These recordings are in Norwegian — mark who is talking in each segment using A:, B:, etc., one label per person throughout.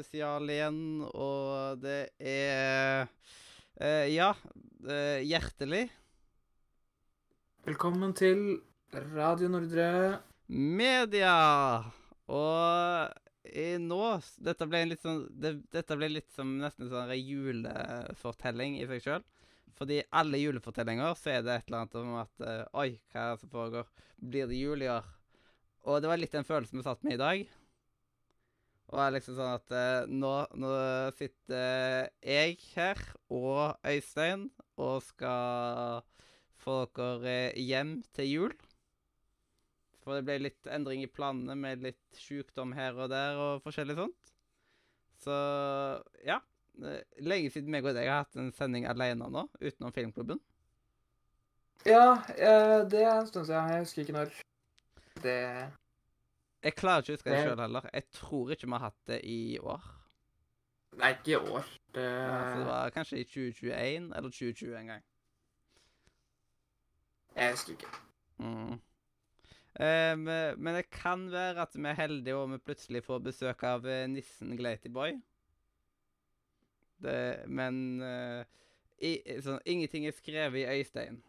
A: Det igjen, og det er uh, Ja, uh, hjertelig
B: Velkommen til Radio Nordre.
A: media! Og i nå Dette ble en litt sånn det, Dette ble litt som nesten en sånn julefortelling i seg sjøl. Fordi alle julefortellinger så er det et eller annet om at uh, Oi, hva er det som foregår? Blir det jul i år? Og det var litt den følelsen vi satt med i dag. Og det er liksom sånn at eh, nå, nå sitter jeg her og Øystein og skal få dere eh, hjem til jul. For det ble litt endring i planene med litt sykdom her og der og forskjellig sånt. Så ja. eh, Lenge siden meg og deg har hatt en sending alene nå, utenom Filmklubben.
B: Ja, eh, det er en stund siden. Jeg husker ikke når. Det
A: Jeg klarer ikke å huske det sjøl heller. Jeg tror ikke vi har hatt det i år.
B: Nei, ikke i år. Det,
A: Ja, det var kanskje i 2021 eller 2020 en gang.
B: Jeg husker ikke.
A: Mm. Eh, men- men det kan være at vi er heldige og vi plutselig får besøk av eh, nissen Glatyboy. Men eh, i, sånn, ingenting er skrevet i Øystein.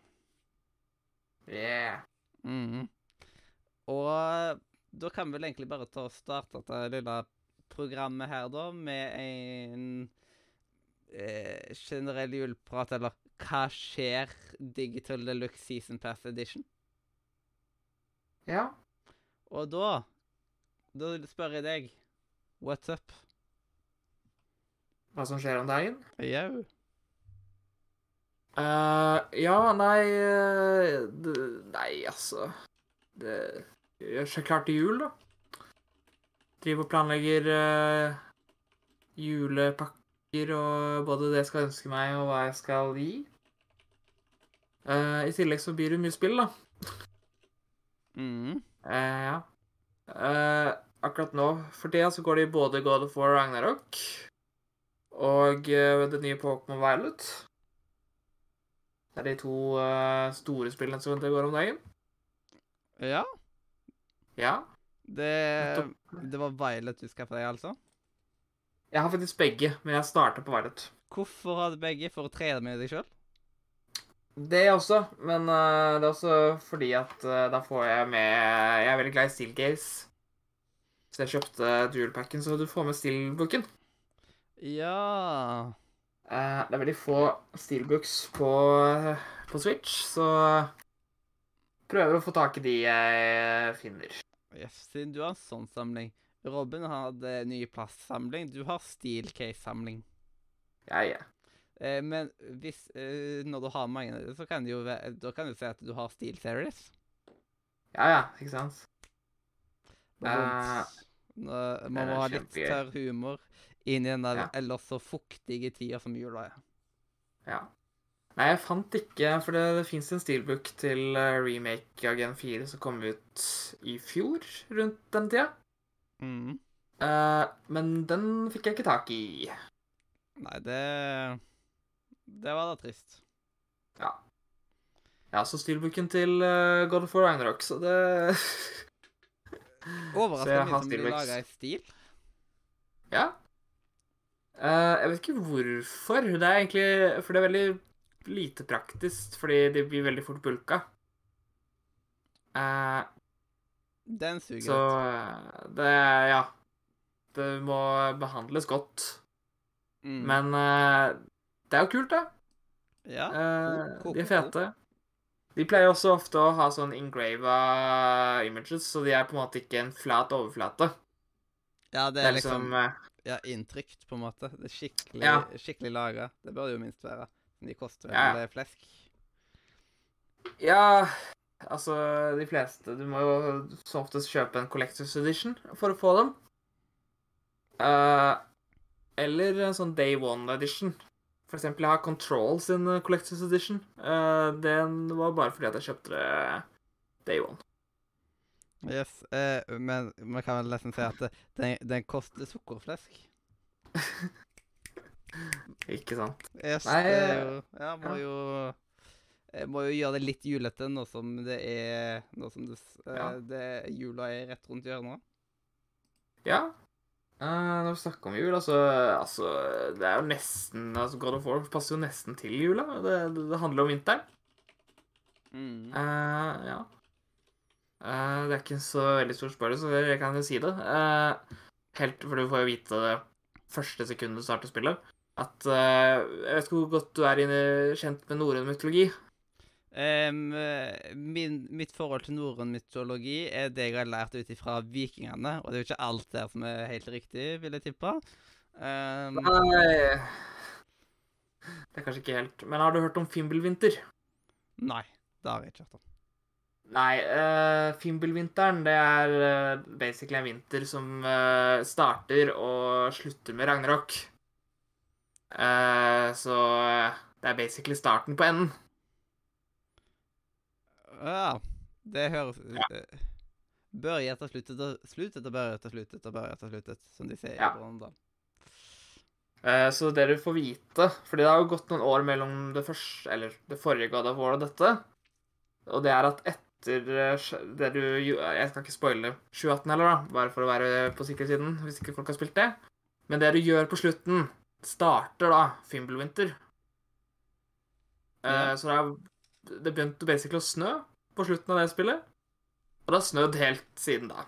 B: Yeah.
A: Mm. Og da kan vi vel egentlig bare ta og starte dette lille programmet her, da, med en eh, generell juleprat, eller Hva skjer Digital Deluxe Season Pass Edition?
B: Ja.
A: Og da Da spør jeg deg What's up?
B: Hva som skjer om dagen?
A: Jau.
B: Uh, ja, nei uh, Nei, altså Det gjør seg klart til jul, da. Driver og planlegger uh, julepakker og både det jeg skal ønske meg, og hva jeg skal gi. Uh, I tillegg så blir det mye spill, da.
A: Mhm.
B: Uh, ja. Uh, akkurat nå for tida så går det i både God of War og Ragnarok og det nye Pokémon Violet. Det er de to store spillene som det går om dagen.
A: Ja.
B: Ja.
A: Det, det var Violet du skaffa deg, altså?
B: Jeg har faktisk begge, men jeg starta på Violet.
A: Hvorfor har du begge? For å trene med deg sjøl?
B: Det også, men uh, det er også fordi at uh, da får jeg med Jeg er veldig glad i Steelcase. Så jeg kjøpte dual-packen, så du får med Steelbooken.
A: Ja
B: uh, det er veldig få steelbooks på, på Switch, så prøver å få tak i de jeg finner.
A: Yes, siden du har en sånn samling. Robin hadde ny plastsamling. Du har Steelcase-samling.
B: Ja, ja.
A: Eh, men hvis eh, Når du har mange, så kan du jo Da kan du si at du har Steel Series.
B: Ja, ja, ikke sant?
A: Vondt. Nå- Man må ha litt tørr humor inn i den der
B: Ja.
A: ellers så fuktige tida som jula er.
B: Ja. Nei, jeg fant ikke For det, det fins en steelbook til eh, remake av Gen 4 som kom ut i fjor, rundt den tida.
A: Mm.
B: Uh, men den fikk jeg ikke tak i.
A: Nei, det Det var da trist.
B: Ja. Ja, så steelbooken til uh, God of War Ragnarok, så det
A: Overraskende
B: har
A: mye som
B: Steelbooks.
A: laga i stil.
B: Ja. Uh, jeg vet ikke hvorfor. Det er egentlig For det er veldig lite praktisk, fordi de blir veldig fort bulka. Eh,
A: Den suger
B: så eh, det Ja. Det må behandles godt.
A: Mm.
B: Men eh, det er jo kult, da.
A: ja.
B: Eh, de er fete. De pleier også ofte å ha sånn engrava images, så de er på en måte ikke en flat overflate.
A: ja, det
B: Det
A: er
B: er liksom
A: liksom
B: eh,
A: ja, inntrykt, på en måte. Det er skikkelig,
B: Ja.
A: laga. Det bør det jo minst være. De koster vel
B: Ja.
A: flesk.
B: Ja, altså De fleste Du må jo som oftest kjøpe en Collectors Edition for å få dem. Uh, eller en sånn Day One Edition. For eksempel, jeg har Control sin eh, Collectors Edition. Uh, den var bare fordi at jeg kjøpte det Day One.
A: Yes, uh, men man kan vel nesten si at den, den koster sukkerflesk.
B: Ikke sant?
A: Yes,
B: Nei,
A: det er jo Ja, må
B: ja.
A: jo jeg må jo gjøre det litt julete nå som det er Nå som det, eh,
B: Ja.
A: det jula er rett rundt hjørnet.
B: Ja. Uh, når vi snakker om jul, altså, altså Det er jo nesten altså God of War passer jo nesten til jula. Det, det, det handler om vinteren.
A: Mm.
B: Uh, ja. Uh, det er ikke en så veldig stor spørsmål, så jeg kan jo si det. Eh, helt, For du får jo vite det første sekundet du starter spillet, at uh, Jeg vet ikke hvor godt du er kjent med norrøn mytologi.
A: Eh, min, mitt forhold til norrøn mytologi er det jeg har lært ut ifra vikingene, og det er jo ikke alt der som er helt riktig, vil jeg tippe. Um,
B: Nei Det er kanskje ikke helt Men har du hørt om Fimbulvinter?
A: nei, det har jeg ikke hørt om.
B: Nei, uh, Fimbulvinteren det er uh, basically en vinter som uh, starter og slutter med Ragnarok. Eh, så eh, det er basically starten på enden.
A: Ja, det høres ja. Børje etter sluttet og sluttet og Børje etter sluttet og Børje etter sluttet, som de sier
B: Ja.
A: i.
B: Eh, så det du får vite fordi det har jo gått noen år mellom det første, eller det forrige God of War og dette, og det er at etter eh, det du Jeg skal ikke spoile 2018 heller, da, bare for å være på sikkerhetssiden, hvis ikke folk har spilt det. Men det du gjør på slutten, starter da Fimblewinter. Eh,
A: Ja.
B: Så det, er, det begynte basically å snø på slutten av det spillet. Og det har snødd helt siden da.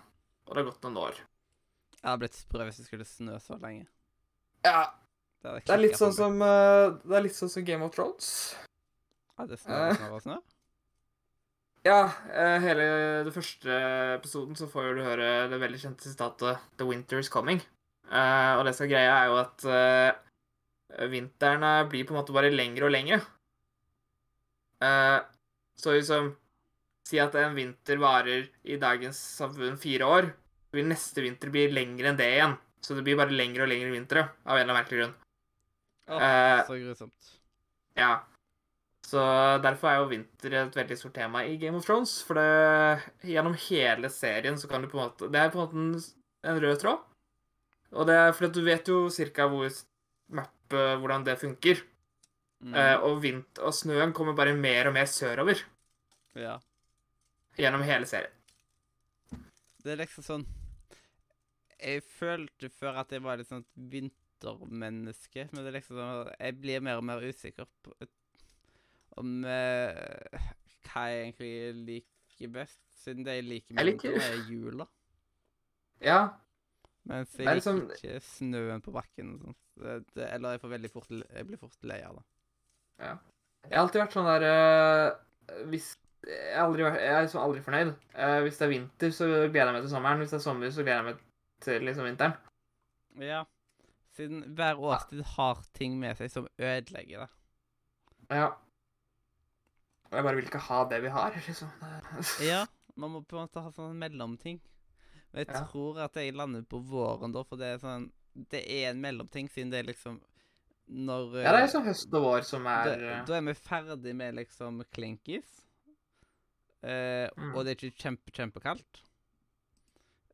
B: Og det har gått noen år.
A: Jeg hadde blitt sprø hvis det skulle snø så lenge.
B: Ja,
A: Det,
B: det er litt sånn som uh, Det er litt sånn som Game of Thrones.
A: Ja, det snør
B: Eh.
A: snør snør.
B: Ja, eh, hele den første episoden så får du høre det veldig kjente sitatet 'The winter is coming'. Uh, og det som er greia, er jo at uh, vinteren blir på en måte bare lengre og lengre. Eh, så liksom Si at en vinter varer i dagens samfunn fire år, så vil neste vinter bli lengre enn det igjen. Så det blir bare lengre og lengre vintre, av en eller annen merkelig grunn.
A: Åh,
B: eh,
A: så grusomt.
B: Ja. Så derfor er jo vinter et veldig stort tema i Game of Thrones. For det, gjennom hele serien så kan du på en måte Det er på en måte en, en rød tråd. Og det er fordi du vet jo cirka hvor Hvordan det funker.
A: Mm.
B: Eh, og, vint, og snøen kommer bare mer og mer sørover
A: ja.
B: gjennom hele serien.
A: Det er liksom sånn Jeg følte før at jeg var litt sånn vintermenneske, men det er liksom sånn jeg blir mer og mer usikker på om eh, hva jeg egentlig liker best, siden det jeg liker med
B: Jeg liker-
A: er jula.
B: Ja.
A: Mens jeg
B: er
A: liker
B: liksom-
A: ikke snøen på bakken og sånt. Det, det, eller jeg får veldig fort Jeg blir fort lei av det.
B: Jeg har alltid vært sånn der øh, Hvis Jeg aldri, jeg er liksom aldri fornøyd. Uh, hvis det er vinter, så gleder jeg meg til sommeren. Hvis det er sommer, så gleder jeg meg til liksom vinteren.
A: Ja. Siden hver årstid har ting med seg som ødelegger det.
B: Ja. Og jeg bare vil ikke ha det vi har, liksom.
A: Ja, man må på en måte ha sånn mellomting. Men jeg
B: Ja.
A: tror at jeg lander på våren da, for det er sånn Det er en mellomting, siden det er liksom Når
B: Ja, det er
A: sånn
B: liksom høst og vår som er
A: da,
B: eh,
A: da er vi ferdig med liksom klinkis. Eh,
B: Mm.
A: Og det er ikke kjempe, kjempekaldt.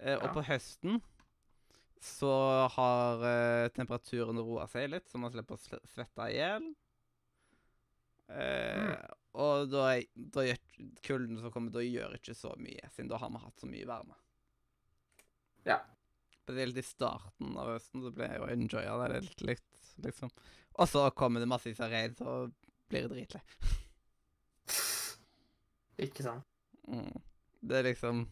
A: Eh, Og
B: Ja.
A: på høsten så har eh, temperaturen roa seg litt, så man slipper å svette i hjel. Eh,
B: Mm.
A: Og da, da gjør kulden som kommer, da gjør ikke så mye, siden da har vi hatt så mye varme.
B: Ja.
A: Spesielt i starten av høsten så ble jeg jo enjoya det litt, litt, liksom. Og så kommer det massevis av raid, så blir det dritlei.
B: Ikke sant.
A: Mm. Det er liksom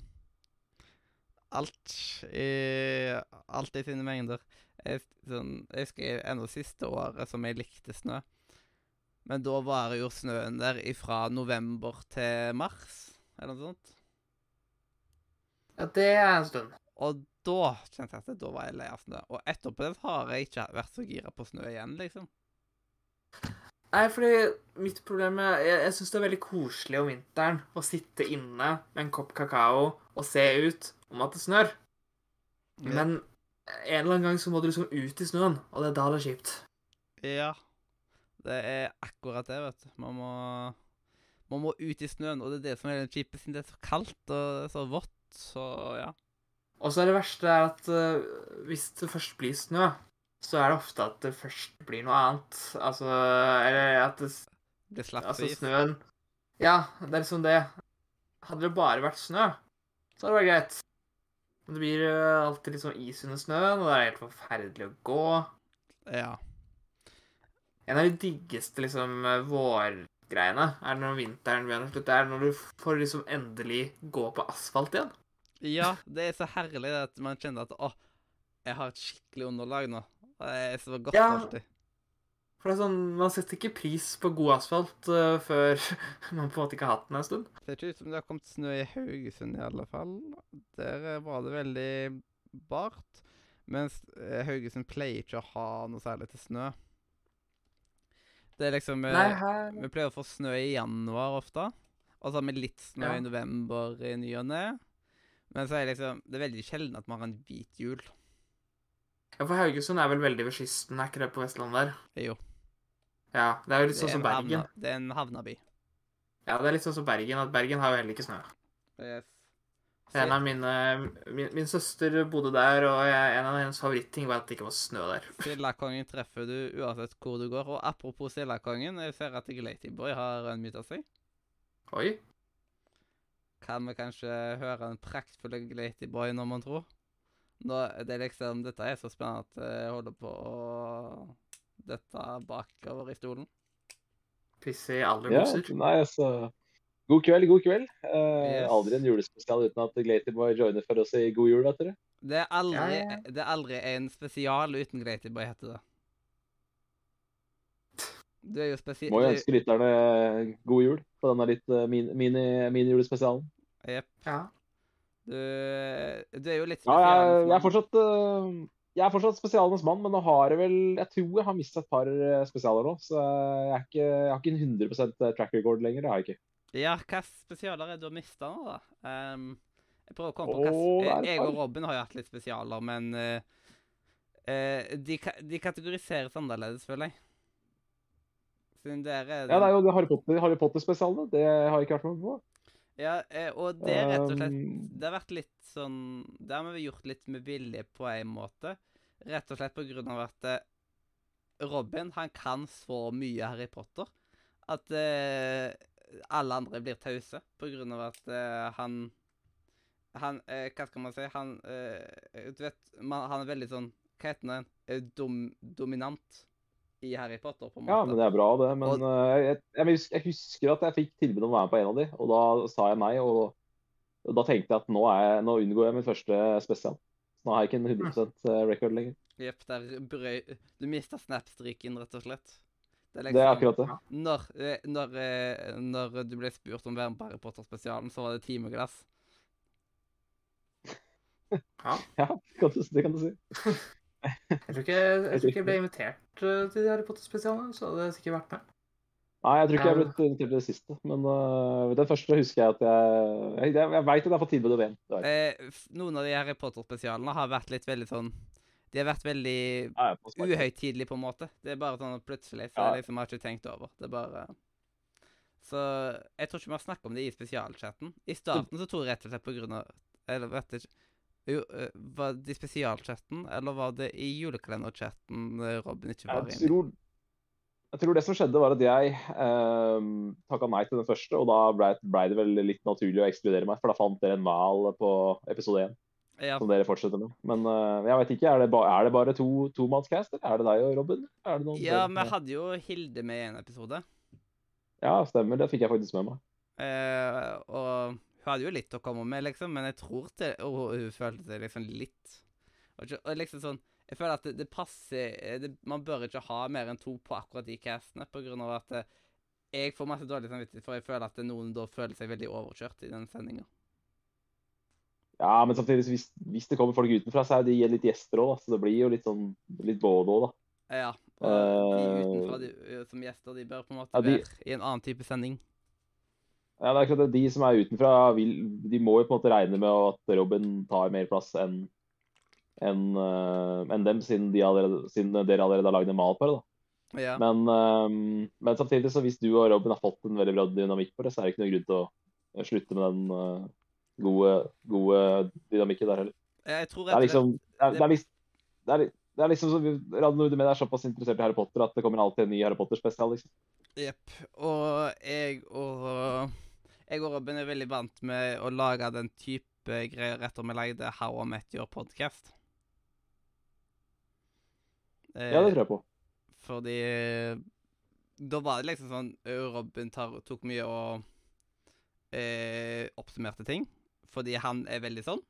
A: Alt i Alt i sine mengder. Jeg, sånn, jeg husker ennå siste året som jeg likte snø. Men da var jo snøen der fra november til mars, eller noe sånt.
B: Ja, det er en stund.
A: Og da kjente jeg at da var jeg lei av snø. Og etterpå det har jeg ikke vært så gira på snø igjen, liksom.
B: Nei, fordi mitt problem er Jeg, jeg syns det er veldig koselig om vinteren å sitte inne med en kopp kakao og se ut om at det snør. Men en eller annen gang så må du liksom ut i snøen, og det er da det er kjipt.
A: Ja. Det er akkurat det, vet du. Man må Man må ut i snøen, og det er det som er det kjipe, siden det er så kaldt og så vått, så ja.
B: Og så er det verste er at uh, hvis det først blir snø, så er det ofte at det først blir noe annet. Altså Eller at det
A: Det slapper
B: Altså, snøen Ja, det er liksom det. Hadde det bare vært snø, så hadde det vært greit. Men det blir eh, alltid sånn is under snøen, og det er helt forferdelig å gå.
A: Ja.
B: En av de diggeste liksom eh, vårgreiene er når vinteren begynner å slutte. Er når du får liksom endelig gå på asfalt igjen.
A: Ja, det er så herlig at man kjenner at å, jeg har et skikkelig underlag nå. Det er så godt
B: Ja.
A: alltid.
B: For det er sånn, Man setter ikke pris på god asfalt uh, før man på en måte ikke har hatt den en stund.
A: Det ser ikke ut som det har kommet snø i Haugesund i alle fall. Der eh, var det veldig bart. Mens eh, Haugesund pleier ikke å ha noe særlig til snø. Det er liksom
B: Nei, her
A: Vi pleier å få snø i januar ofte. Og så har vi litt snø
B: Ja.
A: i november i ny og ne. Men så er det liksom Det er veldig sjelden at man har en hvit jul.
B: Ja, for Haugesund er vel veldig ved kysten, er ikke det på Vestlandet der?
A: Jo.
B: Ja, det er jo litt sånn som
A: Bergen. havna-. Det er en havnaby.
B: Ja, det er litt sånn som Bergen, at Bergen har jo heller ikke snø.
A: Yes.
B: En av mine, min, min søster bodde der, og jeg, en av hennes favoritting var at det ikke var snø der.
A: Sildakongen treffer du uansett hvor du går. Og apropos Sildakongen, jeg ser at Glatyboy har unmuta seg.
B: Oi.
A: Kan vi kanskje høre en praktfull Glatyboy når man tror? Nå, det er liksom, Dette er så spennende at jeg holder på å dette bakover i stolen.
B: Pisse i alle
C: Ja, nei, altså God kveld, god kveld. Eh,
A: Yes.
C: Aldri en julespesial uten at Glatyboy joiner for å si god jul, vet dere.
A: Det er aldri,
B: Ja, ja.
A: Det er aldri en spesial uten Glatyboy, heter det. Du er jo spesiell...
C: Må jo ønske lytterne god jul på denne litt eh, min- mini- mini-julespesialen.
A: Jepp.
B: Ja.
A: Du, du er jo litt
C: Ja, jeg, jeg, er fortsatt, eh, jeg er fortsatt spesialenes mann, men nå har jeg vel Jeg tror jeg har mistet et par eh, spesialer nå, så jeg, er ikke, jeg har ikke en 100% track record lenger. Det har jeg ikke.
A: Ja, hva spesialer er du har mista nå, da? Um, jeg prøver å komme på hva
C: er
A: jeg, og. Robin har jo hatt litt spesialer, men uh, eh, de, de kategoriseres annerledes, føler jeg. Siden dere er det
C: Ja, det er jo det Harry Potter-spesialene. Potter-spesialene. det har jeg ikke vært med på.
A: Ja, eh, og det er rett og slett
C: Um,
A: Det har vært litt sånn Det har vi gjort litt med vilje på en måte. Rett og slett på grunn av at eh, Robin, han kan så mye Harry Potter at eh, alle andre blir tause på grunn av at eh, han Han eh, Hva skal man si? Han eh, Du vet, man, han er veldig sånn Hva heter det? Eh, Dom, dominant i Harry Potter, på en måte.
C: Ja, men det er bra, det. Men
A: Og-
C: eh, jeg, jeg, husker, jeg husker at jeg fikk tilbud om å være med på en av de, og da sa jeg nei. Og, og da tenkte jeg at nå, er jeg, nå unngår jeg min første spesial. Nå har jeg ikke en 100 record lenger.
A: Jepp, der brøy Du mista snap-striken, rett og slett. Det er
C: Det er akkurat det.
A: Når, eh, når, eh, når du ble spurt om å være med på Harry Potter-spesialen, så var det timeglass.
B: ja.
C: Ja, det kan du, det kan du si.
B: Jeg tror ikke jeg, tror ikke jeg ble invitert eh, til de Harry Potter-spesialene, så hadde jeg sikkert vært med.
C: Nei, jeg tror ikke jeg har blitt invitert til det siste. Men uh, den første husker jeg at jeg Jeg, jeg, jeg veit at jeg har fått tilbud om én.
A: Eh, noen av de Harry Potter-spesialene har vært litt veldig sånn De har vært veldig
C: Ja,
A: uhøytidelige, på en måte. Det er bare sånn plutselig. Så
C: Ja.
A: jeg liksom har ikke tenkt over. Det er bare Så jeg tror ikke vi har snakket om det i spesialchatten. I starten så tror jeg rett og slett på grunn av Eller vet ikke jo, eh, Var det i spesialchatten, eller var det i julekalenderchatten eh, Robin ikke var inne i?
C: jeg tror det som skjedde, var at jeg eh, takka nei til den første, og da blei ble det vel litt naturlig å ekskludere meg, for da fant dere en mal på episode én
A: Ja,
C: som dere fortsetter med. Men eh, jeg vet ikke, er det, ba, er det bare to tomannscast, eller er det deg og Robin? Er
A: ja vi hadde jo Hilde med i en episode.
C: ja, stemmer. Det fikk jeg faktisk med meg.
A: Eh, og hun hadde jo litt å komme med, liksom, men jeg tror til, og hun følte seg liksom litt og, liksom sånn Jeg føler at det, det passer eh, det, Man bør ikke ha mer enn to på akkurat de castene, på grunn av at eh, jeg får masse dårlig samvittighet, for jeg føler at noen da føler seg veldig overkjørt i den sendinga.
C: Ja, men samtidig, hvis, hvis det kommer folk utenfra, så er de litt gjester òg, så det blir jo litt sånn litt både òg, da.
A: Ja. Og de
C: Eh,
A: utenfra de, som gjester, de bør på en måte
C: Ja, de-
A: være i en annen type sending.
C: Ja, det er klart at De som er utenfra, vil, de må jo på en måte regne med at Robin tar mer plass enn enn uh, en dem, siden, de allerede, siden dere allerede har lagd en mal på det. da.
A: Ja.
C: Men, um, men samtidig, så hvis du og Robin har fått en veldig bra dynamikk på det, så er det ikke noen grunn til å eh, slutte med den uh, gode, gode dynamikken der heller.
A: Jeg tror
C: Det er liksom Det er, det er, det er, det er liksom så Radio Nordmedia er såpass interessert i Harry Potter at det kommer alltid en ny Harry Potter-spesial. liksom.
A: Jepp. Og jeg og Jeg og Robin er veldig vant med å lage den type greier etter vi lagde How I Met Your Podcast. Eh,
C: Ja, det tror jeg på.
A: Fordi eh, da var det liksom sånn eh, Robin tar, tok mye og eh, oppsummerte ting. Fordi han er veldig sånn.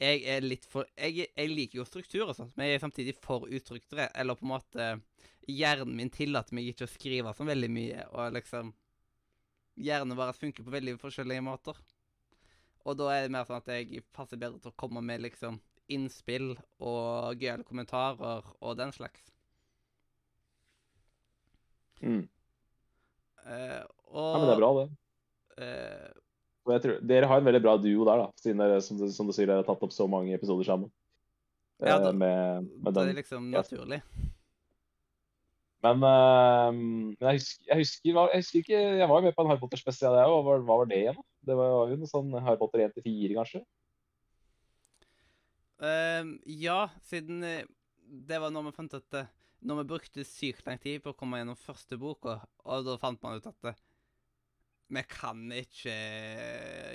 A: Jeg er litt for Jeg, jeg liker jo struktur og sånt, men jeg er samtidig for uttryktere. Eller på en måte Hjernen min tillater meg ikke å skrive så veldig mye, og liksom Hjernen vår funker på veldig forskjellige måter. Og da er det mer sånn at jeg passer bedre til å komme med liksom innspill og gøyale kommentarer og den slags.
C: Mm.
A: Uh, og
C: Ja, men det er bra, det.
A: Uh,
C: Og jeg tror, dere har en veldig bra duo der, da, siden dere som, som du sier, dere har tatt opp så mange episoder sammen.
A: Ja,
C: Eh,
A: da-
C: med, med
A: det
C: den.
A: er liksom
C: Ja. Men, men jeg, husker, jeg, husker, jeg husker ikke Jeg var jo med på en Harry Potter-spesial, jeg òg. Hva, hva var det igjen? Det var jo noe sånn Harry Potter 1 til 4, kanskje?
A: Uh, ja, siden eh, det var når vi fant at eh, Når vi brukte sykt lang tid på å komme gjennom første boka, og da fant man ut at vi kan ikke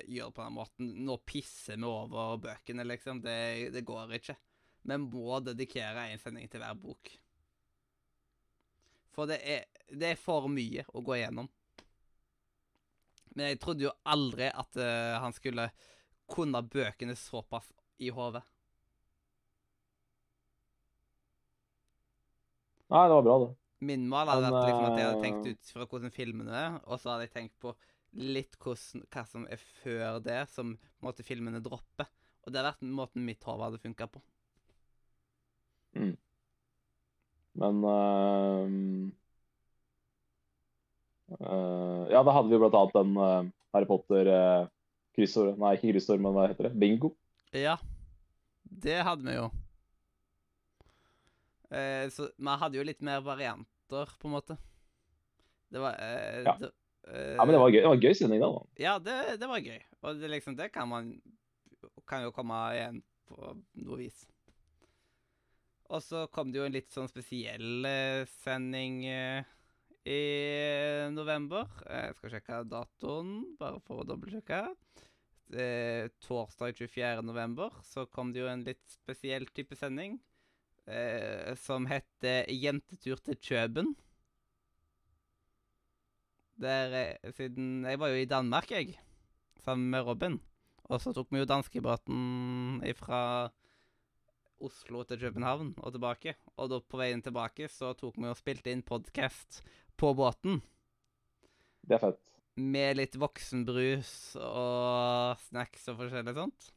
A: gjøre det på den måten. Nå pisser vi over bøkene, liksom. Det, det går ikke. Vi må dedikere en sending til hver bok. For det er, det er for mye å gå igjennom. Men jeg trodde jo aldri at uh, han skulle kunne bøkene såpass i hodet.
C: Nei, det var bra, det.
A: Min mal hadde vært liksom at jeg hadde
C: eh,
A: tenkt ut fra hvordan filmene er, og så hadde jeg tenkt på litt hvordan, hva som er før det, som måtte filmene droppe. Og det hadde vært måten mitt hode hadde funka på.
C: Men eh, eh, Ja, da hadde vi jo blant annet den eh, Harry Potter-kryssord Nei, ikke kryssord, men hva heter det? Bingo.
A: Ja, det hadde vi jo. Eh, så vi hadde jo litt mer varianter, på en måte. Det var eh,
C: Ja.
A: det, eh,
C: Ja, men det var gøy, det var gøy sending, da.
A: Ja, det, det var gøy. Og det, liksom, det kan man Kan jo komme igjen på noe vis. Og så kom det jo en litt sånn spesiell eh, sending eh, i november. Jeg skal sjekke datoen, bare for å dobbeltsjekke. Eh, torsdag 24. november så kom det jo en litt spesiell type sending. Eh, som heter 'Jentetur til Kjøben'. Der, eh, siden Jeg var jo i Danmark, jeg. Sammen med Robin. Og så tok vi jo danskebåten fra Oslo til København og tilbake. Og da på veien tilbake så tok vi og spilte inn podkast på båten.
C: Det er fett.
A: Med litt voksenbrus og snacks og forskjellig sånt.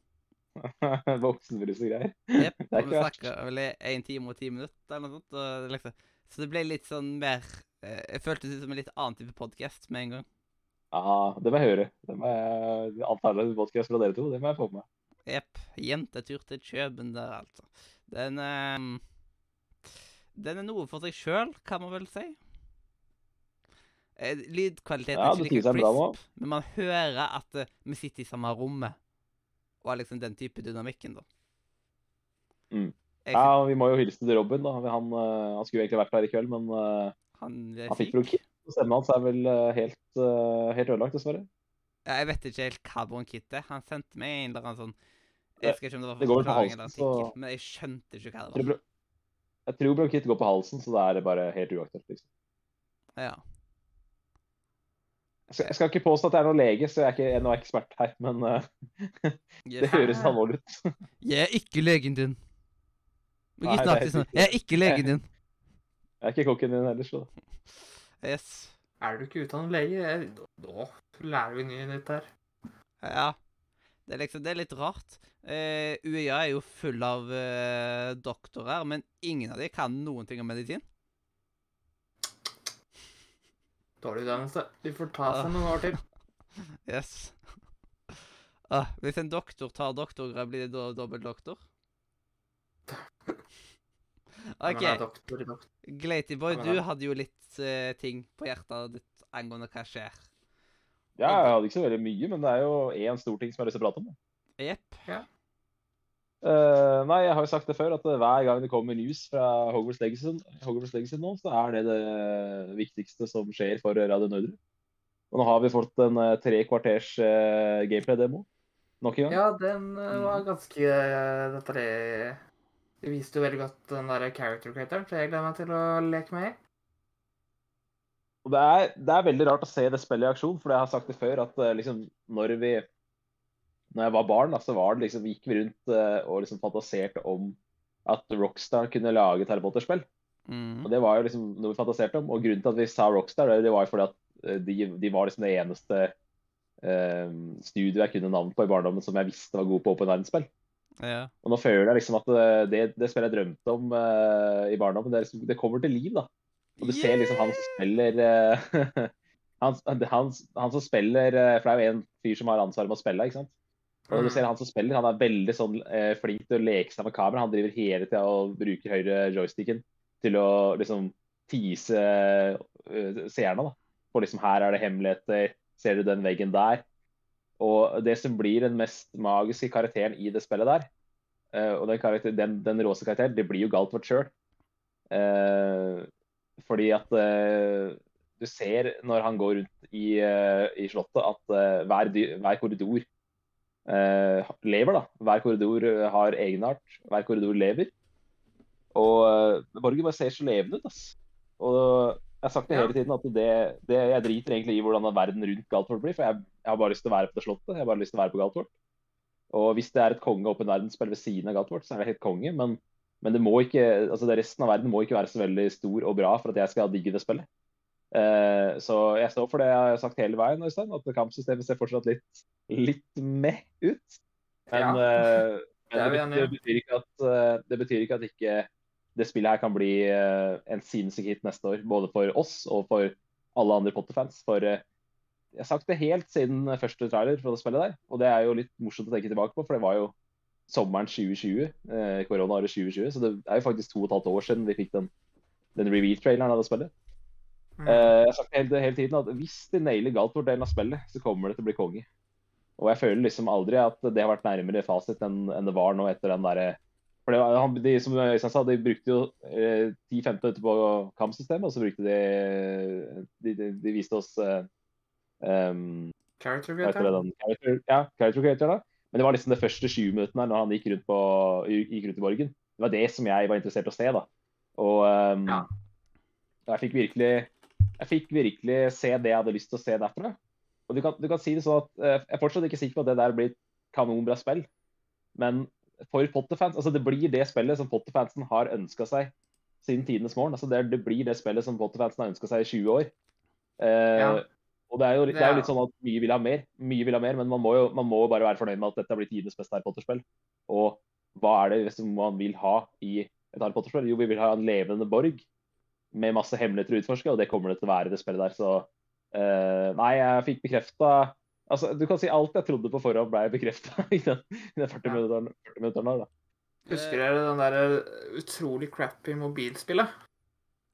C: Voksenbrus og greier.
A: Jepp.
C: Det er
A: Og vi snakka vel i én time og ti minutter eller noe sånt. Liksom. Så det ble litt sånn mer eh, Jeg følte ut som en litt annen type podkast med en gang.
C: Ja, det må jeg høre. Det må jeg, alternativ podcast fra dere to, det må jeg få med meg.
A: Jepp. Jentetur til Kjøben der, altså. Den eh, Den er noe for seg sjøl, kan man vel si. Eh, Lydkvaliteten
C: Ja,
A: er ikke like crisp, men man hører at eh, vi sitter i samme rommet. Og har liksom den type dynamikken, da.
C: Mm. Ja, Vi må jo hilse til Robin. da. Han, eh, han skulle egentlig vært her i kveld, men eh,
A: han
C: han fikk bronkitt. Stemmen hans er vel eh, helt, eh, helt ødelagt, dessverre.
A: Ja, jeg vet ikke helt hva bronkitt er. Han sendte meg en eller annen sånn Jeg husker ikke om det var
C: det går vel på
A: forklaring
C: halsen, så-
A: men jeg skjønte ikke hva det
C: tror,
A: var.
C: jeg tror bronkitt går på halsen, så det er bare helt uaktuelt. liksom.
A: Ja.
C: Jeg skal, jeg skal ikke påstå at jeg er noen lege, så jeg er ikke jeg er noen ekspert her, men eh, det høres alvorlig ut.
A: Jeg er ikke legen din.
C: Nei, er
A: sånn. Jeg er ikke legen din.
C: Jeg er ikke kokken din heller, så
A: Yes.
B: Er du ikke utdannet lege? Da lærer vi nye nytt her.
A: Ja. Det er liksom Det er litt rart. Eh, UiA er jo full av eh, doktorer, men ingen av dem kan noen ting om medisin.
B: Dårlig utdannelse. De får ta seg noen år til.
A: Yes. Ah, hvis en doktor tar doktorgrad, blir det da dobbel doktor? OK.
B: doktor doktor.
A: Glatyboy, du hadde jo litt eh, ting på hjertet ditt angående hva skjer.
C: Ja, jeg hadde ikke så veldig mye, men det er jo én stor ting som jeg har lyst til å prate om.
A: Jepp.
C: Eh, nei, jeg har jo sagt det før, at hver gang det kommer news fra Hogwarts Legacy, Hogwarts Legacy nå, så er det det viktigste som skjer for Radio Nordre. Og nå har vi fått en uh, tre kvarters uh, gameplay-demo. Nok en gang.
B: Ja, den var ganske uh, detaljert. Det viste jo veldig godt den der character creatoren, så jeg gleder meg til å leke med i.
C: Og det er, det er veldig rart å se det spillet i aksjon, for jeg har sagt det før, at liksom, når vi når jeg var barn, så var det liksom, gikk vi rundt eh, og liksom fantaserte om at Rockstar kunne lage et Harry Potter-spill.
A: Mm.
C: Og det var jo liksom noe vi fantaserte om. Og grunnen til at vi sa Rockstar, det, var jo fordi at eh, de, de var liksom det eneste eh, studioet jeg kunne navn på i barndommen som jeg visste var god på åpen verdensspill.
A: Ja.
C: Og nå føler jeg liksom at eh, det, det spillet jeg drømte om eh, i barndommen, det, liksom, det kommer til liv, da. Og du ser liksom han som spiller eh, han, han, han som spiller For det er jo en fyr som har ansvaret med å spille, ikke sant. Og du ser han som spiller, han er veldig sånn eh, flink til å leke seg med kamera. Han driver hele tida og bruker høyre joysticken til å liksom tease uh, seerne. da. For liksom her er det hemmeligheter, ser du den veggen der? Og det som blir den mest magiske karakteren i det spillet der, uh, og den, karakter, den, den råeste karakteren, det blir jo Galtvort sjøl. Uh, fordi at eh, du ser når han går rundt i, eh, i slottet, at eh, hver, hver korridor eh, lever. da. Hver korridor eh, har egenart. Hver korridor lever. Og eh, Borgen bare ser så levende ut. ass. Og jeg har sagt det hele tiden at det, det, jeg driter egentlig i hvordan verden rundt Galtvort blir. For jeg, jeg har bare lyst til å være på det slottet. Jeg har bare lyst til å være på Galtvort. Og hvis det er et konge åpen verdensspill ved siden av Galtvort, så er det helt konge. Men, men det må ikke, altså det resten av verden må ikke være så veldig stor og bra for at jeg skal digge det spillet. Eh, så jeg står for det jeg har sagt hele veien, Øystein, at kampsystemet ser fortsatt litt, litt meh ut. Men, ja.
B: Det er
C: men det,
B: betyr,
C: det, betyr ikke at, uh, det betyr ikke at ikke det spillet her kan bli en sinnssyk hit neste år. Både for oss og for alle andre Potter-fans. For jeg har sagt det helt siden første trailer for det spillet der. Og det er jo litt morsomt å tenke tilbake på, for det var jo sommeren 2020. Eh, koronaåret 2020. Så det er jo faktisk to og et halvt år siden vi fikk den, den reveal-traileren av det spillet.
B: Mm.
C: Eh, jeg har sagt hele, hele tiden at hvis de nailer Galtvort-delen av spillet, så kommer det til å bli konge. Og jeg føler liksom aldri at det har vært nærmere fasit enn, enn det var nå etter den derre For det var, han, de, som Øystein sa, de brukte jo eh, 10-15 minutter på kampsystemet, og så brukte de De, de, de viste oss eh, um,
B: Character creator.
C: character, ja, character creator, da. Men det var liksom det første 20 minuttene når han gikk rundt, på, gikk rundt i borgen. Det var det som jeg var interessert i å se, da. Og um,
B: Ja.
C: jeg fikk virkelig jeg fikk virkelig se det jeg hadde lyst til å se derfra. Og du kan, du kan si det sånn at eh, Jeg er fortsatt ikke sikker på at det der blir et kanonbra spill, men for Potter-fans altså Det blir det spillet som Potter-fansen har ønska seg siden tidenes morgen. altså det, det blir det spillet som Potter-fansen har ønska seg i 20 år. Eh,
B: Ja.
C: Og det er, jo,
B: Det
C: er jo litt sånn at mye vil ha mer, mye vil ha mer, men man må jo man må bare være fornøyd med at dette blir tidenes beste Harry Potter-spill. Og hva er det man vil ha i et Harry Potter-spill? Jo, vi vil ha en levende borg med masse hemmeligheter å utforske, og det kommer det til å være i det spillet der. Så uh, nei, jeg fikk bekrefta Altså, du kan si alt jeg trodde på forhånd ble bekrefta i den, i den 40
B: Ja.
C: minutteren 40 minutteren der, da.
B: Husker dere den der eh, utrolig crappy mobilspillet?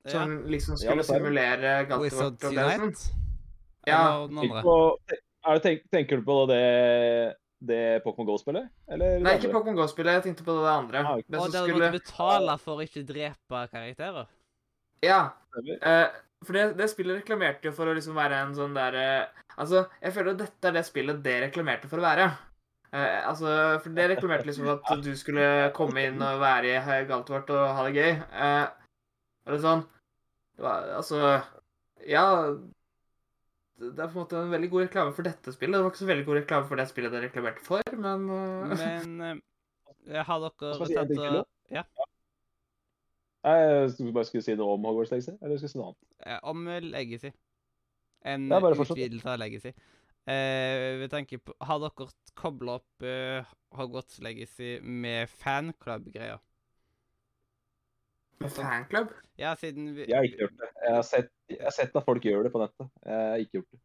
A: Ja.
B: Som liksom skulle
C: ja,
B: simulere
A: Wizards
B: Galtvort-opplevelsen?
A: Unite?
B: Ja.
C: Er det, tenk, tenker du på det, det Pokémon Go-spillet?
B: Nei, ikke? Pokémon Go-spillet. Jeg tenkte på det andre.
C: Ah, okay.
B: Det
A: Og
B: der
A: du
B: skulle
A: måtte betale for å ikke drepe karakterer?
B: Ja. Eh, for det, det spillet reklamerte jo for å liksom være en sånn derre Altså, jeg føler at dette er det spillet det reklamerte for å være. Uh, altså, for det reklamerte liksom at du skulle komme inn og være i Galtvort og ha det gøy. Eh, og det er sånn det var, Altså Ja. Det det er på en måte en veldig god reklame for dette spillet. Det var ikke så veldig god reklame for det spillet det reklamerte for, men eh,
A: Men eh, har dere tatt og Ja.
C: Jeg skulle bare skulle si noe om Hogwarts Legacy, eller skulle si noe annet?
A: eh, Om Legacy. En utvidelse av Legacy. Eh, vi tenker på Har dere kobla opp eh, Hogwarts Legacy med fanklubb-greier?
B: med fanklubb
A: Ja, siden vi
C: Jeg har ikke gjort det. Jeg har sett, jeg har sett at folk gjør det på nettet. Jeg har ikke gjort det.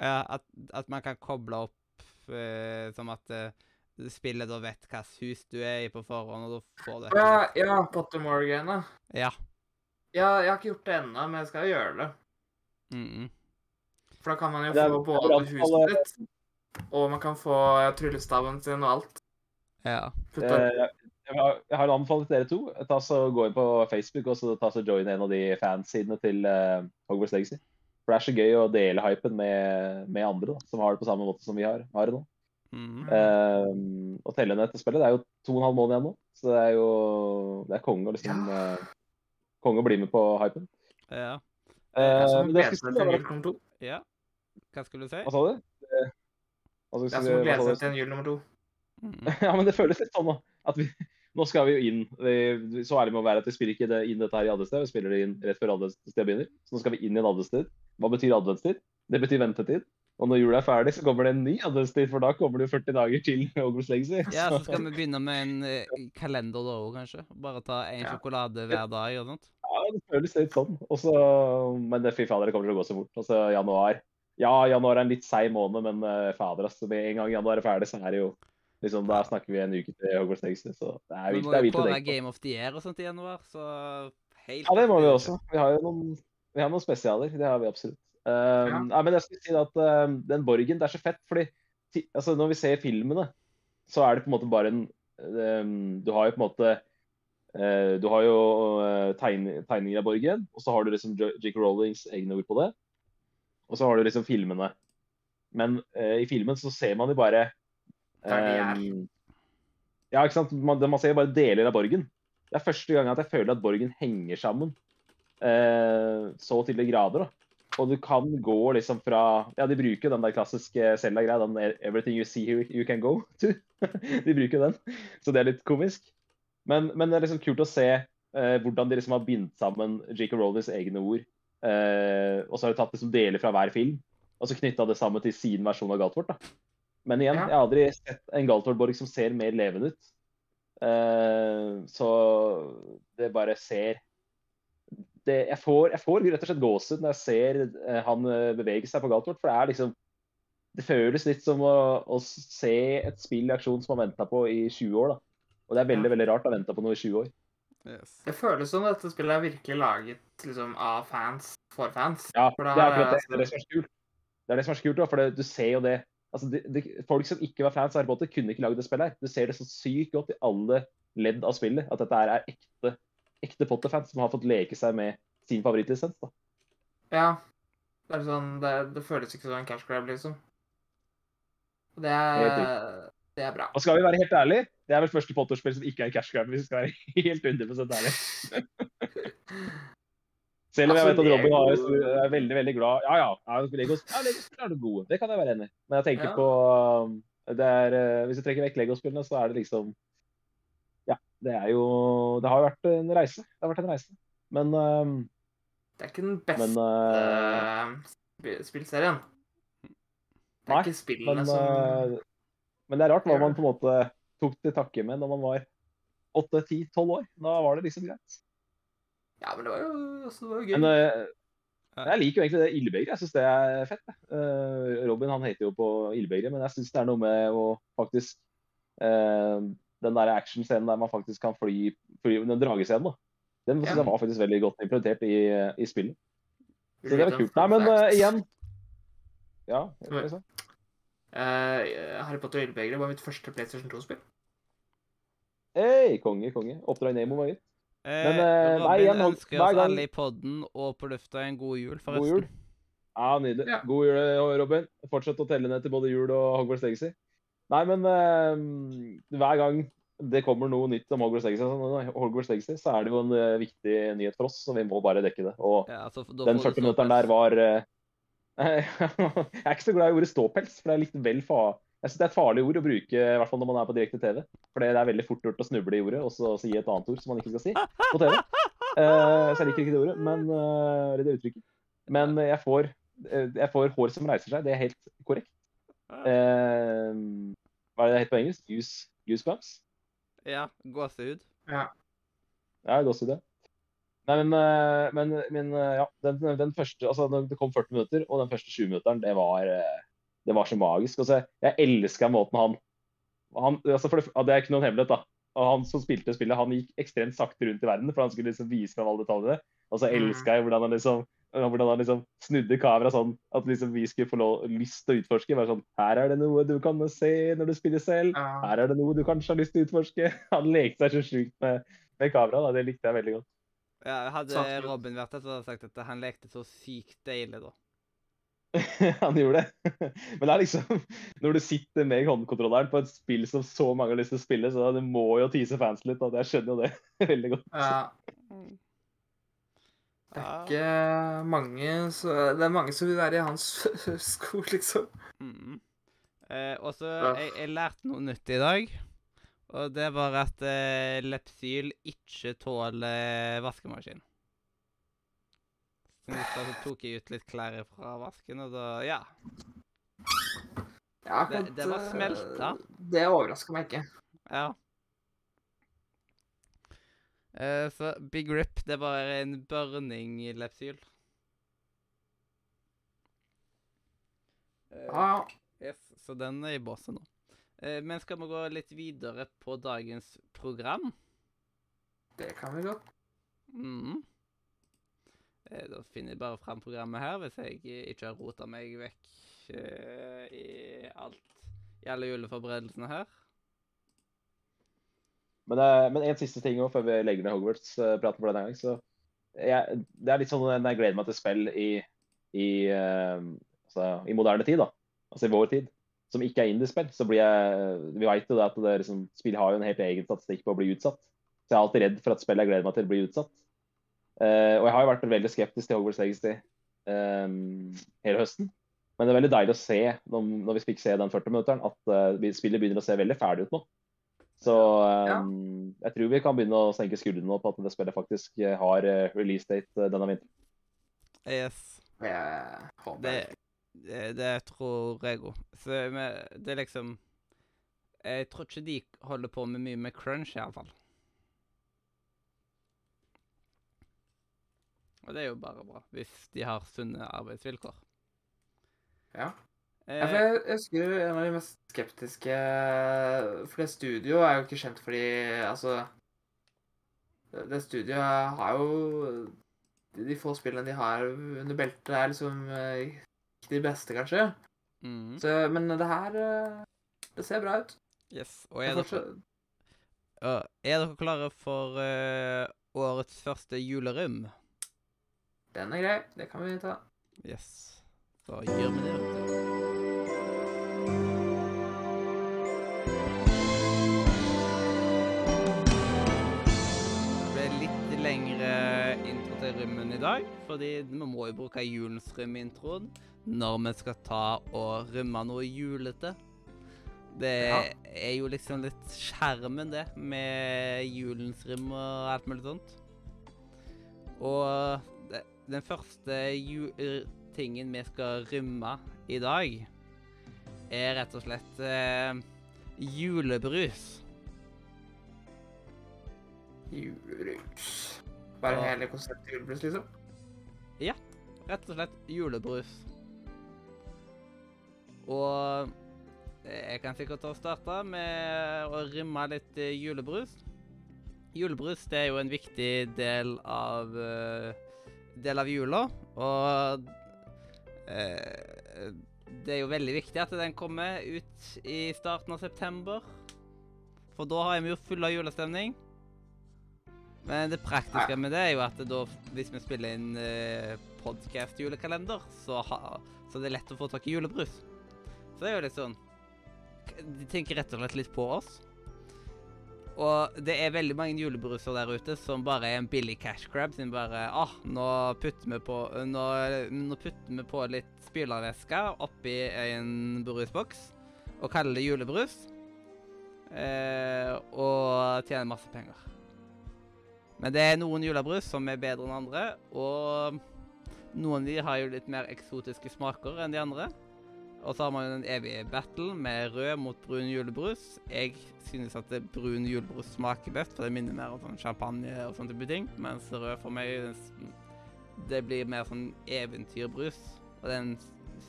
A: Ja, at, at man kan koble opp eh, som at eh, spillet da vet hvilket hus du er i på forhånd, og da får du
B: Ja, ja Pottermore-greiene.
A: Ja.
B: Ja, jeg har ikke gjort det ennå, men jeg skal gjøre det.
A: Mm -mm.
B: For da kan man jo få både huset ditt, og man kan få tryllestaven sin og alt.
A: Ja.
B: Putta.
C: Eh, Jeg har, en anbefaling til dere to. Ta så Gå inn på Facebook og så ta så join en av de fansidene til uh, Hogwarts Legacy. For det er så gøy å dele hypen med, med andre da, som har det på samme måte som vi har, har det nå.
A: Mhm.
C: uh, og telle ned til spillet. Det er jo to og en halv måned igjen nå, så det er jo det er konge å liksom eh, konge å bli med på hypen.
A: Ja.
B: Det er
C: Eh,
B: som seg
C: skulle
B: til jul nummer to.
A: ja. Hva skulle du si?
C: Hva sa du? Det, altså,
B: Det er som å glede seg til en jul nummer to.
A: Mhm.
C: Ja, men det føles litt sånn nå. At vi, nå skal vi jo inn. Vi, så ærlig må vi være at vi spiller ikke det, inn dette her i adventstid, vi spiller det inn rett før adventstid begynner. Så nå skal vi inn i en adventstid. Hva betyr adventstid? Det betyr ventetid. Og når jula er ferdig, så kommer det en ny adventstid, for da kommer det jo 40 dager til Hogwarts Legacy.
A: Ja, så skal vi begynne med en eh, kalender da òg, kanskje. Bare ta én
B: Ja.
A: sjokolade hver dag og sånt.
C: Ja, det føles litt sånn. Også, men det, fy fader, det kommer til å gå så fort. Altså, januar. Ja, januar er en litt seig måned, men uh, fader, altså, med en gang januar er ferdig, så er det jo liksom, Da snakker vi en uke til Hogwarts Legacy, så det er
A: Vi
C: vilt,
A: må
C: det er
A: jo kåre. Game of the Year og sånt i januar, så helt
C: Ja, det må vi også. Vi har jo noen, vi har noen spesialer. Det har vi absolutt. Um, ja. men jeg skulle si at uh, den borgen, det er så fett, fordi altså, når vi ser filmene, så er det på en måte bare en um, Du har jo på en måte uh, Du har jo eh, tegn, tegninger av borgen, og så har du liksom J.K. Rowlings egne ord på det. Og så har du liksom filmene. Men eh, i filmen så ser man jo bare um, Ja, ikke sant. Man, man ser jo bare deler av borgen. Det er første gang at jeg føler at borgen henger sammen så til de grader. da. Og du kan gå liksom fra Ja, de bruker den der klassiske Selda-greia, den 'Everything you see here, you can go to'. de bruker den, så det er litt komisk. Men, men det er liksom kult å se eh, hvordan de liksom har bindt sammen J.K. Rowlings egne ord. Eh, og så har de tatt liksom deler fra hver film, og så knytta det sammen til sin versjon av Galtvort. da. Men igjen, jeg har aldri sett en Galtvort-borg som ser mer levende ut. Eh, så det bare ser det, jeg, får, jeg får rett og slett gåsehud når jeg ser eh, han eh, bevege seg på Galtvort. For det er liksom Det føles litt som å, å se et spill i aksjon som man venta på i 20 år. da. Og det er veldig
B: Ja.
C: veldig rart å vente på noe i 20 år.
A: Yes.
B: Det føles som dette spillet er virkelig laget liksom, av fans for fans.
C: Ja,
B: For
C: det er det. er det som er så kult. Det er det som er så kult, da, for det, du ser jo det. Altså, de, de, Folk som ikke var fans av Harry Potter, kunne ikke lagd det spillet her. Du ser det så sykt godt i alle ledd av spillet, at dette er ekte, ekte Potter-fans som har fått leke seg med sin favorittlisens. da.
B: Ja. Det, er sånn, det, det føles ikke som en cash grab, liksom. Og det er, det er bra.
C: Og skal vi være helt ærlige, det er vel første Potter-spill som ikke er cash grab, hvis vi skal være helt 100 ærlige. Selv om jeg vet
B: Altså,
C: at Robin har,
B: Lego-
C: er veldig veldig glad Ja, ja, Legos ja, Legos er det gode. Det kan jeg være enig i. Men jeg tenker
B: Ja.
C: på um, det er, eh, Hvis jeg trekker vekk Lego-spillene, så er det liksom det er jo Det har vært en reise. Det har vært en reise. Men, um,
B: Det er ikke den beste
C: men uh,
B: eh, spillserien. Det er
C: Nei,
B: ikke spillene
C: men,
B: som
C: uh, men det er rart hva man på en måte tok til takke med når man var 8-10-12 år. Da var det liksom greit.
B: Ja, men det var jo, også det var gøy.
C: Men uh, jeg liker jo egentlig det ildbegeret. Jeg syns det er fett. Eh, Robin han heter jo på ildbegeret, men jeg syns det er noe med å faktisk eh, Den der actionscenen der man faktisk kan fly, fly Den dragescenen, da. Den
B: Ja.
C: jeg var faktisk veldig godt implementert i, i spillet. Så det var kult. Nei, men eh, igjen Ja. hva sa du?
B: Eh, Harry Potter og Ildbegeret var mitt første PlayStation 2-spill.
C: Hei, konge, konge. Oppdrag Nemo var gitt.
A: Eh,
C: Men, eh, nei, igjen,
A: ønsker oss alle i podden og på lufta en god jul,
C: God
A: forresten.
C: jul. Ja, nydelig.
B: Ja.
C: God jul, Robin. Fortsett å telle ned til både jul og Hogwarts Legacy. Nei, men uh, hver gang det kommer noe nytt om Hogwarts Legacy, sånn, Hogwarts Legacy, så er det jo en uh, viktig nyhet for oss, så vi må bare dekke det. Og
A: Ja, altså,
C: den
A: får
C: 40 minutteren der var uh, Jeg er ikke så glad i ordet ståpels, for det er litt vel fa... Jeg synes det er et farlig ord å bruke, i hvert fall når man er på direkte TV. For det er veldig fort gjort å snuble i ordet, og så si et annet ord som man ikke skal si på TV. Uh, så jeg liker ikke det ordet, men eller det uttrykket. Men jeg får, jeg får hår som reiser seg. Det er helt korrekt. Eh, hva er det det heter på engelsk? Goose, goosebumps?
A: Ja, gåsehud.
B: Ja.
C: Ja, gåsehud, ja. Nei, men, eh, men, men eh, ja, den, den første, altså det kom 40 minutter, og den første 20 minutteren, det var, eh, det var så magisk. Altså, jeg elska måten han, han altså for det, det er ikke noen hemmelighet, da. Og han som spilte spillet, han gikk ekstremt sakte rundt i verden, for han skulle liksom vise fram alle detaljene. Og så
B: Mm.
C: elska jeg hvordan han liksom hvordan han liksom snudde kameraet sånn at liksom vi skulle få lov, lyst til å utforske. Bare sånn Her er det noe du kan se når du spiller selv. Her er det noe du kanskje har lyst til å utforske. Han lekte seg så sjukt med, med kamera. Det likte jeg veldig godt.
A: Ja, hadde Robin vært der, så hadde jeg sagt at han lekte så sykt deilig, da.
C: han gjorde det. Men det er liksom Når du sitter med håndkontrolleren på et spill som så mange har lyst til å spille, så det må jo tease fans litt. Da. jeg skjønner jo det veldig godt.
B: Ja,
A: Mm.
B: Det er ikke mange så, Det er mange som vil være i hans sko, liksom.
A: Mm. Eh, og så jeg, jeg lærte noe nytt i dag. Og det var at eh, Lepsyl ikke tåler vaskemaskin. Så i tok jeg ut litt klær fra vasken, og da Ja.
B: Ja,
A: Det- det var
B: eh,
A: smelta.
B: Det overrasker meg ikke.
A: ja. Eh, så Big Rip, det var en burning Lepsyl. Uh,
B: Ja, ja.
A: Yes, så den er i båsen nå. Uh, men skal vi gå litt videre på dagens program?
B: Det kan vi godt.
A: Mm. Uh, da finner jeg bare fram programmet her, hvis jeg ikke har rota meg vekk i alt i alle juleforberedelsene her.
C: Men, eh, men en siste ting også, før vi legger ned Hogwarts-praten for denne gang. så jeg, Det er litt sånn når jeg gleder meg til spill i, i, eh, altså, i moderne tid, da. altså i vår tid, som ikke er indie-spill. så blir jeg, Vi vet jo det at det liksom, spill har jo en helt egen statistikk på å bli utsatt. Så jeg er alltid redd for at spill jeg gleder meg til, blir utsatt. Uh, og jeg har jo vært veldig skeptisk til Hogwarts Legacy um, hele høsten. Men det er veldig deilig å se, når, når vi fikk se den 40-minutteren, at uh, spillet begynner å se veldig ferdig ut nå. Så
B: Ja.
C: um, jeg tror vi kan begynne å senke skuldrene nå på at det spillet faktisk eh, har eh, release date eh, denne vinteren.
A: Yes.
B: Jeg håper
A: Det, det, det tror jeg òg. Så det er liksom Jeg tror ikke de holder på med mye med crunch, iallfall. Og det er jo bare bra, hvis de har sunne arbeidsvilkår.
B: Ja.
A: Eh,
B: Ja, for jeg husker en av de mest skeptiske For det studioet er jo ikke kjent fordi Altså Det studioet har jo De få spillene de har under beltet, er liksom eh, ikke de beste, kanskje.
A: Mm.
B: Så, men det her eh, Det ser bra ut.
A: yes. Og er
B: er
A: dere, er dere klare for uh, årets første julerim?
B: Den er grei. Det kan vi ta.
A: Yes. Da gjør vi det, vet du. Intro i dag, fordi vi må jo bruke julens rym når vi skal ta og rymme noe julete. Det
B: Ja.
A: er jo liksom litt skjermen, det, med julens rim og alt mulig sånt. Og det, den første tingen vi skal rymme i dag, er rett og slett eh, julebrus.
B: Julebrus. Bare
A: Ja.
B: hele konseptet julebrus, liksom? Ja.
A: Rett og slett julebrus. Og jeg kan sikkert starte med å rimme litt julebrus. Julebrus det er jo en viktig del av eh, del av jula, og eh, det er jo veldig viktig at den kommer ut i starten av september. For da har vi jo full av julestemning. Men det praktiske med det er jo at da, hvis vi spiller inn eh, podkast-julekalender, så, så det er lett å få tak i julebrus. Så det er jo litt sånn De tenker rett og slett litt på oss. Og det er veldig mange julebruser der ute som bare er en billig cash grab. Som bare ah, nå putter vi på Nå, nå putter vi på litt spylervæske oppi en brusboks og kaller det julebrus. Eh, og tjener masse penger. Men det er noen julebrus som er bedre enn andre, og noen av de har jo litt mer eksotiske smaker enn de andre. Og så har man jo den evige battle med rød mot brun julebrus. Jeg synes at brun julebrus smaker best, for det minner mer om sånn champagne og sånne type ting. Mens rød for meg, det blir mer sånn eventyrbrus, og den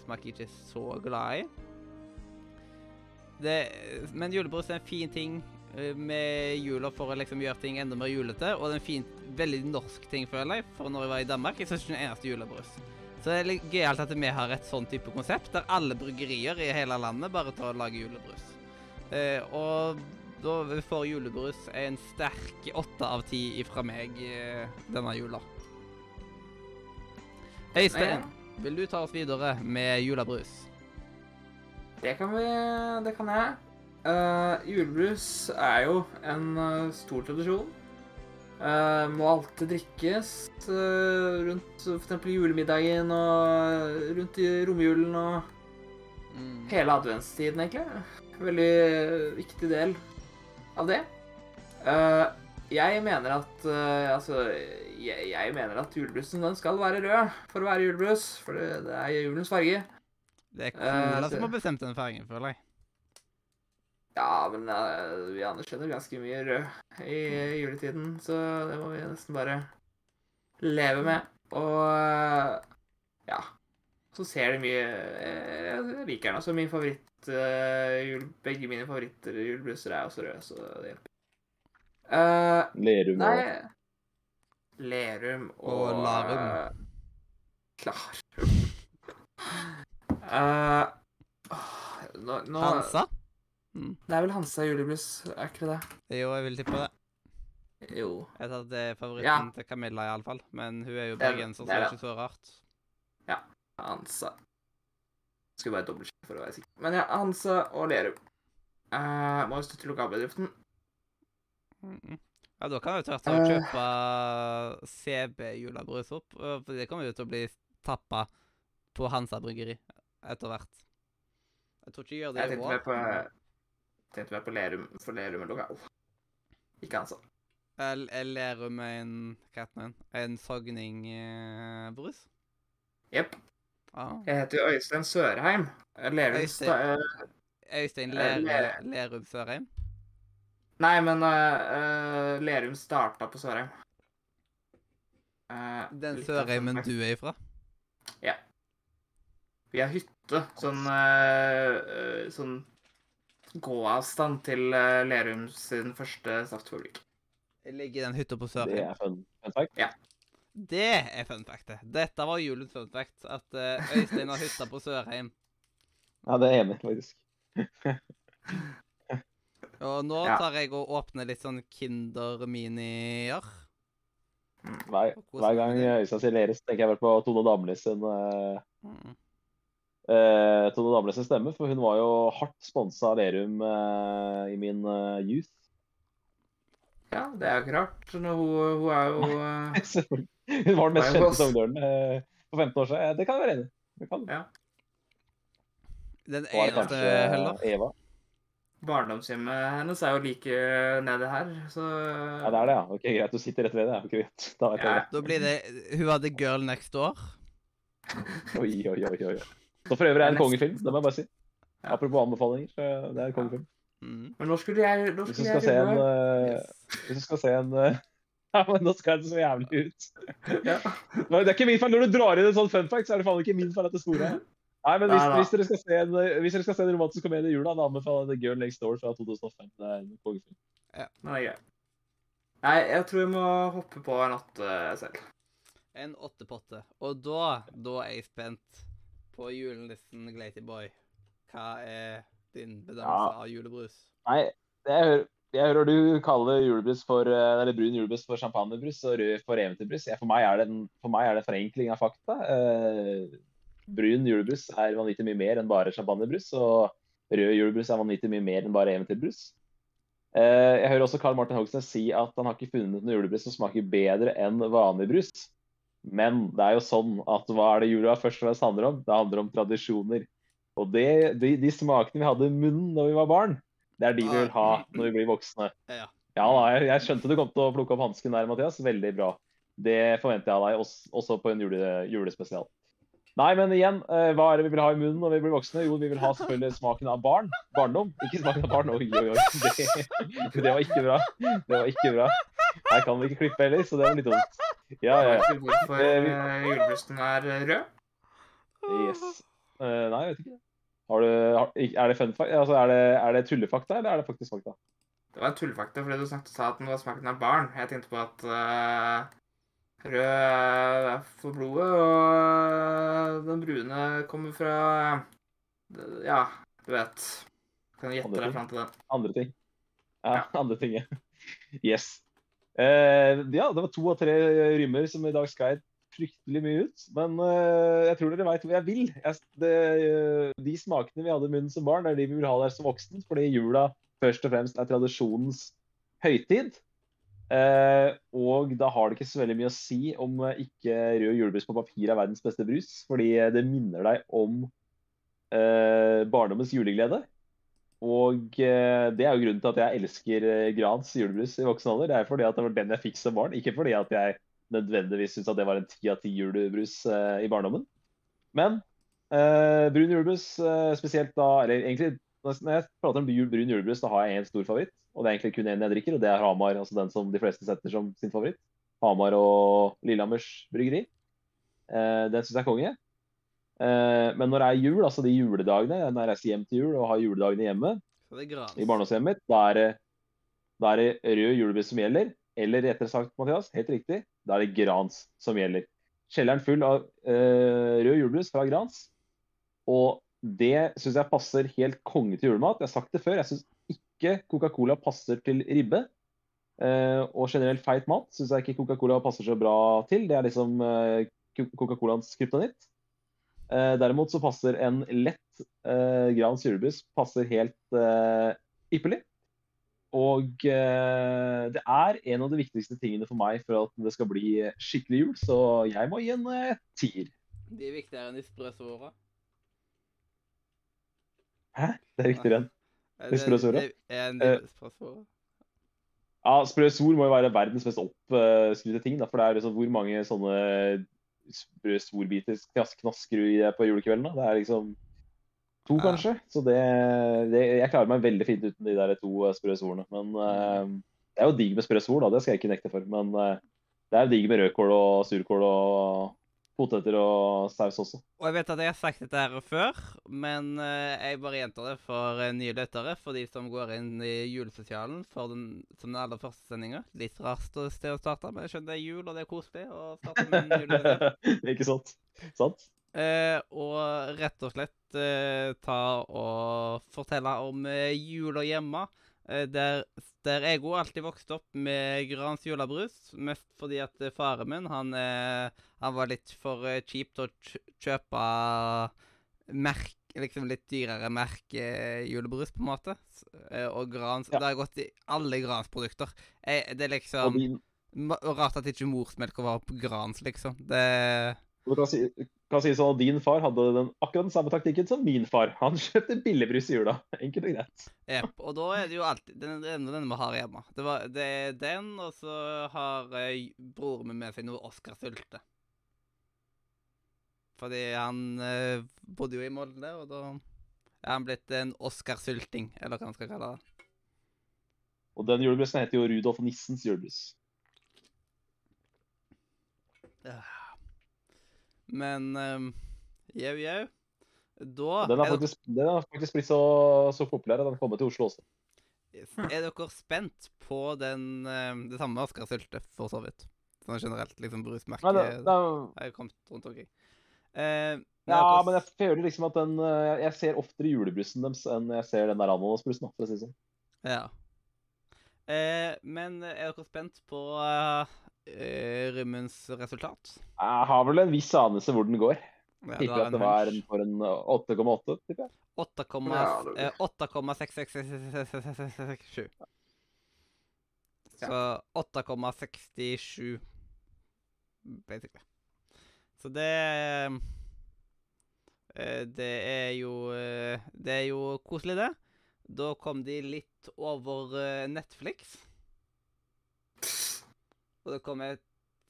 A: smaker jeg ikke så glad i. Det, men julebrus er en fin ting med jula for å liksom gjøre ting enda mer julete. Og det er en fin, veldig norsk ting, føler jeg. For når jeg var i Danmark, jeg synes ikke det er en eneste julebrus. Så det er gøyalt at vi har et sånn type konsept, der alle bryggerier i hele landet bare tar og lager julebrus. Eh, og da får julebrus en sterk åtte av ti ifra meg eh, denne jula. Øystein, vil du ta oss videre med julebrus?
B: Det kan vi Det kan jeg. Uh, julebrus er jo en uh, stor tradisjon. Uh, må alltid drikkes rundt f.eks. julemiddagen og rundt i romjulen og
A: Mm.
B: hele adventstiden, egentlig. Veldig viktig del av det. Jeg mener at Altså, jeg, jeg mener at julebrusen den skal være rød for å være julebrus. For det, det er julens farge.
A: Det er
B: kona
A: som har bestemt den fargen, føler jeg.
B: Ja, men uh, vi anerkjenner ganske mye rød i juletiden, så det må vi nesten bare leve med. Og uh, ja. Så ser det mye Jeg liker den også. Min favoritt jul, Begge mine favoritter julebruser er også røde, så det hjelper. Eh,
C: Lerum
B: nei
C: og
B: Lerum og,
A: Og Larum.
B: eh, Larum. Eh, nå, nå,
A: Hansa?
B: Det er vel Hansa julebrus, er ikke det det?
A: Jo, jeg vil tippe det.
B: Jo.
A: Jeg tar det er favoritten
B: Ja.
A: til Camilla, iallfall. Men hun er jo
B: er-
A: bergenser, så
B: det er
A: ikke så rart. Ja.
B: Hansa. Skulle bare dobbeltsjekke for å være sikker. Men ja, Hansa og Lerum. Uh, må jo støtte lokalbedriften.
A: Mm. Ja, da kan vi tvert å
B: kjøpe
A: kjøpe CB-julebrus opp, for det kommer jo til å bli tappa på Hansa bryggeri etter hvert. Jeg tror ikke jeg gjør det
B: Jeg
A: i år.
B: Tenkte mer på Lerum, for Lerum er lokal. Ikke Hansa.
A: Jeg er ler en Hva heter den? En sogningbrus?
B: Jepp.
A: Ah.
B: Jeg heter jo Øystein Sørheim. Lerum
A: Øystein.
B: eh,
A: Øystein
B: Eh,
A: Ler
B: Ler-
A: Lerum Sørheim?
B: Nei, men uh, eh, Lerum starta på Sørheim. Uh,
A: Den Sørheimen du er ifra? Ja.
B: Vi har hytte. Sånn eh, eh, Sånn gåavstand til eh, Lerum sin første saftfabrikk.
A: Ligger i den hytta på
C: Det er fun, fun fact.
A: Det er fun fact. det. Dette var julens fun fact. At eh, Øystein har hytta på Sørheim.
C: Ja, det er enig faktisk.
A: Og nå tar jeg og åpner litt sånn Kinder Minier.
C: Hver, hver gang Øystein sier Lerus, tenker jeg vel på Tone Damli sin uh,
A: Mm.
C: Eh, Tone Damles stemme, for hun var jo hardt sponsa av Lerum eh, i min eh, youth.
B: Ja, det er jo ikke rart. Når hun, hun er jo eh,
C: Hun var den mest kjente sangdøren eh, for 15 år siden. Eh, Det kan jeg være enig i. Det kan.
B: Ja.
A: Den eneste heller.
C: Eva?
B: Barndomshjemmet hennes er jo like nede her, så
C: Ja, det er det, ja. Ok, Greit, du sitter rett ved det. ja. Greit. Da
B: Ja.
C: det.
A: Da blir det Hun hadde Girl Next Door.
C: Oi, oi, oi. oi. Så for øvrig er det en kongefilm, det må jeg bare si.
B: Ja.
C: Apropos anbefalinger, så det er en kongefilm.
A: Mm.
B: Men nå skulle jeg nå
C: Hvis du
B: skulle
C: skal se en eh,
A: Yes.
C: Hvis du skal se en uh, Ja, men nå skal det så jævlig ut.
B: Ja.
C: Det er ikke min feil. Når du drar inn en sånn fun fact, så er det faen ikke min feil at det store er. Nei, men hvis,
B: Nei, nei.
C: hvis, dere skal se en, eh, hvis dere skal se en romantisk komedie i jula, da anbefaler jeg The Girl Next Door fra 2005. Det er en kongefilm.
B: Den er grei. Nei, jeg tror jeg må hoppe på en åtte selv.
A: En åttepotte. Og da, da er jeg spent på julenissen Glaty Boy. Hva er din bedømmelse
C: Ja.
A: av julebrus?
C: Nei, jeg hører, jeg hører du kaller julebrus for, eh, eller brun julebrus for champagnebrus og rød for eventyrbrus. For, meg er det en, for meg er det forenkling av fakta. Uh, brun julebrus er vanvittig mye mer enn bare champagnebrus, og rød julebrus er vanvittig mye mer enn bare eventyrbrus. Uh, jeg hører også Karl Martin Hogsnes si at han har ikke funnet noe julebrus som smaker bedre enn vanlig brus. Men det er jo sånn at hva er det jula først og fremst handler om? Det handler om tradisjoner. Og det, de, de smakene vi hadde i munnen når vi var barn, det er de vi vil ha når vi blir voksne.
A: Ja.
C: Da, jeg, jeg skjønte du kom til å plukke opp hansken der, Mathias. Veldig bra. Det forventer jeg av deg også, også på en jule, julespesial. Nei, men igjen, eh, hva er det vi vil ha i munnen når vi blir voksne? Jo, vi vil ha selvfølgelig smaken av barn. Barndom. Ikke smaken av barn. Oi, oi, oi. Det, det var ikke bra. Det var ikke bra. Her kan vi ikke klippe heller, så det var litt dumt. Ja, ja, ja.
B: Vet du hvorfor
C: uh, vi-
B: eh, er rød?
C: Yes. Uh, nei, jeg vet ikke. Har du, har, er det fun fact? Altså, er det, er det tullefakta, eller er det faktisk fakta?
B: Det var tullefakta fordi du snakket sa at den var smaken av barn. Jeg tenkte på at uh, rød er for blodet, og den brune kommer fra Ja, du vet. Kan gjette
C: Andre
B: deg fram til den.
C: Andre ting. Ja, andre ting, ja. Yes. Eh, ja, det var to av tre rymmer som i dag skal fryktelig mye ut. Men eh, jeg tror dere veit hvor jeg vil. Jeg, det, eh, de smakene vi hadde i munnen som barn, er de vi vil ha der som voksen. Fordi jula først og fremst er tradisjonens høytid. Eh, og da har det ikke så veldig mye å si om eh, ikke rød julebrus på papir er verdens beste brus. Fordi eh, det minner deg om eh, barndommens juleglede. Og eh, det er jo grunnen til at jeg elsker eh, Grans julebrus i voksen alder. Det er fordi at det var den jeg fikk som barn, ikke fordi at jeg nødvendigvis syntes at det var en ti av ti julebrus eh, i barndommen. Men eh, brun julebrus eh, spesielt da Eller egentlig, når jeg prater om brun julebrus, da har jeg én stor favoritt. Og det er egentlig kun én jeg drikker, og det er Hamar. Altså den som de fleste setter som sin favoritt. Hamar og Lillehammers bryggeri. Eh, den syns jeg er konge. Eh, men når det er jul, altså de juledagene, når jeg reiser hjem til jul og har juledagene hjemme, i barndomshjemmet mitt, da er det, da er det rød julebrus som gjelder. Eller rettere sagt, Mathias, helt riktig, da er det Grans som gjelder. Kjelleren full av eh, rød julebrus fra Grans. Og det syns jeg passer helt konge til julemat. Jeg har sagt det før, jeg syns ikke Coca-Cola passer til ribbe. Eh, og generelt feit mat syns jeg ikke Coca-Cola passer så bra til. Det er liksom eh, Coca-Colaens kryptonitt. Eh, derimot så passer en lett eh, Gran julebrus passer helt eh, ypperlig. Og eh, det er en av de viktigste tingene for meg for at det skal bli skikkelig jul, så jeg må gi en eh, tier.
A: De er viktigere enn espressoer.
C: Hæ? Det er viktigere enn
A: de sprø
C: Eh. Ja, Sprø Sol må jo være verdens mest oppskrytte ting, da, for det er liksom hvor mange sånne sprø Sol-biter knasker du i det på julekvelden? da? Det er liksom to,
A: Ja.
C: kanskje. Så det, det Jeg klarer meg veldig fint uten de der to eh, sprø svorene. Men uh, det er jo digg med sprø svor, da, det skal jeg ikke nekte for. Men uh, det er digg med rødkål og surkål og poteter og saus også.
A: Og jeg vet at jeg har sagt dette her før, men eh, jeg bare gjentar det for eh, nye lyttere. For de som går inn i julesosialen for den, som den aller første sendinga. Litt rart sted å starte, men jeg skjønner det er jul, og det er koselig å starte med en julespesial.
C: ikke sant? Sant?
A: Eh, og rett og slett eh, ta og fortelle om eh, jula hjemme. Eh, der, der jeg òg alltid vokste opp med Grans julebrus. Mest fordi at eh, faren min han, eh, han var litt for kjip til å kjøpe merk, liksom litt dyrere merkejulebrus, på en måte. Og Grans
C: Ja.
A: Det har gått i alle Grans produkter. Jeg, det er liksom Rart at ikke morsmelka var på Grans, liksom. Det
C: Du kan si, kan si sånn at Din far hadde den, akkurat den samme taktikken som min far. Han kjøpte billigbrus i jula. Enkelt og greit.
A: Yep, Og da er det jo alltid den, den, den vi har hjemme. Det, var, det er den, og så har eh, broren min med seg noe Oscar Sylte. Fordi han eh, bodde jo i Molde, og da er han blitt en Oscar Sylting, eller hva man skal kalle det.
C: Og den julebrusen heter jo Rudolf Nissens julebrus.
A: Men um, jau, jau. Da
C: Den har faktisk, den har faktisk blitt så, så populær at den kommer til Oslo også.
A: er dere spent på den, eh, det samme Oscar Sylte, for så vidt? Sånn generelt, liksom
C: brusmerket det, det,
A: har kommet rundt omkring. Uh,
C: ja,
A: dere-
C: men jeg føler liksom at den eh, Jeg ser oftere julebrussen deres enn jeg ser den der ananasbrusen. for å si det sånn.
A: Ja. Uh, men er dere spent på uh, Rymmens resultat?
C: Jeg har vel en viss anelse hvor den går.
A: Ja,
C: Tipper at det var en, for en eh, 8,8. tipper jeg.
A: 8,6
B: Ja,
A: eh, 8,667. Så 8,67 basically. Så det eh, Det er jo eh, Det er jo koselig, det. Da kom de litt over eh, Netflix. Og det kom et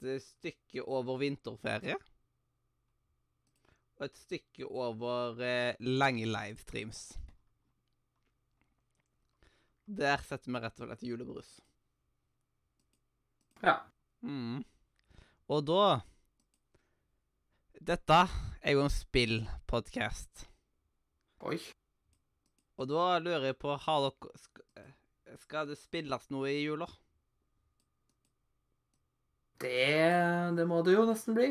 A: eh, stykke over vinterferie. Og et stykke over eh, lange livestreams. Der setter vi rett og slett julebrus.
B: Ja.
A: Mm. Og da Dette er jo en spillpodkast.
B: Oi.
A: Og da lurer jeg på Har dere eh, Skal det spilles noe i jula?
B: Det, det må det jo nesten bli.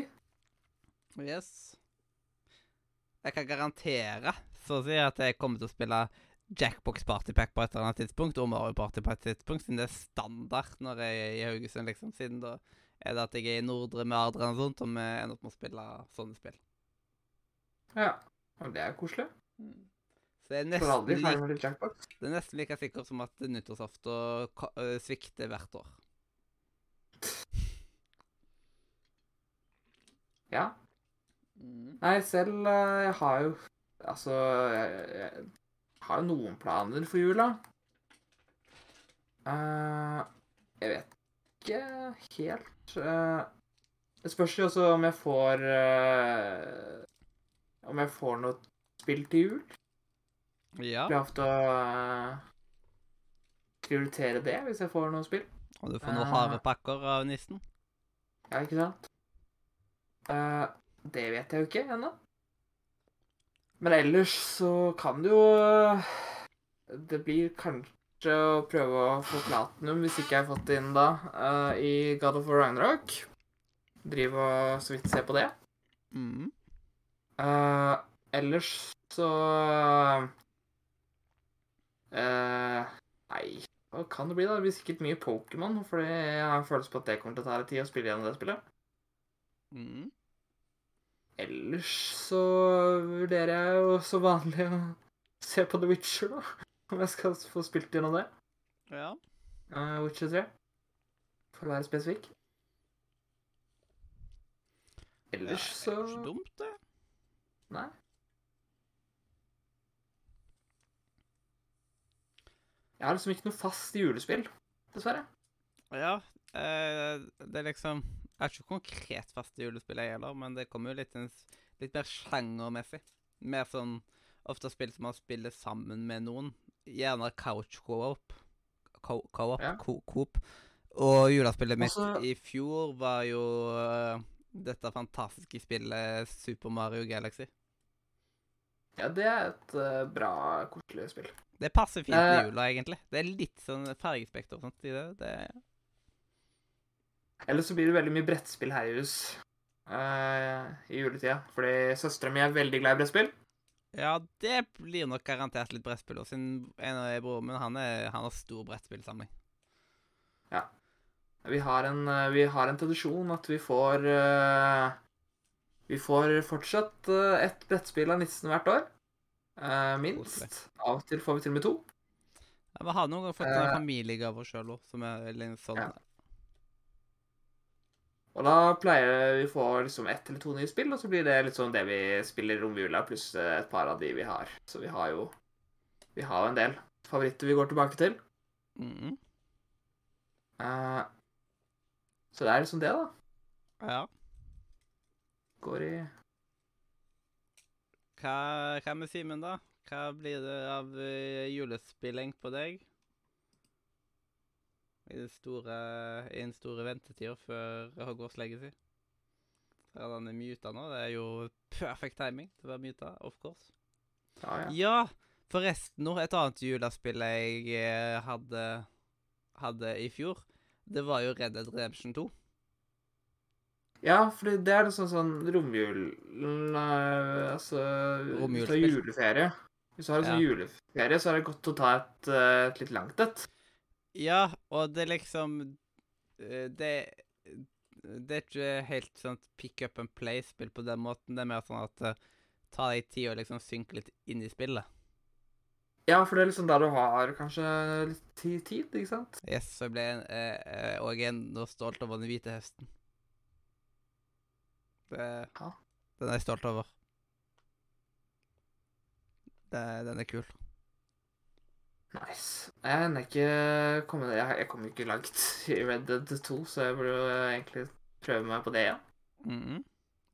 A: Yes. Jeg kan garantere så å si at jeg kommer til å spille Jackbox Party Pack på et eller annet tidspunkt, og Mario Party på et tidspunkt, siden det er standard når jeg er i Haugesund, liksom. Siden da er det at jeg er i Nordre med Adrian og sånt, og vi ender opp med å spille sånne spill.
B: Ja. Det er koselig.
A: Så det er nesten, like, det er nesten like sikkert som at nyttårsaften øh, svikter hvert år.
B: Ja. Nei, selv eh, Jeg har jo Altså Jeg, jeg har jo noen planer for jula. Uh, jeg vet ikke helt uh, Det spørs jo også om jeg får uh, Om jeg får noe spill til jul.
A: Ja,
B: Blir ofte å prioritere det hvis jeg får noe spill.
A: og du får noen harde pakker av nissen.
B: Ja, ikke sant? Eh, det vet jeg jo ikke ennå. Men ellers så kan det jo eh, Det blir kanskje å prøve å få platinum, hvis ikke jeg har fått det inn da, uh, i God of War Ragnarok. Drive og så vidt se på det.
A: Mm.
B: Uh, ellers så Nei, hva kan det bli, da? Det blir sikkert mye Pokémon, for jeg har en følelse på at det kommer til å ta litt tid å spille gjennom det spillet.
A: Mm.
B: Ellers så vurderer jeg jo som vanlig å se på The Witcher, da. Om jeg skal få spilt gjennom det.
A: Ja.
B: Uh, Witcher 3. For å være spesifikk. Ellers
A: ja,
B: så
A: Det er ikke ikke dumt, det.
B: Nei. Jeg har liksom ikke noe fast julespill, dessverre.
A: Ja, eh, det er liksom Jeg har ikke konkret faste julespill, jeg heller, men det kommer jo litt, en s- litt mer sjangermessig. Mer sånn ofte spill som man spiller sammen med noen. Gjerne couch co-op. Co- Co-op.
B: Ja.
A: Co Coop. Og julespillet mitt
B: Også...
A: i fjor var jo uh, dette fantastiske spillet Super Mario Galaxy.
B: Ja, det er et uh, bra, koselig spill.
A: Det passer fint
B: Eh.
A: i jula, egentlig. Det er litt sånn fargespekter og sånt i det. det
B: Ellers så blir det veldig mye brettspill her i hus uh, i juletida. Fordi søstera mi er veldig glad i brettspill.
A: Ja, det blir nok garantert litt brettspill. Og sin en av broren min, han, er, han har stor brettspillsamling.
B: Vi har en, eh, vi har en tradisjon at vi får uh, Vi får fortsatt uh, ett brettspill av nissen hvert år. Uh, minst. Av og til får vi til og med to.
A: Ja, Vi har noen ganger fått uh,
B: familiegaver
A: familiegave sjøl òg, som er litt sånn
B: Ja. Og da pleier vi å få liksom ett eller to nye spill, og så blir det litt sånn det vi spiller i romjula, pluss eh, et par av de vi har. Så vi har jo Vi har en del favoritter vi går tilbake til.
A: Mm.
B: Uh, så det er liksom det, da.
A: Ja.
B: Går i
A: Hva, hva med Simen, da? Hva blir det av uh, julespilling på deg? I den store, i den store ventetida før Hogwarts Legacy? Der han er muta nå. Det er jo perfect timing til å være muta, of course.
B: Ja, ja.
A: Ja, forresten nå, et annet julespill jeg eh, hadde, hadde i fjor, det var jo Red Dead Redemption 2.
B: Ja, for det er liksom sånn romjul... Nei, altså Hvis du har juleferie Hvis du har en sånn
A: Ja.
B: juleferie, så er det godt å ta et, eh, et litt langt et.
A: Ja, og det liksom eh, Det Det er ikke helt sånn pick up and play-spill på den måten. Det er mer sånn at eh, ta deg tid og liksom synke litt inn i spillet.
B: Ja, for det er liksom der du har kanskje litt tid, ikke sant?
A: Yes, så ble jeg og jeg er ennå stolt over den hvite hesten. Det,
B: Ja.
A: Den er jeg stolt over. Det, den er kul.
B: Nice. Jeg er ikke kommet Jeg, jeg kom ikke langt i Red Dead 2, så jeg burde jo egentlig prøve meg på det igjen.
A: Mhm.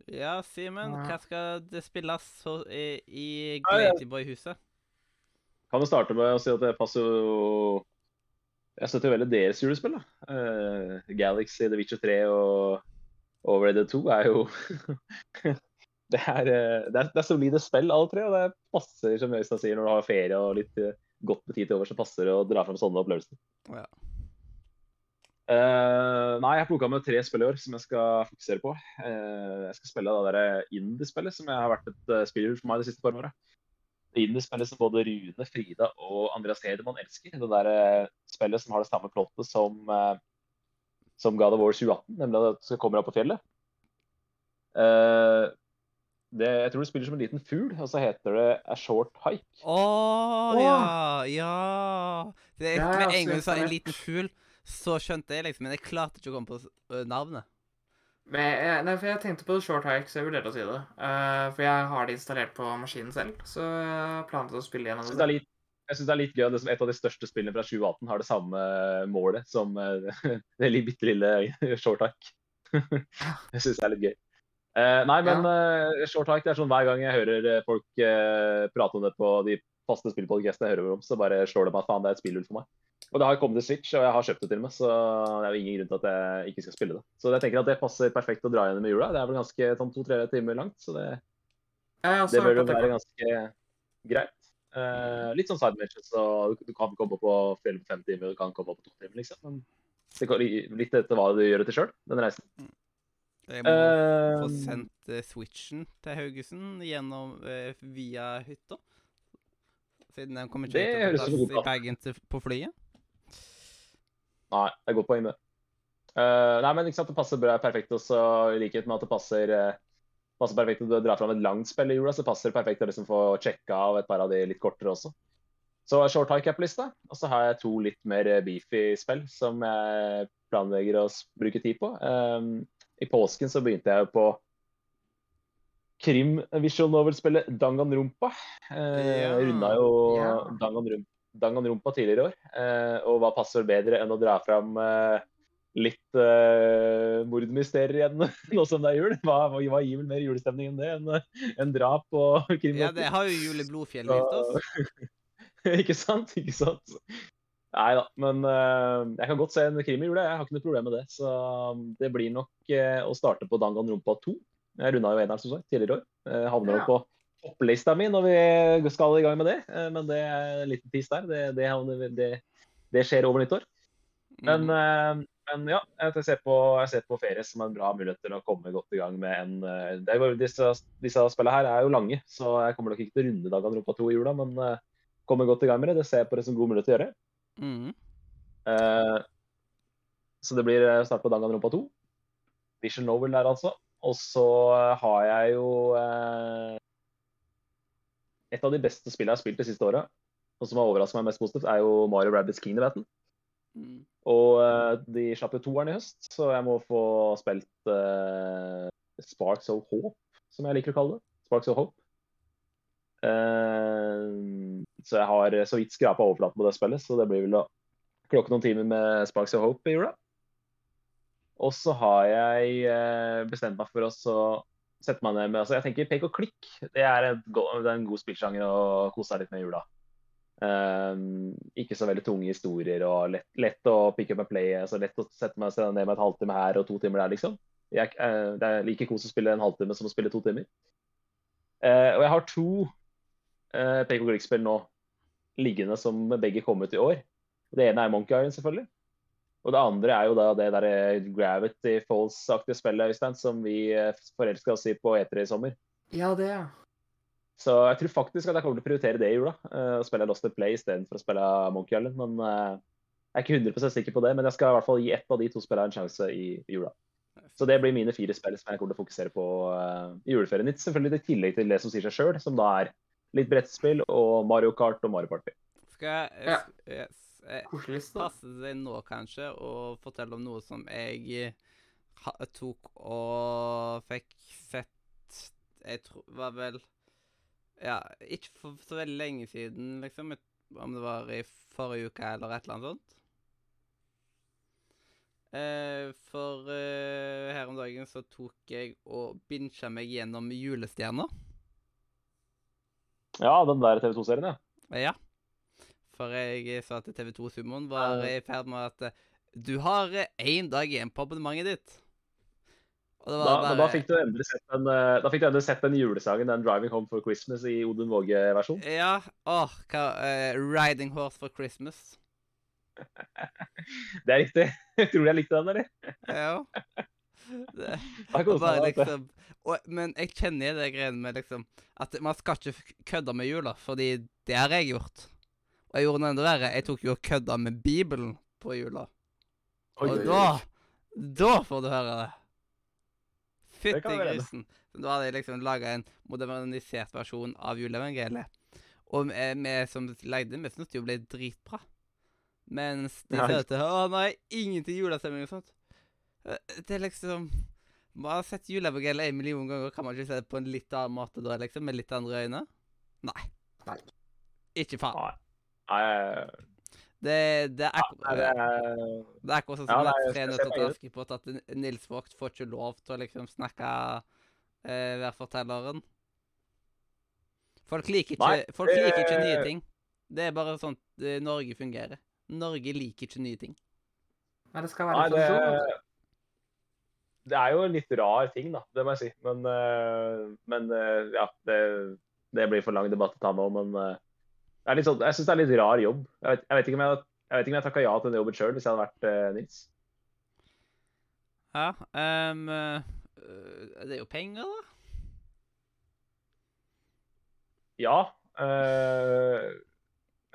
A: Ja, Simen,
B: Ja.
A: hva skal det spilles så, i, i. Glatyboy-huset?
C: Kan jo starte med å si at jeg passer jo Jeg støtter veldig deres julespill. da. Uh, Galaxy, The Witcher 3 og, og Red Dead 2 er jo det, er, eh, det, er, det er solide spill, alle tre. Og det passer, som Øystein sier, når du har ferie og litt eh, godt med tid til over, så passer å dra frem sånne opplevelser.
A: Ja.
C: Uh, nei, jeg plukka med tre spill i år som jeg skal fokusere på. Uh, jeg skal spille det der indie-spillet som jeg har vært et uh, spiller for meg de siste par åra. Indie-spillet som både Rune, Frida og Andreas Hedemann elsker. Det der uh, spillet som har det samme plottet som uh, som God of War 2018, nemlig at det kommer opp på fjellet. Eh, det, jeg tror du spiller som en liten fugl, og så heter det A Short Hike.
A: Å ja, ja. Det,
B: Ja,
A: med en gang du sa en liten fugl, så skjønte jeg liksom, men jeg klarte ikke å komme på navnet.
B: Men jeg, nei, for jeg tenkte på short hike, så jeg vurderte å si det. Uh, for jeg har det installert på maskinen selv, så jeg planlet å spille gjennom
C: det litt, jeg synes det er litt gøy at et av de største spillene fra 2018 har det samme målet som eh, det bitte lille Short Hike. jeg syns det er litt gøy. Eh, nei, men eh, Short Hike det er sånn hver gang jeg hører eh, folk prate om det på de faste spillpodcastene jeg hører om, så bare slår det meg at faen, det er et spillhull for meg. Og det har kommet til Switch, og jeg har kjøpt det til og med, så det er jo ingen grunn til at jeg ikke skal spille det. Så jeg tenker at det passer perfekt å dra gjennom i jula. Det er vel ganske sånn to-tre timer langt, så det,
B: har
C: det bør jo være ganske greit. Uh, litt sånn side matches, så du kan komme opp på fem timer, du kan komme opp på to timer, liksom. Men det litt etter hva du gjør det til sjøl, den reisen.
A: Jeg må få
C: Eh,
A: sendt uh, switchen til Haugesund gjennom, uh, via hytta. Siden den kommer ikke til å plass i bagen på flyet.
C: Nei, det er et godt poeng, det. Uh, nei, men ikke sant, det passer bra, perfekt også, i likhet med at det passer, passer perfekt å dra fram et langt spill i jula, så passer det perfekt å liksom få sjekka av et par av de litt kortere også. Så short high cap-lista. og så har jeg to litt mer beefy spill som jeg planlegger å bruke tid på. Um, I påsken så begynte jeg jo på krim visual novel-spillet Danganronpa. Eh,
A: Ja.
C: Runda jo
B: Ja.
C: Danganronpa, Danganrumpa tidligere i år, eh, og hva passer bedre enn å dra fram eh, litt uh, mordmysterier igjen nå som det er jul? Hva, hva gir vel mer julestemning enn det? Enn en drap og krim?
A: Ja, det har jo Jule Blodfjell gitt oss.
C: ikke sant? Ikke sant? Nei da, men eh, jeg kan godt se en krim i jula. Jeg har ikke noe problem med det. Så um, det blir nok eh, å starte på Danganronpa 2. Jeg runda jo eneren som sagt tidligere i år. Jeg havner jo
B: Ja.
C: på topplista mi når vi skal i gang med det. Eh, men det er en liten tis der. Det, det, havner, det, det skjer over nyttår. Men,
A: Mm.
C: eh, men ja, jeg ser, på, jeg ser på ferie som en bra mulighet til å komme godt i gang med en eh, det er, disse, disse spillene her er jo lange, så jeg kommer nok ikke til å runde Danganronpa 2 i jula, men eh, kommer godt i gang med det. Det ser jeg på det som god mulighet til å gjøre.
A: Mm.
C: Eh, så det blir snart start på Danganronpa 2. Vision Novel der, altså. Og så eh, har jeg jo eh, Et av de beste spillene jeg har spilt det siste året, og som har overraska meg mest positivt, er jo Mario Rabbids Kingdom Battle.
A: Mm.
C: Og eh, de slapp jo toeren i høst, så jeg må få spilt eh, Sparks of Hope, som jeg liker å kalle det. Sparks of Hope. Eh, så jeg har så vidt skrapa overflaten på det spillet, så det blir vel å klokke noen timer med Sparks of Hope i jula. Og så har jeg eh, bestemt meg for å sette meg ned med altså Jeg tenker pek og klikk. Det er, et, go- det er en god spillsjanger å kose seg litt med i jula. Um, ikke så veldig tunge historier og lett, lett å pick up and play. Altså lett å sette meg ned med et halvtime her og to timer der, liksom. Jeg, uh, det er like kos å spille en halvtime som å spille to timer. Uh, og jeg har to uh, pek og klikk-spill nå liggende som begge kom ut i år. Det ene er Monkey Island, selvfølgelig. Og det andre er jo da det der Gravity Falls-aktige spillet, Øystein, som vi uh, forelska oss i på E3 i sommer.
B: Ja, det, ja.
C: Så jeg tror faktisk at jeg kommer til å prioritere det i jula. Å spille Lost in Play istedenfor å spille Monkey Island. Men jeg er ikke 100 sikker på det. Men jeg skal i hvert fall gi ett av de to spillene en sjanse i, jula. Så det blir mine fire spill som jeg kommer til å fokusere på i juleferien. Litt selvfølgelig i tillegg til det som sier seg sjøl, som da er litt brettspill og Mario Kart og Mario Party.
A: Skal jeg
B: Ja.
A: yes, passe deg nå, kanskje, og fortelle om noe som jeg tok og fikk sett Jeg tror var vel Ja, ikke for så veldig lenge siden, liksom. Om det var i forrige uke eller et eller annet sånt. Eh, for eh, her om dagen så tok jeg og bincha meg gjennom Julestjerner.
C: Ja, den der TV 2-serien, ja.
A: Ja. For jeg sa til TV 2 Sumoen var
C: Ja.
A: i ferd med at eh, du har én dag igjen på abonnementet ditt.
C: Da, bare... da fikk du endelig sett den, uh, da fikk du endelig sett den julesangen, den 'Driving Home for Christmas' i Odin Våge-versjon.
A: Ja. Åh, hva uh, Riding Horse for Christmas.
C: Det er riktig. Tror jeg likte den, eller?
A: Ja. Det, bare liksom og, Men jeg kjenner det greiene med liksom At man skal ikke kødde med jula, fordi det har jeg gjort. Og jeg gjorde noe enda verre. Jeg tok jo og kødda med Bibelen på jula.
B: Oi,
A: Og
B: oi,
A: da Da får du høre det. Fytti grisen. Da hadde jeg liksom laga en modernisert versjon av juleevangeliet. Og vi, vi som lagde, vi syntes jo ble dritbra. Mens de sa at å nei, ingenting julestemning og sånt. Eh, Det er liksom Man har sett juleevangeliet en million ganger. Kan man ikke se det på en litt annen måte da, liksom? Med litt andre øyne? Nei.
B: Nei.
A: Ikke faen.
C: Nei. Nei,
A: Det, det er
C: nei,
A: akkurat
C: det er
A: Det er akkurat sånn som ja, til
C: på det.
A: At Nils Vogt får ikke lov til å liksom snakke eh, være fortelleren. Folk liker ikke,
C: Nei,
A: folk liker ikke nye ting. Det er bare sånn eh, Norge fungerer. Norge liker ikke nye ting.
B: Nei, det skal
C: Nei,
B: være
C: det,
B: tradisjon. vet du.
C: Det er jo en litt rar ting, da. Det må jeg si. Men, eh, men eh, ja, det, det blir for lang debatt å ta nå. Men eh, er sånn, jeg syns det er litt rar jobb. Jeg vet, jeg vet ikke om jeg, jeg, vet ikke om jeg takka ja til den jobben sjøl hvis jeg hadde vært eh, Nils.
A: Ja, Um, det er jo penger, da.
C: Ja. Uh,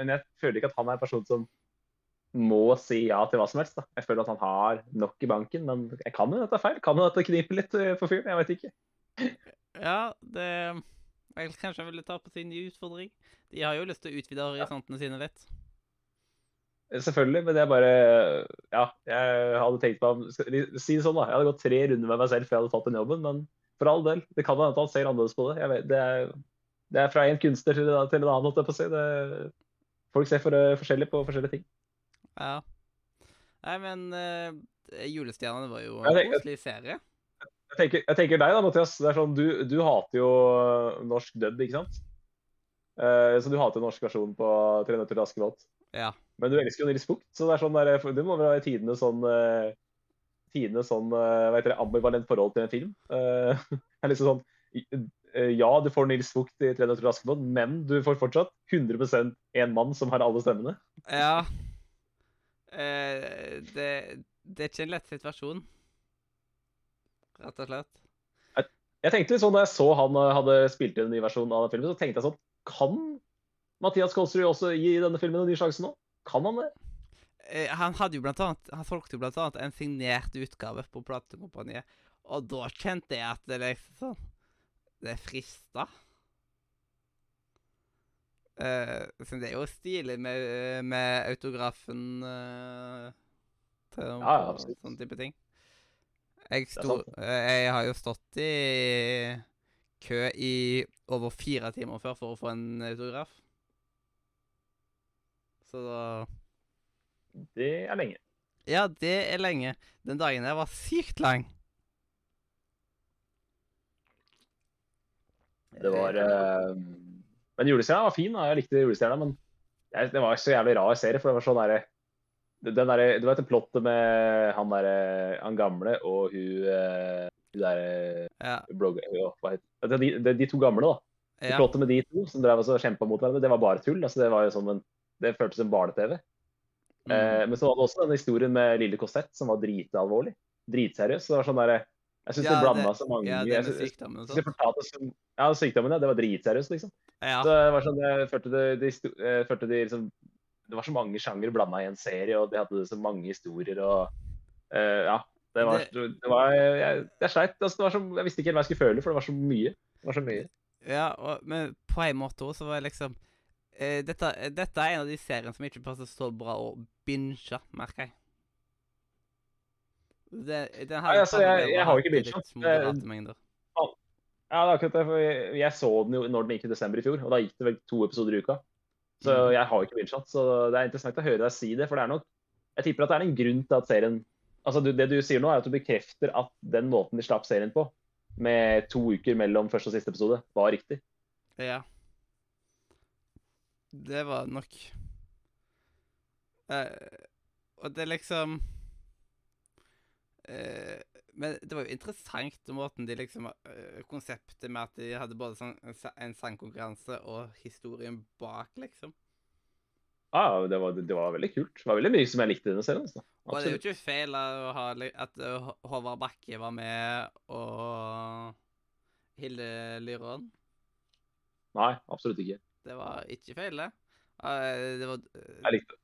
C: men jeg føler ikke at han er en person som må si ja til hva som helst. da. Jeg føler at han har nok i banken, men jeg kan jo dette er feil. Kan jo dette kniper litt eh, for fyren. Jeg vet ikke.
A: Ja, det jeg, Kanskje han ville ta på sin ny utfordring. De har jo lyst til å utvide horisontene sine litt.
C: Selvfølgelig, men jeg bare Ja, jeg hadde tenkt meg om Si det sånn, da. Jeg hadde gått tre runder med meg selv før jeg hadde tatt den jobben, men for all del. Det kan hende han ser annerledes på det. Vet, det, er, det er fra en kunstner til, til en annen, holdt jeg på å si. Folk ser for, forskjellig på forskjellige ting.
A: Ja. Nei, men uh, Julestjernene var jo en koselig serie.
C: Jeg tenker, jeg tenker deg da, Mathias. Det er sånn, du, du hater jo norsk dub, ikke sant? Uh, så du hater norsk versjon på 'Tre nøtter til Askepott'.
A: Ja.
C: Men du elsker jo Nils Bucht, så det er sånn der, du må vel ha tidenes sånn uh, Tidenes sånn uh, hva heter det, ambivalent forhold til en film. Uh, er liksom sånn eh, Ja, du får Nils Bucht i 'Tre nøtter til Askepott', men du får fortsatt 100% en mann som har alle stemmene.
A: Ja. Eh, det, det er ikke en lett situasjon. Rett og slett.
C: Jeg tenkte litt sånn Da jeg så han eh, hadde spilt inn en ny versjon av den filmen, så tenkte jeg sånn Kan Mathias Kolsrud også gi denne filmen en ny sjanse nå? Kan han det?
A: Eh, han hadde jo blant annet Han solgte jo blant annet en signert utgave på platekompaniet. Og da kjente jeg at det liksom sånn Det frista. Så det er jo stilig med, med autografen uh, til
C: Ja, ja, absolutt.
A: sånne type ting. Jeg, sto, eh, jeg har jo stått i kø i over fire timer før for å få en autograf. Så da
C: Det er lenge.
A: Ja, det er lenge. Den dagen der var sykt lang.
C: Det var eh, Men julestjerna var fin. da. Jeg likte julestjerna, men jeg, det var så jævlig rar serie. For det var sånn derre den der, Du vet det plottet med han derre Han gamle og hun eh, Hun derre
A: Ja.
C: blogger... Hva heter? De, de, de to gamle, da.
A: Ja.
C: plottet med de to som drev og kjempa mot hverandre, det var bare tull. altså Det var jo sånn en, det føltes som barne-TV.
A: Mm.
C: Eh, men så var det også den historien med Lille Cosette som var dritalvorlig. Dritseriøs. Så det var sånn der, Jeg syns
A: Ja,
C: det blanda så mange
A: ja, det med sykdommen og sånn.
C: Ja, sykdommen, ja. Det var dritseriøst, liksom.
A: Ja.
C: Så det var sånn, jeg følte det, de, sto- følte de liksom Det var så mange sjangere blanda i en serie, og de hadde så mange historier og uh, Ja. Det var, det, var Jeg, jeg sleit. Altså, det var så, jeg visste ikke helt hva jeg skulle føle, for det var så mye. Det var så mye.
A: ja og, men på en måte også så var jeg liksom uh, dette, dette er en av de seriene som ikke passer så bra å binge, merker jeg. Det, den
C: Nei, altså, jeg- jeg har ikke binget.
A: Litt.
C: Ja, det er akkurat det. For jeg, jeg så den jo når den gikk i desember i fjor, og da gikk det vel to episoder i uka. Så
A: Mhm.
C: jeg har jo ikke binget, så det er interessant å høre deg si det. For det er nok Jeg tipper at det er en grunn til at serien Altså, du, det du sier nå, er at du bekrefter at den måten de slapp serien på, med to uker mellom første og siste episode, var riktig.
A: Ja. Det var nok eh, Og det liksom eh, Men det var jo interessant måten de liksom eh, Konseptet med at de hadde både sånn, en sa- sangkonkurranse og historien bak, liksom.
C: Ja, det var, det var veldig kult. Det var veldig mye som jeg likte i denne serien. Altså.
A: Og det er jo ikke feil ha, at eh, Håvard Bakke var med, og Hilde Lyron.
C: Nei, absolutt ikke.
A: Det var ikke feil, det. Eh, det var eh,
C: Jeg likte,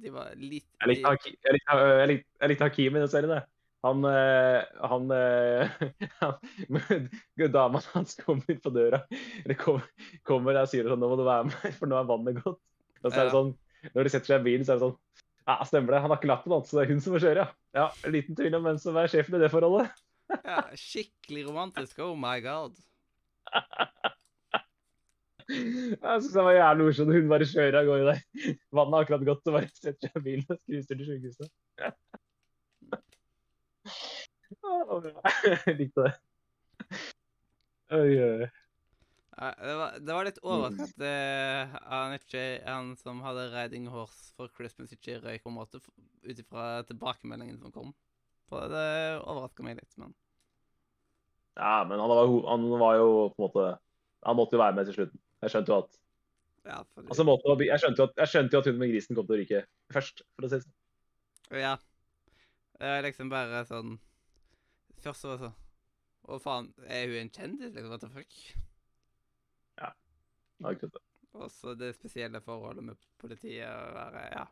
A: De var litt
C: jeg likte, Haki- jeg likte, jeg likte, jeg likte Hakim i den serien. jeg. Han, eh, han, eh, han Dama hans kommer på døra. Eller kommer, kommer og sier sånn 'Nå må du være med, for nå er vannet gått'. Og så er det sånn, Når de setter seg i bilen, så er det sånn Ja, stemmer det. Han har ikke lappen, altså. Det er hun som må kjøre, ja. Ja, Liten tvil om hvem som er sjefen i det forholdet.
A: Ja, skikkelig romantisk. Oh my god.
C: Jeg synes det var jævlig morsomt. Hun bare kjører av gårde der. Vannet har akkurat gått, og bare setter seg i bilen og cruiser til sykehuset. Jeg likte det. Oi, oi.
A: Ja, det, var, det var litt overraskende at eh, han, ikke, han som hadde 'Riding Horse for Christmas', ikke røyk på en måte, ut ifra tilbakemeldingen som kom. For det overraska meg litt, men
C: Ja, men han var, ho- han var jo på en måte Han måtte jo være med til slutten. Jeg skjønte jo at
A: ja. Fordi,
C: altså, måtte, jeg, skjønte jo at, jeg skjønte jo at hun med grisen kom til å ryke først, for å si det sånn.
A: ja. Det er liksom bare sånn Først så var det sånn Å, faen, er hun en kjendis, liksom? What the fuck?
C: Ja. trodd det.
A: Og så det spesielle forholdet med politiet å være Ja.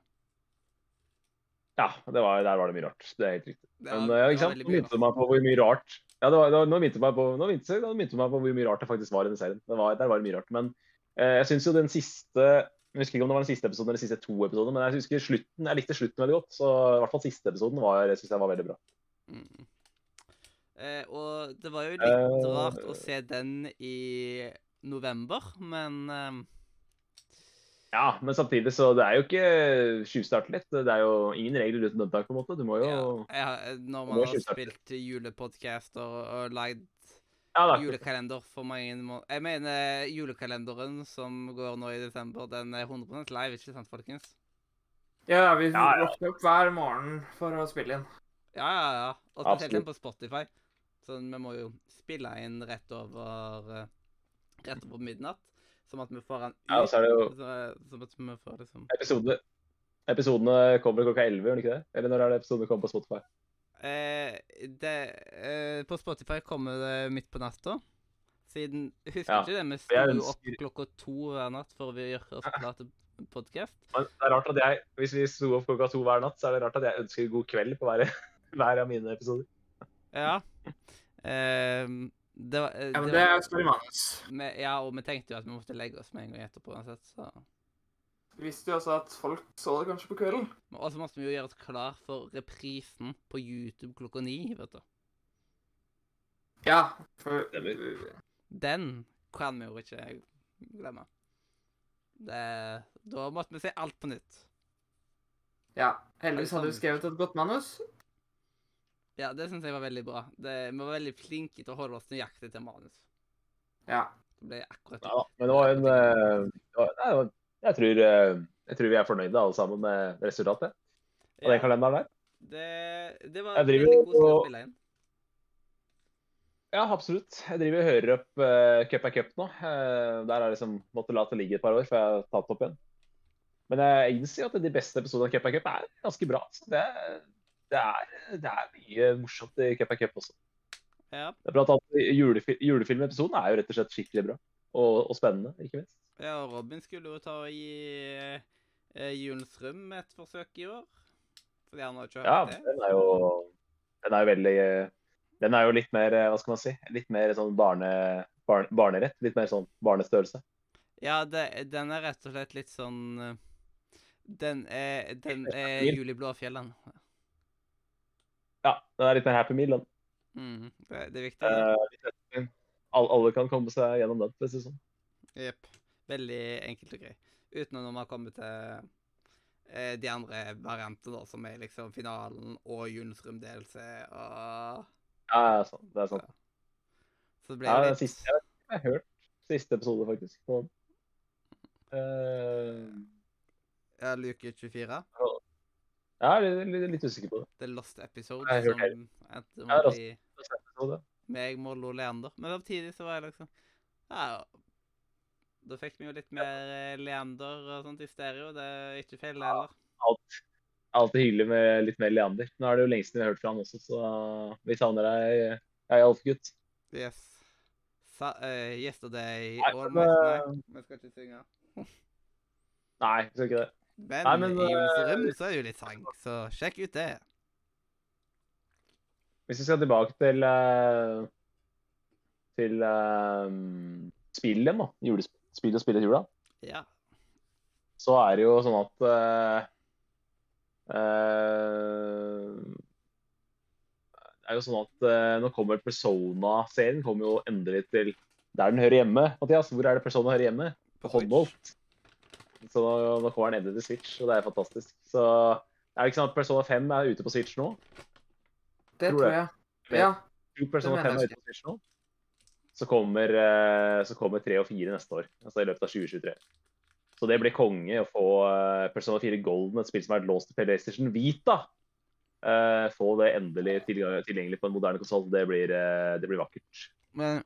C: Ja, det var, der var det mye rart. Det er helt riktig. Men ja, ikke sant? Nå minte meg på hvor mye rart Ja, det var, det var, nå minte meg på, nå minte, meg på hvor mye rart det faktisk var i den serien. Det var, der var det mye rart. Men eh, jeg syns jo den siste Jeg husker ikke om det var den siste episoden eller de siste to episodene, men jeg husker slutten, jeg likte slutten veldig godt. Så i hvert fall siste episoden var, synes jeg var veldig bra.
A: Mm. Eh, og det var jo litt
C: Eh,
A: rart å se den i november, men eh,
C: Ja, men samtidig så det er jo ikke tjuvstart litt. Det er jo ingen regler uten unntak, på en måte. Du må jo
A: ja, ja, når man har spilt julepodcaster og, og lagd
C: Ja
A: julekalender for mange måneder Jeg mener julekalenderen som går nå i desember, den er 100% live, ikke sant, folkens?
B: Ja, vi
C: Ja, ja.
B: våkner opp hver morgen for å spille inn.
A: Ja, ja, ja. Og spesielt den på Spotify. Så vi må jo spille inn rett over eh, Rett over midnatt. Som at vi får den ut.
C: Ja, og så er det jo
A: så, at vi får liksom
C: episodene Episodene kommer klokka 11, gjør de ikke det? Eller når er det episodene kommer på Spotify?
A: Eh, det, eh, på Spotify kommer det midt på natta. Siden Husker
C: Ja,
A: ikke det? Vi
C: jeg
A: sto jo opp klokka to hver natt for å gjøre oss klar til podkast.
C: Det er rart at jeg, Hvis vi sto opp klokka to hver natt, så er det rart at jeg ønsker god kveld på hver, hver av mine episoder.
A: Ja. Eh, det var, eh,
B: Ja, men
A: det
B: det
A: var
B: er story manus.
A: Ja, og vi tenkte jo at vi måtte legge oss med en gang etterpå uansett, så
B: visste jo også at folk så det kanskje på kvelden.
A: Og så måtte vi jo gjøre oss klar for reprisen på YouTube klokka ni, vet du.
B: Ja, for
A: Den kan vi jo ikke glemme. Det, da måtte vi se alt på nytt.
B: Ja, heldigvis hadde du skrevet et godt manus.
A: Ja, det syns jeg var veldig bra. Det, vi var veldig flinke til å holde oss nøyaktig til manus.
B: Ja.
A: Det ble akkurat
C: Ja, men det var en eh, det var, nei, det var, jeg, tror, eh, jeg tror vi er fornøyde alle sammen med resultatet av den kalenderen der.
A: det, det var
C: Jeg driver
A: veldig god å
C: og-
A: spille inn.
C: Ja, absolutt. Jeg driver og hører opp uh, Cup er cup nå. Uh, der har jeg liksom måttet la det ligge et par år før jeg har tatt opp igjen. Men jeg innser at de beste episodene av Cup er cup er ganske bra. Så det, det, er, det er mye morsomt i Cup er cup også.
A: Ja.
C: Det er bra at julefil Julefilmepisoden er jo rett og slett skikkelig bra. Og, og spennende, ikke minst.
A: Ja, og Robin skulle jo ta og gi eh, Julens rom et forsøk i år. Fordi han har ikke
C: Ja,
A: det.
C: den er jo Den er jo veldig Den er jo litt mer, eh, hva skal man si, litt mer sånn barne, barn, barnerett. Litt mer sånn barnestørrelse.
A: Ja, det, den er rett og slett litt sånn Den er, den er Juli Blåfjellene.
C: Ja, den er litt mer happy meal, den.
A: Mm, det, det er viktig.
C: Eh, alle kan komme seg gjennom den, for å si det sånn.
A: Jepp. Veldig enkelt og grei. Utenom når man kommer til eh, de andre variantene, da, som er liksom finalen og rom-DLC og
C: Ja, ja, sånn, det er sant.
A: Så det ble
C: Ja, den
A: litt
C: siste, jeg, har hørt siste episode, faktisk. på den. Uh...
A: Ja, luke 24.
C: Ja, jeg er litt, litt, usikker på det.
A: The Lost Episode,
C: Jeg har hørt
A: endte
C: Ja, Lost. Episode.
A: meg, Mollo og Leander. Men samtidig så var jeg liksom Ja, da fikk vi jo litt mer eh, Leander og sånt i stereo. Det er ikke feil, det heller.
C: Alt, alltid hyggelig med litt mer Leander. Nå er det jo lenge siden vi har hørt fra han også, så vi savner deg, Alf-gutt.
A: Yes. Sa, uh, yesterday
C: Nei, men,
A: night.
C: eh,
A: Nei, vi skal ikke synge.
C: Nei, vi skal ikke det.
A: Men,
C: nei, men,
A: i Julens
C: eh,
A: så er det jo litt sang, så sjekk ut det.
C: Hvis vi skal tilbake til eh, til eh, spillet, da. Julespill og spill i jula.
A: Ja.
C: Så er det jo sånn at eh, eh, Det er jo sånn at eh, nå kommer Persona-serien kommer jo endelig til der den hører hjemme. Mathias, hvor er det Persona hører hjemme? På håndholdt. Så nå, nå kommer den endelig til Switch, og det er fantastisk. Så er det ikke sånn at Persona 5 er ute på Switch nå?
B: Det
C: Tror
B: tror
C: jeg.
B: jeg. Ja.
C: Tror Persona
B: Det mener
C: 5 er
B: jeg
C: ute på Switch nå. Så kommer, eh, så kommer 3 og 4 neste år, altså i løpet av 2023. Så det blir konge å få eh, Persona 4 Golden, et spill som er låst til PlayStation Vita. Eh, få det endelig tilgjengelig på en moderne konsoll. Det, blir, det blir vakkert.
A: Men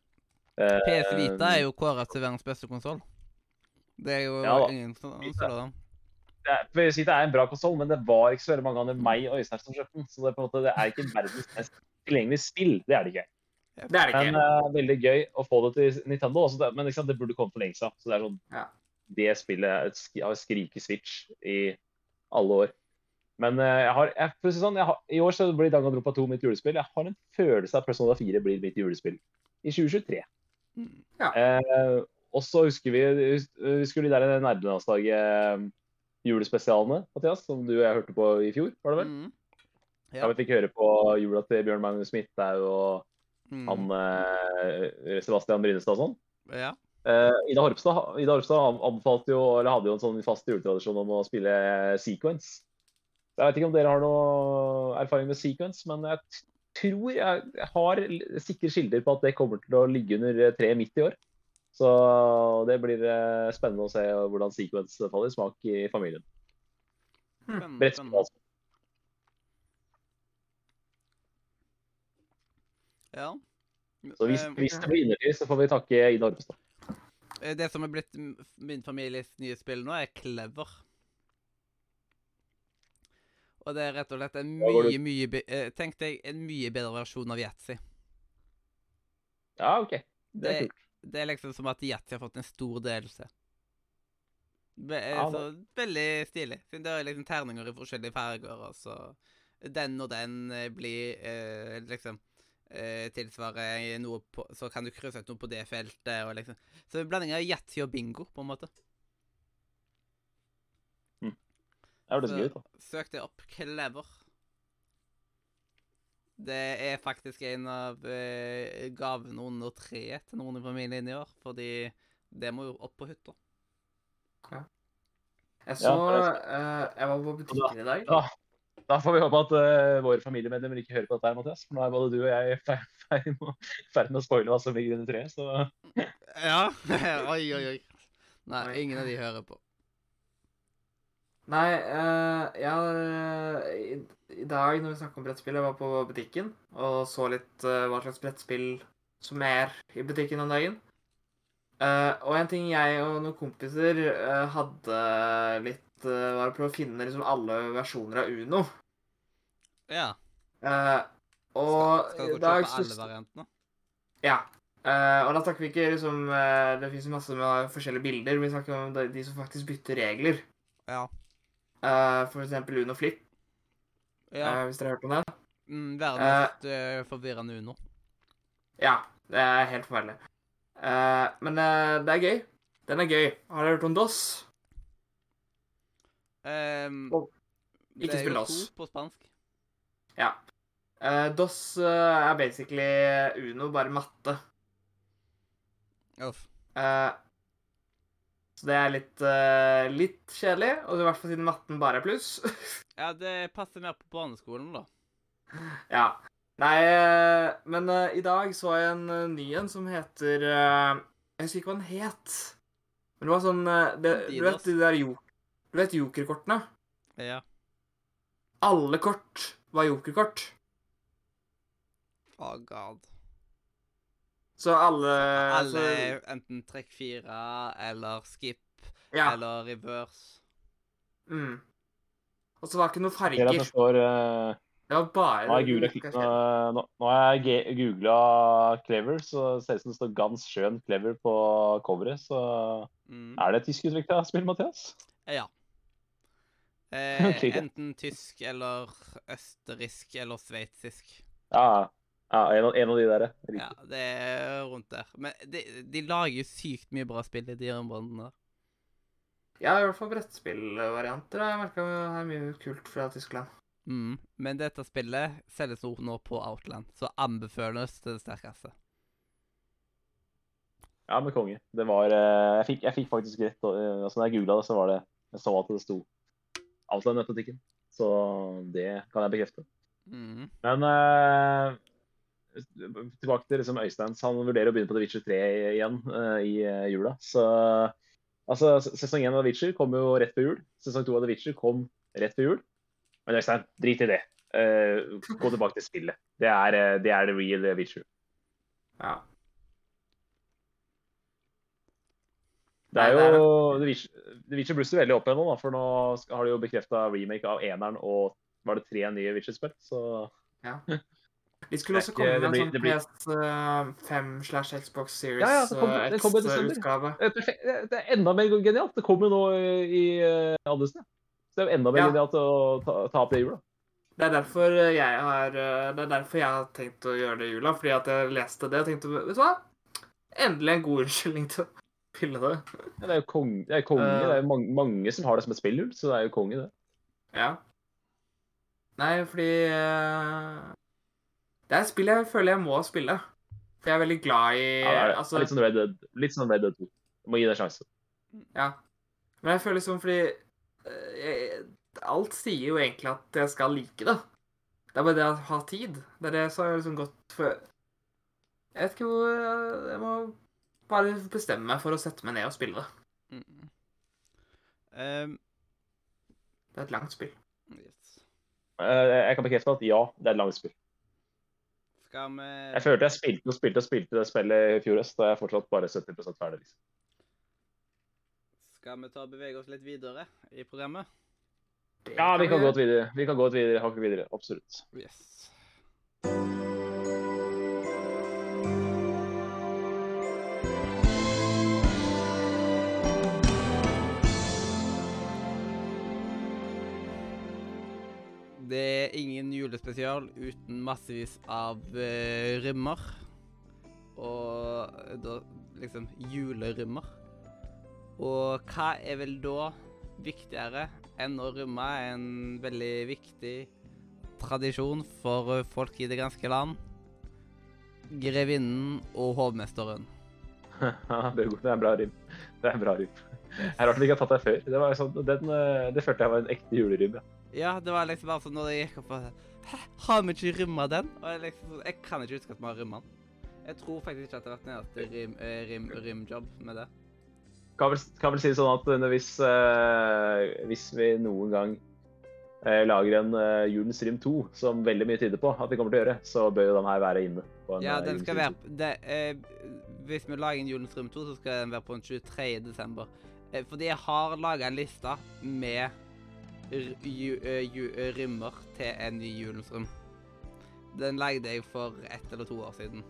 A: PS Vita er jo kåra til verdens beste konsoll. Det er jo
C: Ja
A: ingen som som den.
C: det er, det er en bra konsoll, men det var ikke så veldig mange andre meg og Øystein som kjøpte den. Så det er, på en måte, det er ikke verdens mest tilgjengelige spill. Det er det ikke.
B: Det er det
C: Men
B: ikke.
C: eh, veldig gøy å få det til Nintendo. Også men liksom, det burde kommet for lenge siden. Så det er sånn
B: Ja.
C: Det spillet har skriket Switch i alle år. Men uh, jeg har, jeg, sånn, jeg har, i år så blir Danganronpa 2 mitt julespill. Jeg har en følelse av at Persona 4 blir mitt julespill i 2023.
A: Ja.
C: Uh, og så husker vi hus- husker du de der nerdelandslaget julespesialene, Mathias, som du og jeg hørte på i fjor? var det vel?
A: Mm.
C: Ja. vi fikk høre på jula til Bjørn Magnus Midthaug og
A: Mm.
C: han eh, Sebastian Brynestad og sånn.
A: Ja.
C: Eh, Ida Horpstad, Ida Horpstad an- anbefalte jo, eller hadde jo en sånn fast juletradisjon om å spille sequence. Jeg vet ikke om dere har noe erfaring med sequence, men jeg tror jeg, jeg har sikre kilder på at det kommer til å ligge under tre midt i år. Så det blir eh, spennende å se hvordan sequence faller i smak i familien. Brettspill,
A: spennende.
C: altså.
A: Ja.
C: Så hvis,
A: Eh,
C: hvis det blir innertid, så får vi takke Ida Horpestad.
A: Eh, Det som er blitt min families nye spill nå, er Clever. Og det er rett og slett en mye, mye eh, Tenk deg en mye bedre versjon av Yatzy.
C: Ja, OK. Det
A: Det,
C: er kult.
A: det er liksom som at Yatzy har fått en stor delelse. Be,
C: Ja,
A: så veldig stilig. Siden det er liksom terninger i forskjellige farger, og så Den og den blir eh, liksom tilsvarer noe på Så kan du krysse ut noe på det feltet, og liksom Så blanding av yatzy og bingo, på en måte.
C: Det hørtes gøy ut. da.
A: Søk det opp. Clever. Det er faktisk en av eh, gavene under treet til noen i familien i år, fordi det må jo opp på hytta.
B: Jeg så
C: Ja,
B: uh, Jeg var på butikken i dag.
C: Ja. Da får vi håpe at uh, våre familiemedlemmer ikke hører på dette, her, Mathias. For nå er både du og jeg i ferd med, å- spoile hva som ligger under treet. Så
A: Ja. oi, oi, oi. Nei, ingen av de hører på.
B: Nei, uh, jeg har eh, i, I dag når vi snakker om brettspill, jeg var på butikken og så litt uh, hva slags brettspill som er i butikken om dagen. Uh, og en ting jeg og noen kompiser hadde litt uh, Var å prøve å finne liksom alle versjoner av Uno.
A: Ja.
B: Uh, og
A: skal, skal dere kjøpe alle variantene?
B: Ja. Uh, og da snakker vi ikke liksom uh, Det fins masse med forskjellige bilder. Vi snakker om de, de som faktisk bytter regler.
A: Ja.
B: Uh, for eksempel Uno Flip,
A: ja.
B: hvis dere har hørt om det.
A: Mm, verdens uh, forvirrende Uno.
B: Ja, det er helt forferdelig. Men det er gøy. Den er gøy. Har dere hørt om DOS?
A: Um,
B: oh. ikke
A: det er jo to på spansk.
B: Ja. Eh, DOS eh, er basically Uno, bare matte.
A: Uff.
B: Eh, så det er litt, litt kjedelig, og i hvert fall siden matten bare er pluss.
A: Ja, det passer mer på barneskolen, da.
B: ja. Nei, men uh, i dag så jeg en uh, ny en som heter uh, Jeg husker ikke hva den het. Men det var sånn det, Du vet de der jo, Du vet jokerkortene?
A: Ja.
B: Alle kort var jokerkort.
A: Oh god.
B: Så alle
A: Alle
B: så,
A: enten trekk fire eller skip
B: Ja.
A: eller reverse.
B: Mm. Og så var det ikke noen
C: farger. at det
B: farger.
C: står eh,
B: Det var bare
C: Nå har jeg jeg googla Clever, så det ut som det står Gans Sjøen Clever på coveret. Så
A: Mm.
C: er det et tysk tyskutvikla spill, Mathias?
A: Ja. Eh, enten tysk eller østerriksk eller sveitsisk.
C: Ja. Ja, en av, en av de der, ja.
A: Ja, det er rundt der. Men de, de lager jo sykt mye bra spill i de områdene der.
B: Ja, i hvert fall brettspillvarianter jeg merka er mye kult fra Tyskland.
A: Mm. Men dette spillet selges nå- nå på Outland, så anbefales til det sterkeste.
C: Ja, med konge. Det var eh, Jeg fikk, jeg fikk faktisk rett eh, altså Når jeg googla det, så var det Jeg så at det sto Outland nettbutikken. Så det kan jeg bekrefte.
A: Mm.
C: Men uh, tilbake til liksom Øysteins. Han vurderer å begynne på The Witcher 3 igjen uh, i uh, jula. Så altså, sesong 1 av The Witcher kom jo rett før jul. Sesong 2 av The Witcher kom rett før jul. Men Øystein, drit i det. Gå tilbake til spillet. Det er, det er the real The Witcher.
B: Ja.
C: Det er
B: det
C: jo The Witcher, blusser veldig opp igjen nå, da, for nå har de jo bekrefta remake av eneren og var det tre nye Witcher-spill. Så
B: De skulle også komme med en sånn PS5 slash Xbox Series
C: Ja, ja, det kommer- det kommer i desember.
B: X-utgave.
C: Eh. Det er enda mer genialt. Det kommer nå i sted. Så det er jo enda mer
B: Ja.
C: genialt å ta, ta opp det i jula.
B: Det er derfor jeg har eh, Det er derfor jeg har tenkt å gjøre det i jula. Fordi at jeg leste det og tenkte Vet du hva? Endelig en god unnskyldning til spille det.
C: Ja, det er jo konge. Det er, konge.
B: Uh,
C: det er jo mange, mange som har det som et spillhull, så det er jo konge, det.
B: Ja. Nei, fordi uh, Det er et spill jeg føler jeg må spille. For jeg er veldig glad i
C: Ja, det er,
B: altså,
C: litt sånn Red Dead, litt sånn Red Dead 2. Du må gi det en sjanse.
B: Ja. Men jeg føler liksom fordi uh, jeg, Alt sier jo egentlig at jeg skal like det. Det er bare det å ha tid. Det er det som har liksom gått for Jeg vet ikke hvor Jeg må bare bestemme meg for å sette meg ned og spille det.
A: Mm. Um,
B: Det er et langt spill.
A: yes.
C: Eh, Jeg kan bekrefte at ja, det er et langt spill.
A: Skal vi
C: Jeg følte jeg spilte og spilte og spilte det spillet i fjor høst, og jeg er fortsatt bare 70 ferdig. liksom.
A: Skal vi ta og bevege oss litt videre i programmet?
B: Det
C: Ja, vi kan
B: vi...
C: gå videre. Vi kan gå videre, hakket videre. Absolutt.
A: Yes. Det er ingen julespesial uten massevis av uh, rimmer. Og eh, da liksom julerimmer. Og hva er vel da viktigere enn å rømme en veldig viktig tradisjon for eh, folk i det ganske land? Grevinnen og hovmesteren.
C: Det er det er en bra rim. Det er en bra rim. Det er rart vi ikke har tatt deg før. Det, var sånn, den, eh, det følte jeg var en ekte julerym, Ja.
A: Ja, det var liksom bare sånn når jeg gikk opp og Hæ, har vi ikke rømma den? Og jeg liksom sånn, Jeg kan ikke huske at vi har rømma den. Jeg tror faktisk ikke at det har vært en eneste rim, eh, rim, rimjobb med det.
C: Kan vel, kan vel si det sånn at hvis, uh, hvis vi noen gang uh, lager en uh, Julens rim 2, som veldig mye tyder på at vi kommer til å gjøre, så bør jo den her være inne. På en,
A: Ja, den skal være det, Hvis vi lager en Julens rim 2, så skal den være på den 23. desember. Fordi jeg har laga en liste med r ju, ju, rimmer til en ny Julens rom. Den lagde jeg for ett eller to år siden.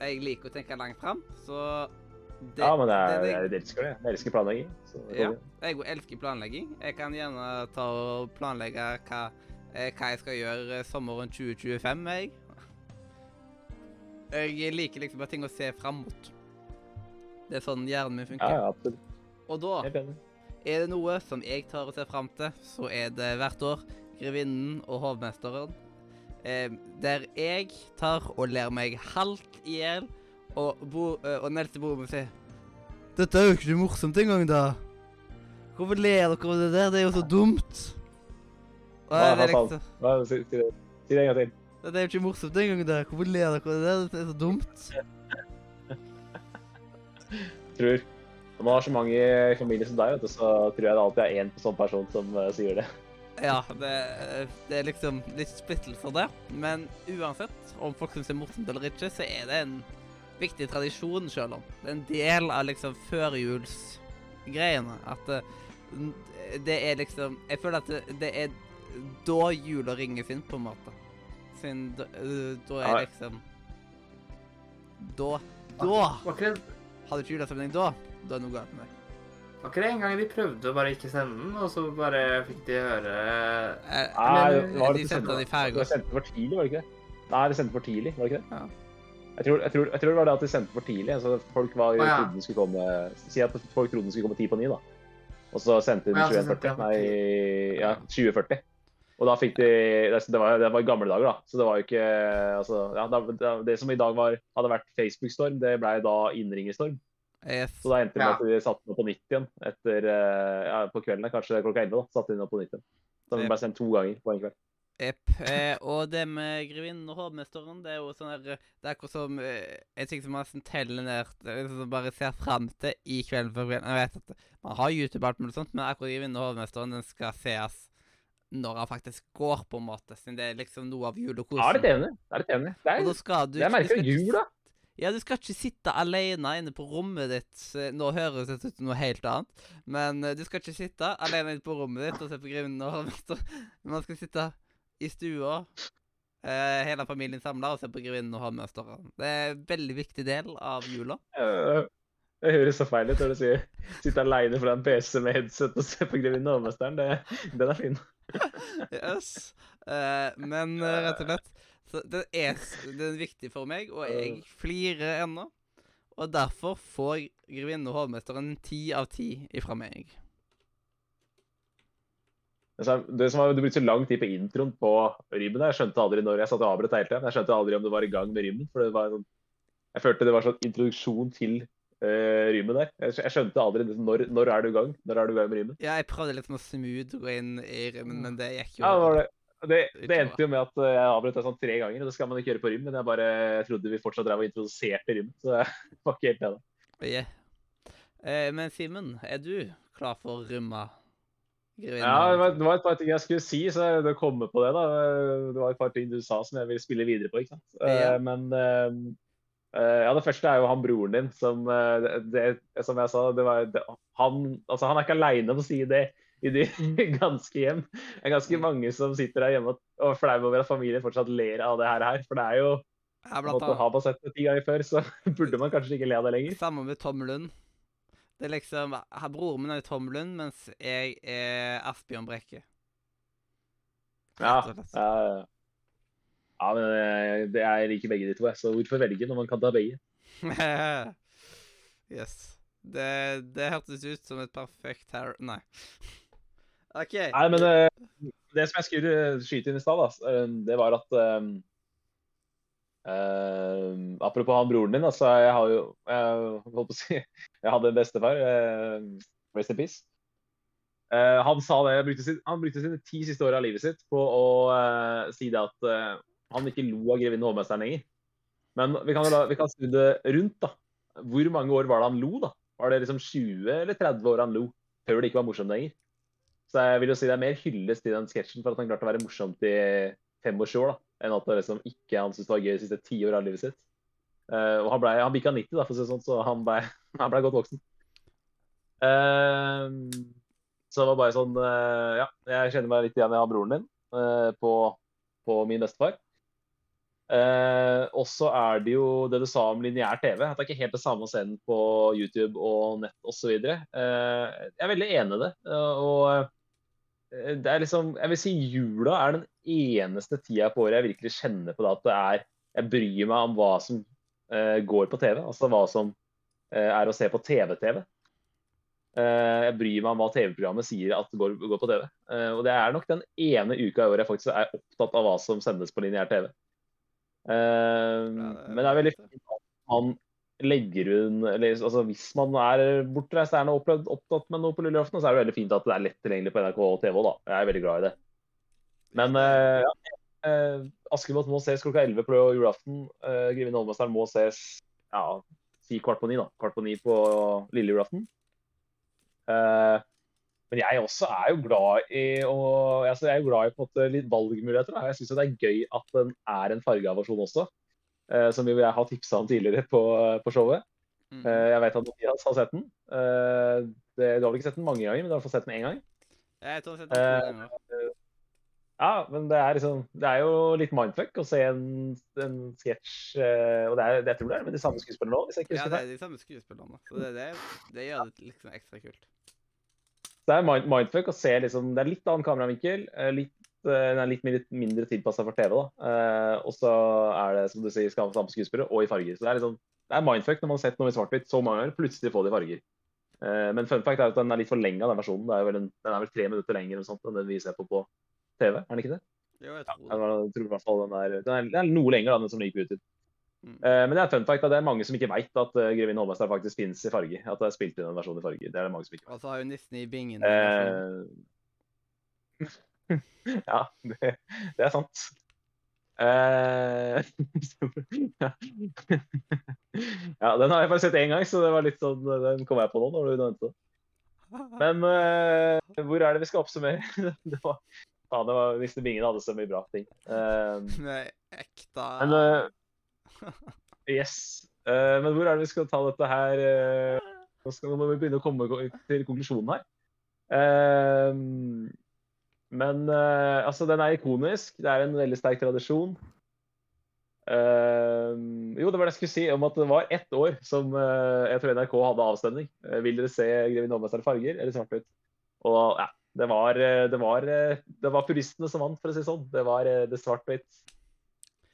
A: Jeg liker å tenke langt fram, så det,
C: Ja, men det er,
A: det-
C: jeg elsker det. Jeg elsker planlegging.
A: Ja. Jeg elsker planlegging. Jeg kan gjerne ta og planlegge hva, hva jeg skal gjøre sommeren 2025, jeg. Jeg liker liksom bare ting å se fram mot. Det er sånn hjernen min funker.
C: ja, absolutt.
A: Og da. Er det noe som jeg tar og ser fram til, så er det hvert år Grevinnen og hovmesteren. Eh, der jeg tar og ler meg halvt i hjel, og, bo, eh, og broren min sier Dette er jo ikke morsomt engang, da. Hvorfor ler dere av det der? Det er jo så dumt. Og
C: Ja,
A: det er liksom
C: si, si, det. si det en gang til.
A: Dette er jo ikke morsomt engang, da. Hvorfor ler dere av det der? Det er så dumt.
C: Tror Når man har så mange i familien som deg, vet du, så tror jeg det alltid er én sånn person som uh, sier det.
A: Ja, det, det er liksom litt splittelser der. Men uansett om folk syns det er morsomt eller ikke, så er det en viktig tradisjon, selv om. Det er en del av liksom førjulsgreiene. At det, det er liksom Jeg føler at det, det er da jula ringer sin, på en måte. Siden da, da er liksom Da Da! Hadde ikke julestemning da, da er galt med deg.
B: Var ikke det en gang de prøvde å bare ikke sende den, og så bare fikk de høre
A: Eh,
C: Nei,
B: men,
C: det var
A: de sendte den i
C: Det
A: ferga.
C: De sendte for tidlig, var det ikke det? Nei, de sendte for tidlig, var det ikke det?
A: Ja.
C: Jeg tror, jeg, tror, jeg tror det var det at de sendte for tidlig. Så folk var,
B: ah, ja.
C: trodde den skulle komme Si at folk trodde den skulle komme ti på ni, da. Og så sendte de den
B: sendte
C: 2140. Nei, ja, 2040. Og da fikk de Det det var, det var i gamle dager, da. Så det var jo ikke altså, ja, det, det som i dag var, hadde vært Facebook-storm, det ble da innringerstorm.
A: Yes.
C: Så da endte det med
B: Ja.
C: at vi satte den opp på nytt igjen etter eh, ja, på kvelden, kanskje klokka 11. da, satte de den opp på nytt igjen. Så den ble sendt to ganger på en kveld.
A: Jepp. Eh, og det med grevinnen og hovmesteren, det er jo sånn her Det er akkurat som eh, en ting som man sånn teller ned Som er liksom Bare ser fram til i kvelden før kvelden. Jeg vet at man har YouTube og alt mulig sånt, men akkurat grevinnen og hovmesteren den skal sees når han faktisk går, på en måte. Siden det er liksom noe av
C: Jeg er
A: julekosen.
C: litt enig. Det er litt enig. Det
A: Og
C: er,
A: da skal du
C: det er
A: ikke-
C: merkelig jul, da.
A: Ja, du skal ikke sitte alene inne på rommet ditt. eh, Nå høres det ut som noe helt annet, men eh, du skal ikke sitte alene inne på rommet ditt og se på Grevinnen. Man skal sitte i stua, eh, hele familien samla, og se på Grevinnen og hovmesteren. Det er en veldig viktig del av jula.
C: Det høres så feil ut når du sier sitte aleine foran PC med headset og se på Grevinnen og hovmesteren. Det- Den er fin.
A: Yes. Eh, men rett og slett så det er, den er viktig for meg, og jeg flirer ennå. Og derfor får Grevinnen og hovmesteren ti av ti ifra meg.
C: Det som var, Du brukte så lang tid på introen på der, Jeg skjønte aldri når jeg satt og avbrøt hele tiden. Jeg skjønte aldri om du var i gang med rymmen. for det var sånn, Jeg følte det var sånn introduksjon til uh, rymmen der. Jeg, skjønte aldri liksom, når, når er du i gang Når er du i gang med rymmen.
A: Ja, jeg prøvde litt med smooth å gå inn i rymmen, men det gikk jo
C: Ja, det, var det. Det, det endte jo med at eh, jeg avbrøt det sånn tre ganger. og Det skal man ikke gjøre på rym, men jeg bare trodde vi fortsatt drev og introduserte Rym, Så jeg var ikke helt enig.
A: Yeah. Eh, men Simen, er du klar for å rømme?
C: Ja, det var, det var et par ting jeg skulle si, så det kommer på det. da. Det var et par ting du sa som jeg vil spille videre på. ikke sant? Eh, Men eh, eh, ja, det første er jo han broren din som det, Som jeg sa, det var det, han, altså, han er ikke aleine om å si det i de ganske hjem. Det er ganske mange som sitter der hjemme og- er flau over at familien fortsatt ler av det her. For det er jo
A: Ja,
C: på en
A: blant
C: måte, Har
A: annet.
C: man sett det ti ganger før, så burde man kanskje ikke le av det lenger.
A: Samme med Tom Lund. Det er liksom her, Broren min er Tom Lund, mens jeg er Asbjørn Brekke.
C: Ja, ja, ja men eh, det, jeg liker begge de to, så hvorfor velge når man kan ta begge?
A: yes. Det, det hørtes ut som et perfekt her... Nei. OK.
C: Nei, men uh, det som jeg skulle skyte inn i stad, eh, det var at Uh, eh, Apropos han broren din, altså, jeg har jo jeg, holdt på å si, jeg hadde en bestefar, Uh, rest in peace. Uh, han sa det, brukte sin, han brukte sine ti siste år av livet sitt på å uh, si det at eh, han ikke lo av grevinnen og hovmesteren lenger. Men vi kan, vi kan snu det rundt. da. Hvor mange år var det han lo? da? Var det liksom 20 eller 30 år han lo før det ikke var morsomt lenger? Så jeg vil jo si det er mer hyllest til den sketsjen for at han klarte å være morsomt i 25 år, da, enn at det liksom ikke han syntes var gøy de siste ti år av livet sitt. Uh, og han, ble, han bikka 90, da, for å si det sånn, så han ble, han ble godt voksen. Uh, så det var bare sånn uh, Ja, jeg kjenner meg litt igjen i broren din på, på min bestefar. Uh, og så er det jo det du sa om lineær TV. At det er ikke helt det samme å se den på YouTube og nett osv. Uh, jeg er veldig enig i det. Uh, og det er liksom Jeg vil si jula er den eneste tida på året jeg virkelig kjenner på det at det er Jeg bryr meg om hva som uh, går på TV. Altså hva som uh, er å se på TV-TV. Uh, jeg bryr meg om hva TV-programmet sier at går, går på TV. Eh, og det er nok den ene uka i året jeg faktisk er opptatt av hva som sendes på lineær TV. Ja,
A: det
C: men det er veldig
A: fint,
C: fint at man legger hun eller, altså Hvis man er bortreist er opplevd, opptatt med noe på lille julaften, så er det veldig fint at det er lett tilgjengelig på NRK og TV òg, da. Jeg er veldig glad i det. Men uh, ja, uh, Askepott må ses klokka 11 på julaften. Uh, Grevinne Holmesteren må ses ja, si kvart på ni, da. Kvart på ni på lille julaften. Uh, men jeg også er jo glad i å, altså jeg er jo glad i på en måte litt valgmuligheter. Da. Jeg syns det er gøy at den er en fargeavasjon, også. Eh, som jeg har tipsa om tidligere på, på showet.
A: Mm.
C: Eh, jeg vet at Mathias har sett den. Eh, det, du har vel ikke sett den mange ganger, men du har i hvert fall sett den én gang.
A: Jeg tror jeg har sett den to ganger.
C: Ja, men det er liksom Det er jo litt mindfuck å se en, en sketsj Og det er, jeg tror det er med de samme skuespillerne nå, hvis jeg ikke
A: Ja,
C: husker
A: det
C: feil.
A: er de samme skuespillerne. Så det, det, det gjør det liksom ekstra kult.
C: det er mind mindfuck å se liksom Det er litt annen kameravinkel. Litt, den er litt mindre, mindre tilpassa for TV. da. Eh, og så er det som du sier, samme skuespillere og i farger. Så det er liksom, det er mindfuck når man har sett noe i svart-hvitt så mange ganger, plutselig få det i farger. Eh, men fun fact er at den er litt forlenga, den versjonen. Det er vel en, den er vel tre minutter lenger sånt, enn den vi ser på på TV. Er den ikke det?
A: Jo, jeg
C: Ja,
A: tror
C: jeg var- tror i hvert fall den er, den er, den er noe lenger da, den som ligger på YouTube.
A: Mm.
C: Eh, men det er fun fact at det er mange som ikke veit at uh, Grevinne Holmestad faktisk finnes i farge. At det er spilt inn en versjon i farge. Det er det mange som ikke vet.
A: Og så har hun nissen i bingen en.
C: Eh, ja, det, det er sant. Uh, ja, den har jeg bare sett én gang, så det var litt sånn, den kom jeg på nå. når du nevnte det. Men uh, hvor er det vi skal oppsummere? det var, ja, det var, Hvis ingen hadde så mye bra ting. Uh,
A: Nei, ekte
C: men Yes. Men hvor er det vi skal ta dette her Nå skal nå må vi begynne å komme til konklusjonen her. Eh, men uh, altså, den er ikonisk. Det er en veldig sterk tradisjon. Uh, jo, det var det jeg skulle si om at det var ett år som uh, jeg tror NRK hadde avstemning. Vil dere se 'Grevinne Hovmester i farger' eller svart-hvitt? Og ja, det var, det, var, det var puristene som vant, for å si sånn. Det var det svart-hvitt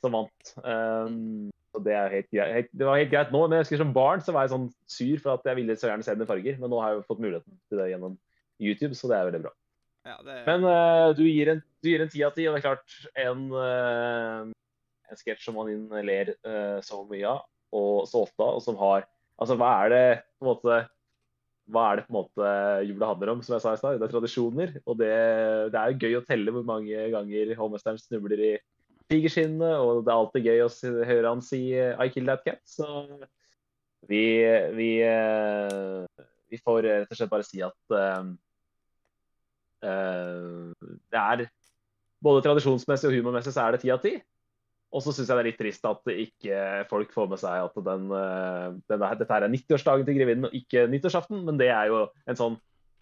C: som vant. Um, og det, helt helt, det var helt greit nå, men jeg husker som barn så var jeg sånn sur for at jeg ville så gjerne se den i farger. Men nå har jeg jo fått muligheten til det gjennom YouTube, så det er veldig bra.
A: Ja, det
C: Men uh, du gir en du ti av ti, og det er klart en, uh, en sketsj som man ler uh, så mye av, og så ofte, og som har Altså, hva er det på en måte hva er det på en måte jula handler om, som jeg sa i stad? Det er tradisjoner. Og det, det er jo gøy å telle hvor mange ganger hovmesteren snubler i tigerskinnet, og det er alltid gøy å høre han si 'I killed that cat'. Så vi, vi, vi får rett og slett bare si at det er både tradisjonsmessig og humormessig så er det ti av ti. Og så syns jeg det er litt trist at ikke folk får med seg at den, eh, den er, dette er 90-årsdagen til grevinnen og ikke nyttårsaften. Men det er jo en sånn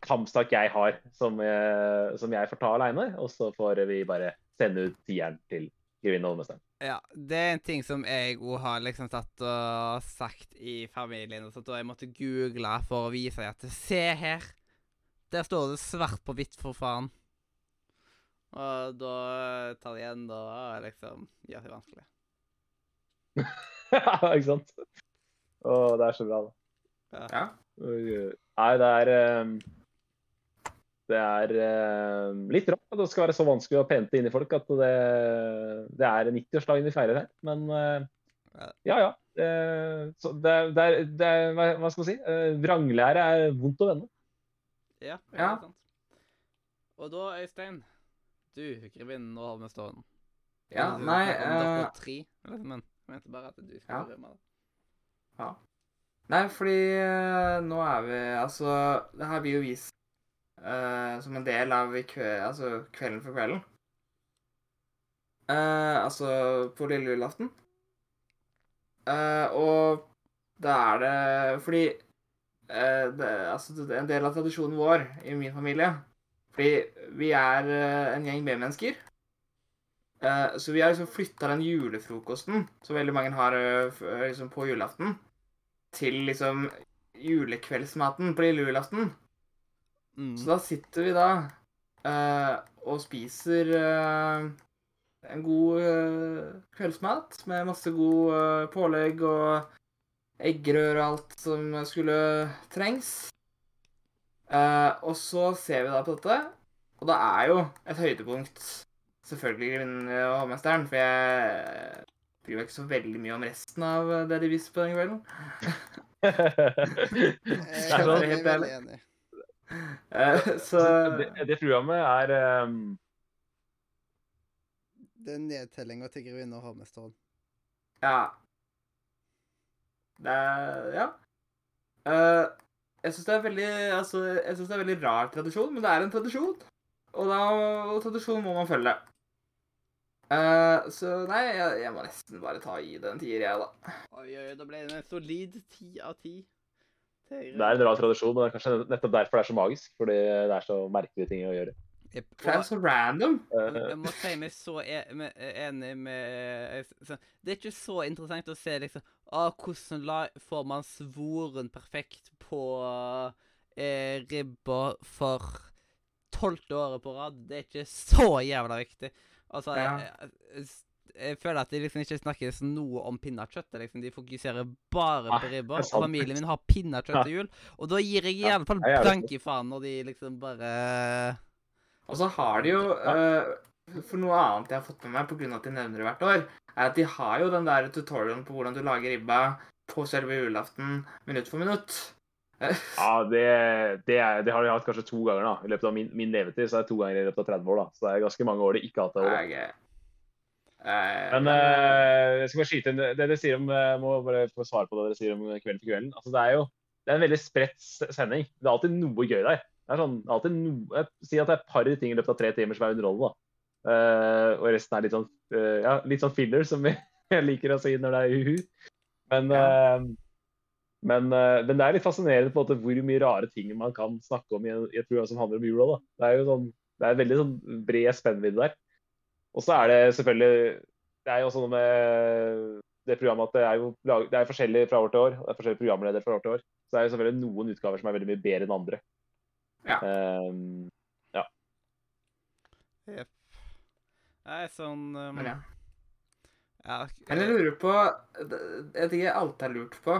C: kampstak jeg har, som jeg, som jeg får ta aleine. Og så får vi bare sende ut tieren til grevinnen og hovmesteren.
A: Ja, det er en ting som jeg òg har liksom tatt og sagt i familien. og sånt, og jeg måtte google for å vise at Se her! Der står det svart på hvitt, for faen. Og da tar de da liksom gjør det vanskelig.
C: Ja, ikke sant? Å, det er så bra, da.
B: Ja.
C: Nei, det er um, Det er um, litt rart at det skal være så vanskelig å pente inn i folk at det, det er 90-årsdagen vi feirer her. Men uh, ja, ja. Uh, så det, det, er- det, er- hva skal man si? Uh, Vranglære er vondt å vende.
A: Ja,
B: Ja.
A: ikke sant? Og da, Øystein Du, grevinnen og stående.
B: Ja,
A: Du
B: nei eh,
A: tre, men jeg mente bare at du
B: Ja.
A: skulle rømme det.
B: Nei, fordi uh, nå er vi Altså, det her blir jo vist uh, som en del av kve, altså, Kvelden for kvelden. Uh, altså på lille julaften. Og da er det Fordi det, altså, det er en del av tradisjonen vår i min familie Fordi vi er eh, en gjeng B-mennesker. Eh, så vi har liksom flytta den julefrokosten som veldig mange har eh, eh, liksom på julaften, til liksom julekveldsmaten på lille julaften.
A: Mm.
B: Så da sitter vi da eh, og spiser eh, en god eh, kveldsmat med masse god eh, pålegg og eggerør og alt som skulle trengs. Eh, og så ser vi da på dette, og det er jo et høydepunkt selvfølgelig Grevinnen og hovmesteren, for jeg bryr meg ikke så veldig mye om resten av det de viste på den kvelden.
A: Jeg
C: er sånn,
B: helt ærlig.
A: enig.
B: Eh, så
C: det, det programmet er um...
A: Det er nedtellinga til Grevinne og hovmesteren.
B: Ja. Det er Ja. Uh, jeg syns det er veldig Altså, jeg synes det er veldig rar tradisjon, men det er en tradisjon. Og, da, og tradisjon må man følge. Uh, så nei, jeg, jeg må nesten bare ta i den tier, jeg, da.
A: Oi, oi, da ble det en solid ti av ti.
C: Det er en rar tradisjon, men det er kanskje nettopp derfor det er så magisk. Fordi det er så merkelige ting å gjøre.
B: Det er så random.
A: Jeg
C: Eh,
A: jeg må si meg så e enig med Det er ikke så interessant å se liksom ah, Hvordan la, får man svoren perfekt på eh, ribba for tolvte året på rad. Det er ikke så jævla viktig. Altså,
B: Ja.
A: jeg, jeg, jeg føler at de liksom ikke snakkes noe om pinnekjøtt. Liksom. De fokuserer bare på ribba.
C: det er
A: Og familien min har pinnekjøtt til jul. Og da gir jeg i alle fall i faen når de liksom bare
B: Og så har de jo uh, For noe annet jeg har fått med meg pga. at de nevner det hvert år, er at de har jo den der tutorialen på hvordan du lager ribba på selve julaften minutt for minutt.
C: Ja, det, det, er, det har de hatt kanskje to ganger da. i løpet av min, min levetid. Så er det to ganger i løpet av 30 år. da. Så det er ganske mange år de ikke har hatt det. året.
B: Jeg, eh,
C: Men uh, jeg skal bare skyte inn det dere sier om Jeg må bare få svare på det dere sier om Kvelden til kvelden. Altså, det er jo det er en veldig spredt sending. Det er alltid noe gøy der. Det er sånn, alltid noe, jeg sier at det er et par ting i løpet av tre timer som er underholdende. Eh, og resten er litt sånn uh, ja, litt sånn filler, som jeg liker å si når det er uhu. Men, eh, men, men det er litt fascinerende på hvor mye rare ting man kan snakke om i, et program som handler om jula. da. Det er jo sånn, det er veldig sånn bred spennvidde der. Og så er det selvfølgelig Det er jo også noe med det programmet at det er jo det er forskjellig fra år til år. Det er forskjellige programledere fra år til år. Så det er jo selvfølgelig noen utgaver som er veldig mye bedre enn andre.
B: Ja.
C: Ehm,
A: Jepp. Nei, sånn um,
B: Men ja.
A: ja,
B: Men jeg lurer på En ting jeg alltid har lurt på,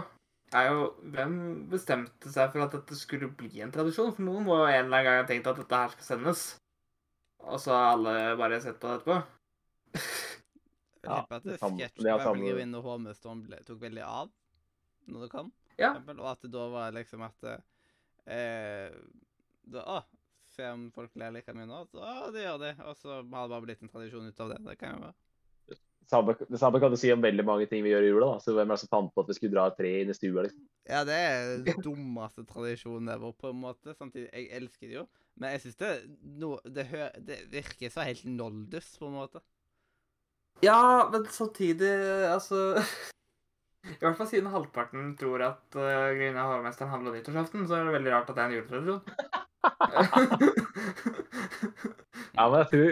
B: er jo hvem bestemte seg for at dette skulle bli en tradisjon? For noen må jo en eller annen gang ha tenkt at dette her skal sendes. Og så har alle bare sett på det etterpå.
A: Jeg
C: Ja,
A: tipper at
C: det samme-
A: sketsj
C: det
A: med
C: samme-
A: Holmestad tok veldig av når det kom.
B: Ja.
A: eksempel, Og at det da var liksom at eh, da, Å, se om folk ler like mye nå. Så, å, det gjør de. Og så har det bare blitt en tradisjon ut av det. Det kan jo være.
C: samme, det samme kan du si om veldig mange ting vi gjør i jula. da. Så Hvem er det som fant på at vi skulle dra et tre inn i stua? liksom?
A: Ja, det er den dummeste tradisjonen ever, på en måte. Samtidig, jeg elsker det jo. Men jeg syns det, no, det, det virker så helt noldus, på en måte.
B: Ja, men samtidig, altså I hvert fall siden halvparten tror at uh, Grina Hovmesteren handler om nyttårsaften, så er det veldig rart at det er en juletradisjon.
C: Ja, men jeg tror,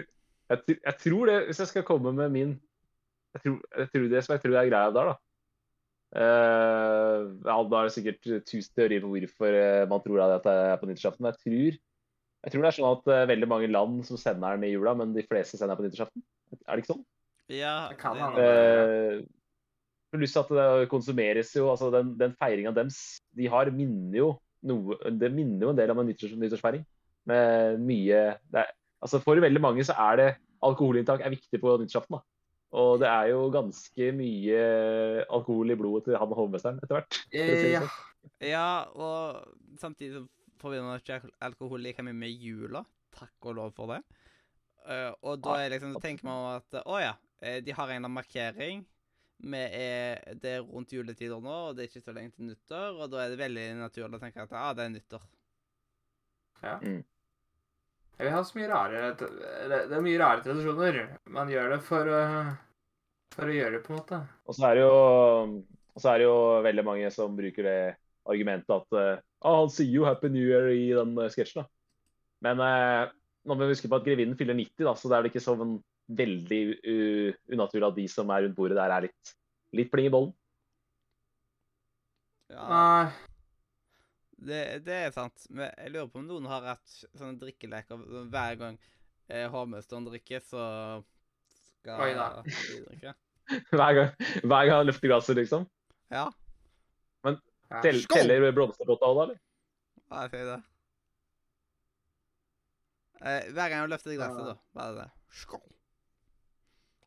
C: jeg, jeg tror det, hvis jeg skal komme med min Jeg tror, jeg tror det som jeg tror er greia der, da. Uh, ja, da er det sikkert tusen teorier på hvorfor eh, man tror at det er på nyttårsaften. Men jeg tror, jeg tror det er sånn at uh, veldig mange land som sender den i jula, men de fleste sender den på nyttårsaften. Er det ikke sånn?
A: Ja,
B: Det kan
A: det-
B: hende.
C: lyst Pluss at det konsumeres jo altså Den, den feiringa deres de har, minner jo noe Det minner jo en del om en nyttårs, nyttårsfeiring. Med mye er, altså For veldig mange så er det alkoholinntak er viktig på nyttårsaften. da. Og det er jo ganske mye alkohol i blodet til han hovmesteren etter hvert. si
B: ja.
C: sånn.
A: Ja, og samtidig så forbinder ikke alkohol like mye med jula. Takk og lov for det. Eh, og da er liksom, tenker man at å ja, eh, de har en eller annen markering. Med, eh, det er rundt juletider nå, og det er ikke så lenge til nyttår. Og da er det veldig naturlig å tenke at ah, det er nyttår.
B: Vi har så mye rare Det det er mye rare tradisjoner. Man gjør det for, å- for å gjøre det, på en måte.
C: Og så er det jo, og så er det jo veldig mange som bruker det argumentet at eh, ah, han sier jo 'Happy New Year' i den sketsjen. da. Men eh, nå må vi huske på at grevinnen fyller 90, da, så det er det ikke sånn veldig uh, unaturlig at de som er rundt bordet der, er litt, litt pling i bollen.
A: Ja, det, det er sant. Men jeg lurer på om noen har hatt sånne drikkeleker hver gang har Holmestad drikker, så skal
B: Oi da.
A: de drikke.
C: Hver gang, hver gang han løfter glasset, liksom.
A: Ja,
B: Men
C: Tell,
A: ja.
C: teller blomsterpotta òg, da? eller?
A: hva sier det? Eh, hver gang han løfter glasset,
B: Ja.
A: da. Bare det. Skål.